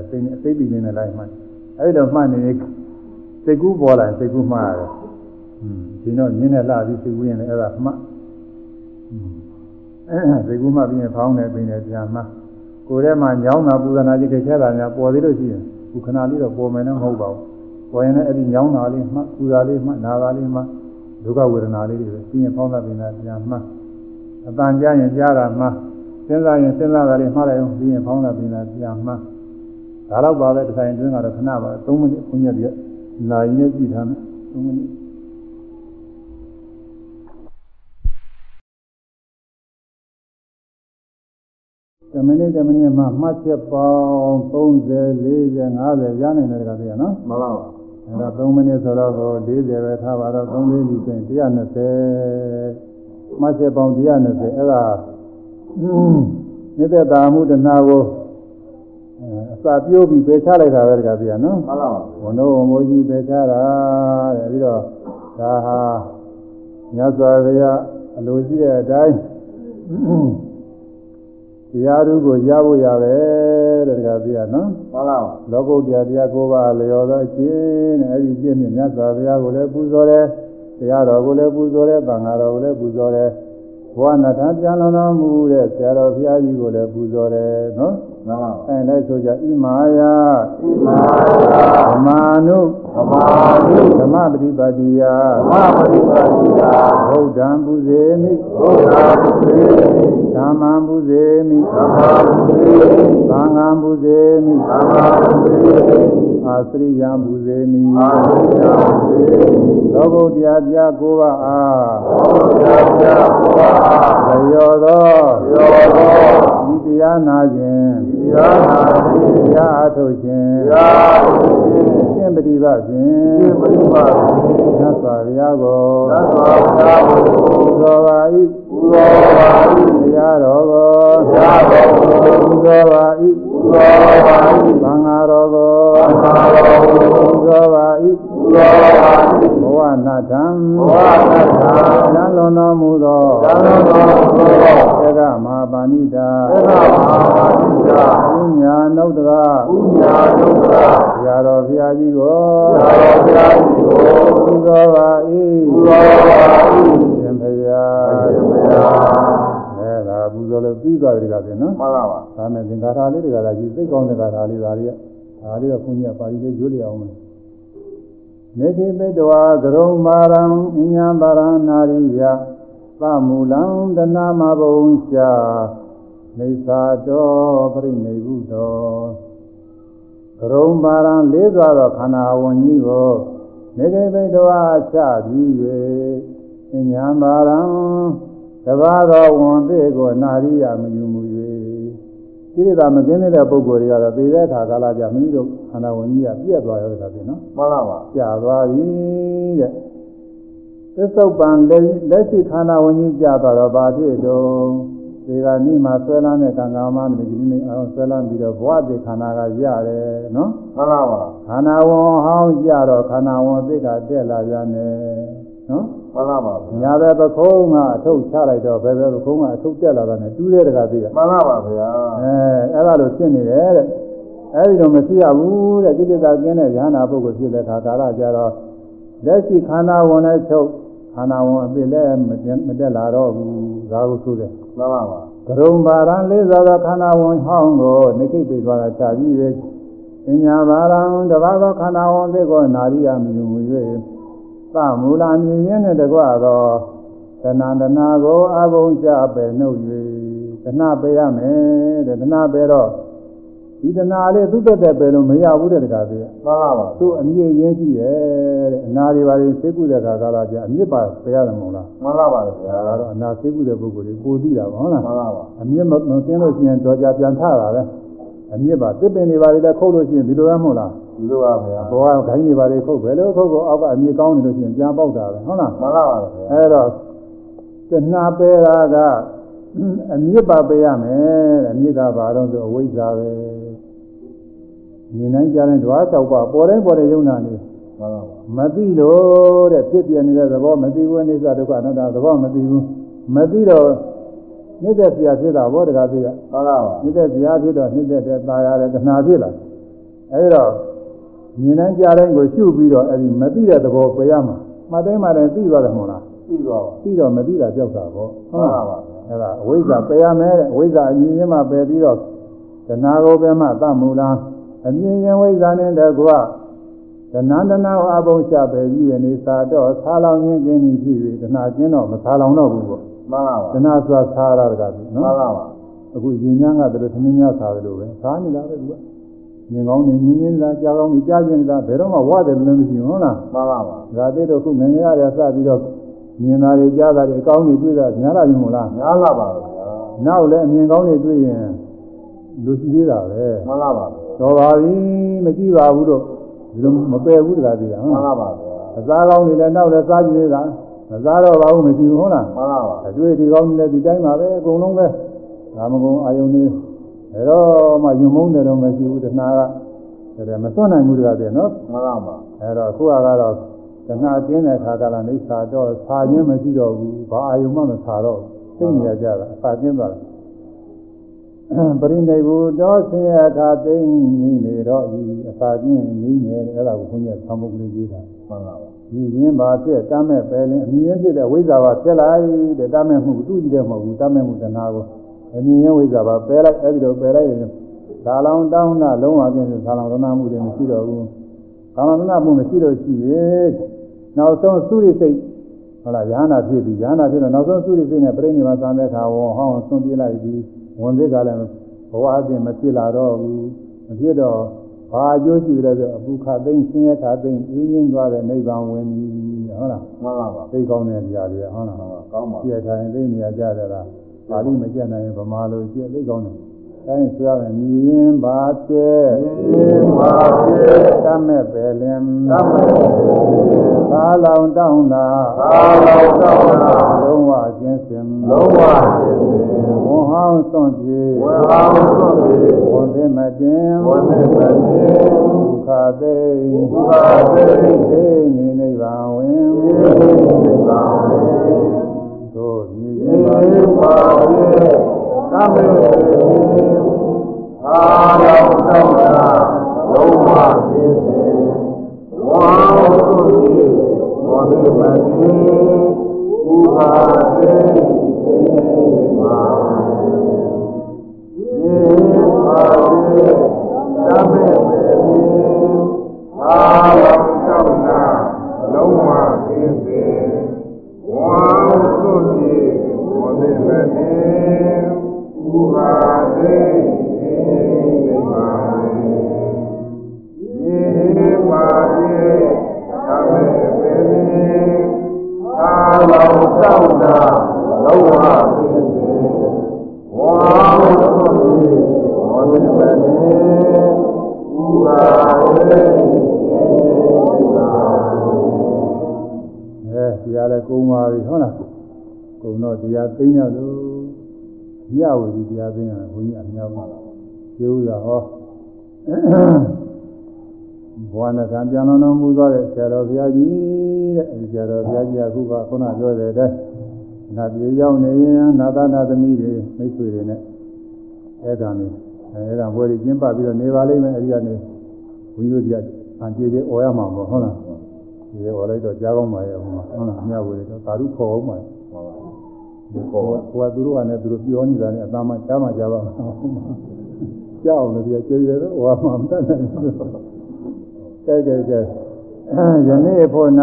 အသိအသိပြီးနေတဲ့လိုက်မှန်အဲဒီတော့မှန်နေစိတ်ကူးပေါ်လာစိတ်ကူးမှားရတယ်။ဒီတော့နင်းနဲ့လာပြီးစိတ်ကူးရင်လည်းအဲ့ဒါမှတ်။စိတ်ကူးမှပြီးရင်ဖောင်းတယ်ပြင်တယ်ပြန်မှား။ကိုယ်ထဲမှာညောင်းတာပူဇနာကြီးတစ်ချက်လာညာပေါ်သေးလို့ရှိရင်ခုခဏလေးတော့ပေါ်မယ်နဲ့မဟုတ်ပါဘူး။ပေါ်ရင်လည်းအဲ့ဒီညောင်းတာလေးမှတ်ပူဇာလေးမှတ်နာတာလေးမှတ်ဒုက္ခဝေဒနာလေးတွေပြီးရင်ဖောင်းတာပြင်တာပြန်မှား။အတန်ကြားရင်ကြားတာမှတ်စဉ်းစားရင်စဉ်းစားတာလေးမှားလိုက်အောင်ပြီးရင်ဖောင်းတာပြင်တာပြန်မှား။ ဒါတော့ပါပဲတစ်ဆိုင်တွင်းကတော့ခဏပါ3မိနစ်ခွင့်ရပြနာရီနဲ့ကြည့်ထားမယ်3မိနစ်တမနစ်တမနစ်မှမှတ်ချက်ပေါင်း30 40 50ရနိုင်တယ်ကတည်းကနော်မှန်ပါပါအဲဒါ3မိနစ်ဆိုတော့ကို40ပဲထားပါတော့3လေးဒီဆိုရင်120မှတ်ချက်ပေါင်း120အဲ့ဒါနေတဲ့တာမှုတဏှာကို အစာပြိုးပြီးပယ်ချလိုက်တာပဲတကပြနော်မှန်ပါပါဘုံတို့အမိုးကြီးပယ်ချတာတဲ့ပြီးတော့ဒါဟာမြတ်စွာဘုရားအလိုရှိတဲ့အတိုင်းတရားဓုကိုရဖို့ရပဲတဲ့တခါပြရနော်မှန်ပါပါလောကုတ္တရာတရားကိုးပါးလျော်သောအခြင်းနဲ့အဲ့ဒီပြည့်မြတ်မြတ်စွာဘုရားကိုလည်းပူဇော်တယ်တရားတော်ကိုလည်းပူဇော်တယ်သံဃာတော်ကိုလည်းပူဇော်တယ်ဘဝနာထပြန်လွန်တော်မူတဲ့ဆရာတော်ဘုရားကြီးကိုလည်းပူဇော်တယ်နော်မှန်ပါပါ အဲလည်းဆိုကြဣမာယဣမာယဓမ္မာနုသမာဓိဓမ္မပฏิပါတိယမပရိပါတိယဗုဒ္ဓံပူဇေမိဘုရားပုရိဓမ္မံပူဇေမိသမ္မာပုရိသံဃံပူဇေမိသမ္မာပုရိအာသရိယံပူဇေမိအာရိယပုရိလောကုတ္တရာတရားကိုးပါးအားဘုရားပြဘုရားလျော်သောရောတော်ဤတရားနာခြင်းတ ရားနာတိတရားအထုတ်ခြင်းတရားပုရိရှင်းပฏิပတ်ဖြင့်ပရိပါတိသတ်စွာဘုရားကိုသတ္တဝါဘုရားကိုပူဇော်ပါ၏ပူဇော်ပါ၏တရားတော်ကိုဘုရားတော်ကိုပူဇော်ပါ၏ပူဇော်ပါ၏သံဃာတော်ကိုသံဃာတော်ကိုပူဇော်ပါ၏ပူဇော်ပါ၏ဘ ဝနာထံဘဝနာထံသံလွန်တော်မူသောသံဃာတော်ကိုသေကမဟာပါဏိတာသက္ကမဟာတိယဥညာနုဒ္ဒရာဥညာဒုက္ခဘုရားတော်ဘုရားကြီးကိုသာရောဘုရားကြီးကိုပူဇော်ပါ၏ပူဇော်ပါ၏ရှင်ဘုရားရှင်ဘုရားအဲဒါပူဇော်လို့ပြီးသွားပြီကပြင်နော်မှန်ပါပါဒါနဲ့သင်္ကာထာလေးတွေကလည်းကြီးသိကောင်းတဲ့ကာထာလေးဒါလေးကဒါလေးကဘုန်းကြီးကပါဠိလေးရွတ်လျအောင်မယ် နေတိပိတဝါကရုံမာရံအညာပါရနာရိယသမူလံတနာမဘုံရှာနေသာတော်ပြိနေဘုတော်ကရုံပါရံလေးစွာသောခန္ဓာဝန်ကြီးကိုနေတိပိတဝါချပြီး၍အညာပါရံတဘာသောဝန်သေးကိုနာရိယမယူမူ၍ကိရိတာမကင်းတဲ့ပုဂ္ဂိုလ်တွေကတော့သေတဲ့အခါကာလကြမိမိတို့ ခန္ဓာဝန်ကြီးကပြည့်သွားရောတဲ့ခါပြင်နော်မှန်ပါပါကြာသွားပြီတဲ့သစ္ဆုတ်ပံလက်လက်ရှိခန္ဓာဝင်ကြီးကြာသွားတော့ဘာဖြစ်တော့ဒီကနေ့မှဆွဲလန်းတဲ့ကံကံမနဲ့ဒီနေ့အောင်ဆွဲလန်းပြီးတော့ဘဝတည်ခန္ဓာကရတယ်နော်မှန်ပါပါခန္ဓာဝန်ဟောင်းကြတော့ခန္ဓာဝန်သိကတက်လာပြန်တယ်နော်မှန်ပါပါညာဘက်ပခုံးကအထုတ်ချလိုက်တော့ဘယ်ဘက်ပခုံးကအထုတ်တက်လာတာနဲ့တူးတဲ့တကားသိရမှန်ပါပါဗျာအဲအဲ့ဒါလိုဖြစ်နေတယ်တဲ့ အဲ့ဒီတော့မရှိရဘူးတဲ့ကိလေသာကင်းတဲ့ဉာဏပုဂ္ဂိုလ်ဖြစ်တဲ့ခါကာလကြတော့လက်ရှိခန္ဓာဝန်နဲ့ချုပ်ခန္ဓာဝန်အပြစ်လည်းမတက်မတက်လာတော့ဘူးဒါကိုဆိုတယ်မှန်ပါပါကရုံပါရံလေးစားသောခန္ဓာဝန်ဟောင်းကိုနိကိပိသွားတာချပြီးပဲအညာပါရံတပါးသောခန္ဓာဝန်သိကိုနာရိယမြူ၍သမူလာမြင်ရင်းနဲ့တကွသောတဏ္ဍနာကိုအဘုံချပဲနှုတ်၍တဏပေးရမယ်တဲ့တဏပေးတော့ ဒီတဏလေးသူ့တက်တက်ပဲလို့မရဘူးတဲ့တကားသေးမှန်ပါပါသူ့အမြင့်ရင်းရှိတယ်တဲ့အနာတွေပါရင်သိကုတဲ့ခါကာလကျအမြင့်ပါပြရတယ်မဟုတ်လားမှန်ပါပါဗျာဒါကတော့အနာသိကုတဲ့ပုဂ္ဂိုလ်တွေကိုသိတာပါဟုတ်လားမှန်ပါပါအမြင့်မမသိလို့ရှိရင်တော့ကြပြန်ထတာပဲအမြင့်ပါတစ်ပင်တွေပါလေလည်းခုတ်လို့ရှိရင်ဒီလိုရမဟုတ်လားဒီလိုပါဗျာဘောကခိုင်းတွေပါလေခုတ်ပဲလို့ခုတ်ကိုအောက်ကအမြင့်ကောင်းနေလို့ရှိရင်ပြန်ပေါက်တာပဲဟုတ်လားမှန်ပါပါဗျာအဲတော့တဏှာပဲတာကအမြင့်ပါပေးရမယ်တဲ့အမြင့်ကဘာတော့ဆိုအဝိဇ္ဇာပဲ မြင်နိုင်ကြတဲ့ဓဝါ၆ပါးပေါ်တိုင်းပေါ်တဲ့ယုံနာနေ မှန်ပါပါ မသိလို့တဲ့ဖြစ်ပြနေတဲ့သဘောမသိဘူးအိစ္ဆဒုက္ခအနတ္တသဘောမသိဘူးမသိတော့နေတဲ့ဆရာဖြစ်တာဘောတကားသိရ မှန်ပါပါ နေတဲ့ဆရာဖြစ်တော့နေတဲ့တဲ့ตายရတယ်တဏှာဖြစ်လာအဲဒီတော့မြင်နိုင်ကြတိုင်းကိုရှုပြီးတော့အဲဒီမသိတဲ့သဘောပြရမှာမှတ်တိုင်းမှတိုင်းသိသွားတယ်မဟုတ်လား ပြီးတော့ သိတော့မသိတာကြောက်တာပေါ့ မှန်ပါပါ အဲဒါအဝိဇ္ဇာပယ်ရမယ်တဲ့အဝိဇ္ဇာအမြင်ရင်းမှပယ်ပြီးတော့တဏှာကိုပဲမှသမူလား အမြင်ရင်ဝိဇ္ဇာနဲ့တကွတဏှာတဏှာကိုအဘုံချပယ်ပြီးရနေသာတော့ဆာလောင်ခြင်းကင်းပြီးဖြစ်ပြီးတဏှာကျင်းတော့မဆာလောင်တော့ဘူးပေါ့မှန်ပါပါတဏှာဆိုတာဆာရတာကပြီမှန်နော်ပါပါအခုရင်များကတည်းကသမင်းများဆာတယ်လို့ပဲဆာနေတာပဲသူကမြင်ကောင်းနေမြင်မြင်လားကြားကောင်းနေကြားခြင်းလားဘယ်တော့မှဝတယ်လို့မရှိဘူးဟုတ်လားမှန်ပါပါဒါသေးတော့ခုငငယ်ရတဲ့စပြီးတော့မြင်တာတွေကြားတာတွေအကောင်းတွေတွေ့တာများလာပြီမို့လားညားလာပါဗျာနောက်လည်းအမြင်ကောင်းတွေတွေ့ရင်လူရှိသေးတာပဲမှန်ပါပါ တော်ပါပြီမကြည့်ပါဘူးတော့ဒီလိုမပယ်ဘူးတကားသေးတာဟုတ်မှန်လားပါပါဗျာအစားကောင်းတွေလည်းနောက်လည်းစားကြည့်သေးတာမစားတော့ပါဘူးမရှိဘူးဟုတ်လားမှန်ပါပါအတွေ့ဒီကောင်းတွေလည်းဒီတိုင်းပါပဲအကုန်လုံးပဲဒါမကုံအာယုန်တွေအဲတော့မှယုံမုန်းတယ်တော့မရှိဘူးတဏှာကဒါမစွန့်နိုင်ဘူးတကားသေးနော်မှန်ပါပါအဲတော့ခုကတော့တဏှာကျင်းတဲ့ခါကလာနေစာတော့ဆာခြင်းမရှိတော့ဘူးဘာအာယုံမှမဆာတော့သိနေရကြတာအစာကျင်းသွားတယ် ပရိနိဗ္ဗူတောဆင်းရဲတာသိနေနေတော့ဤအစာချင်းနေနေအဲ့ဒါကိုခွန်ကြီးသံပုဂ္ဂလိကြီးတာမှန်ပါပါဒီရင်းပါဖြစ်တမ်းမဲ့ပဲလင်းအမြင်ဖြစ်တဲ့ဝိဇ္ဇာပါဖြစ်လိုက်တဲ့တမ်းမဲ့မှုသူ့ကြည့်တယ်မဟုတ်ဘူးတမ်းမဲ့မှုတဏှာကိုအမြင်ရဝိဇ္ဇာပါပယ်လိုက်အဲ့ဒီတော့ပယ်လိုက်ရင်ဒါလောင်တောင်းတာလုံးဝပြင်းသာလောင်ရဏမှုတွေမရှိတော့ဘူးကာမရဏမှုမရှိတော့ရှိရဲ့နောက်ဆုံးသုရိစိတ်ဟုတ်လားယဟနာဖြစ်ပြီယဟနာဖြစ်တော့နောက်ဆုံးသုရိစိတ်နဲ့ပြိဋိဘသံတဲ့ခါဝဟောင်းဆွန့်ပြေးလိုက်ပြီး ဝန်သေးကလည်းဘဝအပြင်မဖြစ်လာတော့ဘူးမဖြစ်တော့ဘာအကျိုးရှိတယ်ဆိုအပူခသိမ့်ဆင်းရဲခသိမ့်အင်းင်းသွားတဲ့နိဗ္ဗာန်ဝင်ပြီဟုတ်လားမှန်ပါပါသိကောင်းတဲ့တရားတွေဟုတ်လားကောင်းပါပြည့်ထိုင်သိနေရကြတယ်လားပါဠိမကျက်နိုင်ရင်ဗမာလိုကျက်သိကောင်းတယ်အဲဆိုရမယ်မြင်ပါကျဲမြင်ပါကျဲတတ်မဲ့ပဲလင်တတ်မဲ့ သာလောင်တောင်းတာသာလောင်တောင်းတာလုံးဝကျင်းစင်လုံးဝကျင်းစင်ဝန်ဟောင်းစွန့်ပြေဝန်ဟောင်းစွန့်ပြေဝန်သိမတင်ဝန်သိမတင်ဒုက္ခသိဒုက္ခသိသိနေနိဗ္ဗာန်ဝင်သိနိဗ္ဗာန်ဝင်တို့မြည်ပါပြေသဗ္ဗေအာရောသောတာလုံးဝပြည့်စုံဝါဟုတိ ဘောဓိမတိဥပါဒေသေမာယေပါတိသဗ္ဗေအာရောသောတာလုံးဝပြည့်စုံဝါဟုတိဘောဓိမတိဥပါ အာလောသောတာလောဝပိစေဝါသုတိဝါမိပတိဥပါဒေအဲဒီရလဲကုံပါပြီဟုတ်လားကုံတော့တရားသိညာလို့မြဝတီတရားသိရင်ဘုန်းကြီးအများပါလားကျေဥစွာဟော ဘဝနဲ့ကံပြန်တော်မူသွားတဲ့ဆရာတော်ဘုရားကြီးတဲ့အဲဒီဆရာတော်ဘုရားကြီးကခုကခုနပြောတဲ့အတိုင်းနာပြေရောက်နေရင်နာသနာသမီးတွေမိတ်ဆွေတွေနဲ့အဲ့ဒါနေအဲ့ဒါဘွယ်ကြီးကျင်းပပြီးတော့နေပါလိမ့်မယ်အဲဒီကနေဘုန်းကြီးတို့ကအန်ကျေကျေអော်ရမှာပေါ့ဟုတ်လားဒီអော်လိုက်တော့ကြားကောင်းပါရဲ့ဟိုမှာဟုတ်လားမြဝတီတော့သာဓုခေါ်အောင်ပါဟုတ်ပါကိုယ်ကသူတို့ကလည်းသူတို့ပြောနေတာနဲ့အသားမှကြားမှကြားပါမှာကြောက်လို့ဒီကျေကျေတော့ဟောမှမတတ်နိုင်ဘူး ကဲကဲကဲယနေ့ဖို့၌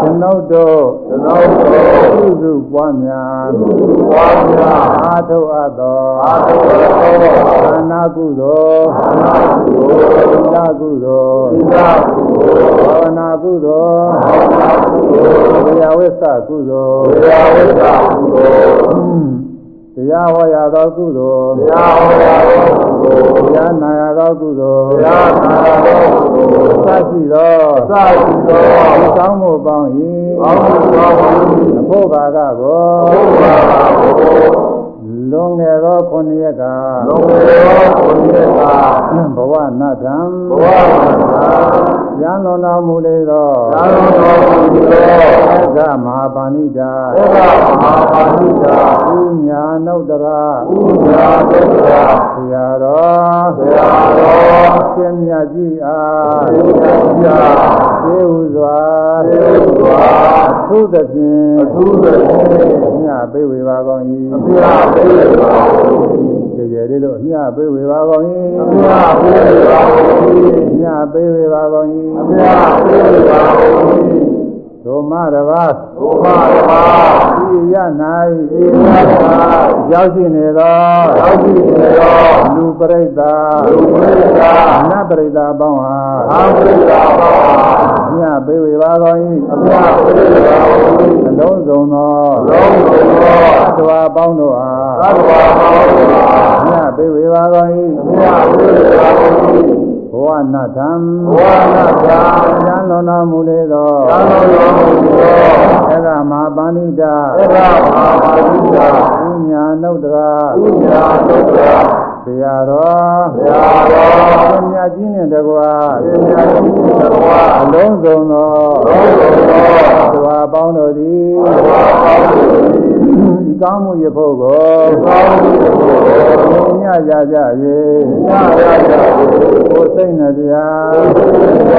ကျွန်ုပ်တို့ကျွန်ုပ်တို့စုစုပွားများပွားများအာထုအပ်သောအာထုအပ်သောသာနာကုသိုလ်သာနာကုသိုလ်သီလကုသိုလ်သီလကုသိုလ်ဘာဝနာကုသိုလ်ဘာဝနာကုသိုလ်ဝိယဝိသကုသိုလ်ဝိယဝိသကုသိုလ် တရားဟောရသောကုသိုလ်တရားဟောရသောကုသိုလ်တရားနာရသောကုသိုလ်တရားနာရသောကုသိုလ်သရှိသောသရှိသောဒီကောင်းမှုပေါင်း၏ကောင်းမှုပေါင်း၏အဖို့ဘာကကိုအဖို့ဘာကကို လွန်ငယ်သောခုနှစ်ရက်ကလွန်ငယ်သောခုနှစ်ရက်ကဘဝနာထံဘဝနာထံရန်တော်တော်မူလေသောရန်တော်တော်မူလေသောသက္ကမဟာပါဏိတာသက္ကမဟာပါဏိတာဥညာနုတ္တရာဥညာနုတ္တရာဆရာတော်ဆရာတော်ရှင်မြတ်ကြီးအားရှင်မြတ်ကြီးအားသေဟုစွာသေဟုစွာသုသဖြင့်အသုသဖြင့်မြတ် ပေဝေပါကောင်း၏အမြတ်ပေဝေပါကောင်း၏ကြည်ကြည်လေးတို့အမြတ်ပေဝေပါကောင်း၏အမြတ်ပေဝေပါကောင်း၏အမြတ်ပေဝေပါကောင်း၏အမြတ်ပေဝေပါကောင်း၏ဒုမတပါးဒုမတပါးဤရ၌ဤရ၌ရောက်ရှိနေသောရောက်ရှိနေသောလူပရိသတ်လူပရိသတ်နတ်ပရိသတ်ပေါင်းဟာအာပရိသတ်ပေါင်းဟာ မြတ်ပေဝေပါကော၏အမြတ်ပေဝေပါကော၏အလုံးစုံသောအလုံးစုံသောသတ္တဝါပေါင်းတို့ဟာသတ္တဝါပေါင်းတို့ဟာမြတ်ပေဝေပါကော၏အမြတ်ပေဝေပါကော၏ဘဝနာထံဘဝနာထံဉာဏ်တော်နာမူလေသောဉာဏ်တော်မူလေသောဧကမဟာပါဏိတာဧကမဟာပါဏိတာဥညာနုတ္တရာဥညာနုတ္တရာ ဆရာတော်ဆရာတော်ပညာကြီးနဲ့တကွာပညာကြီးနဲ့တကွာအလုံးစုံသောအလုံးစုံသောသွားပေါင်းတော်သည်သွားပေါင်းတော်သည်ဒီကောင်းမှုရဖို့ကိုကောင်းမှုရဖို့ကိုမြတ်ရကြ၍မြတ်ရကြ၍ကိုစိတ်နှပြကိုစိတ်နှပြ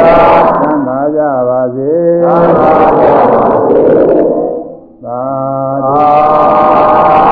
သံသာကြပါစေသံသာကြပါစေသာသာ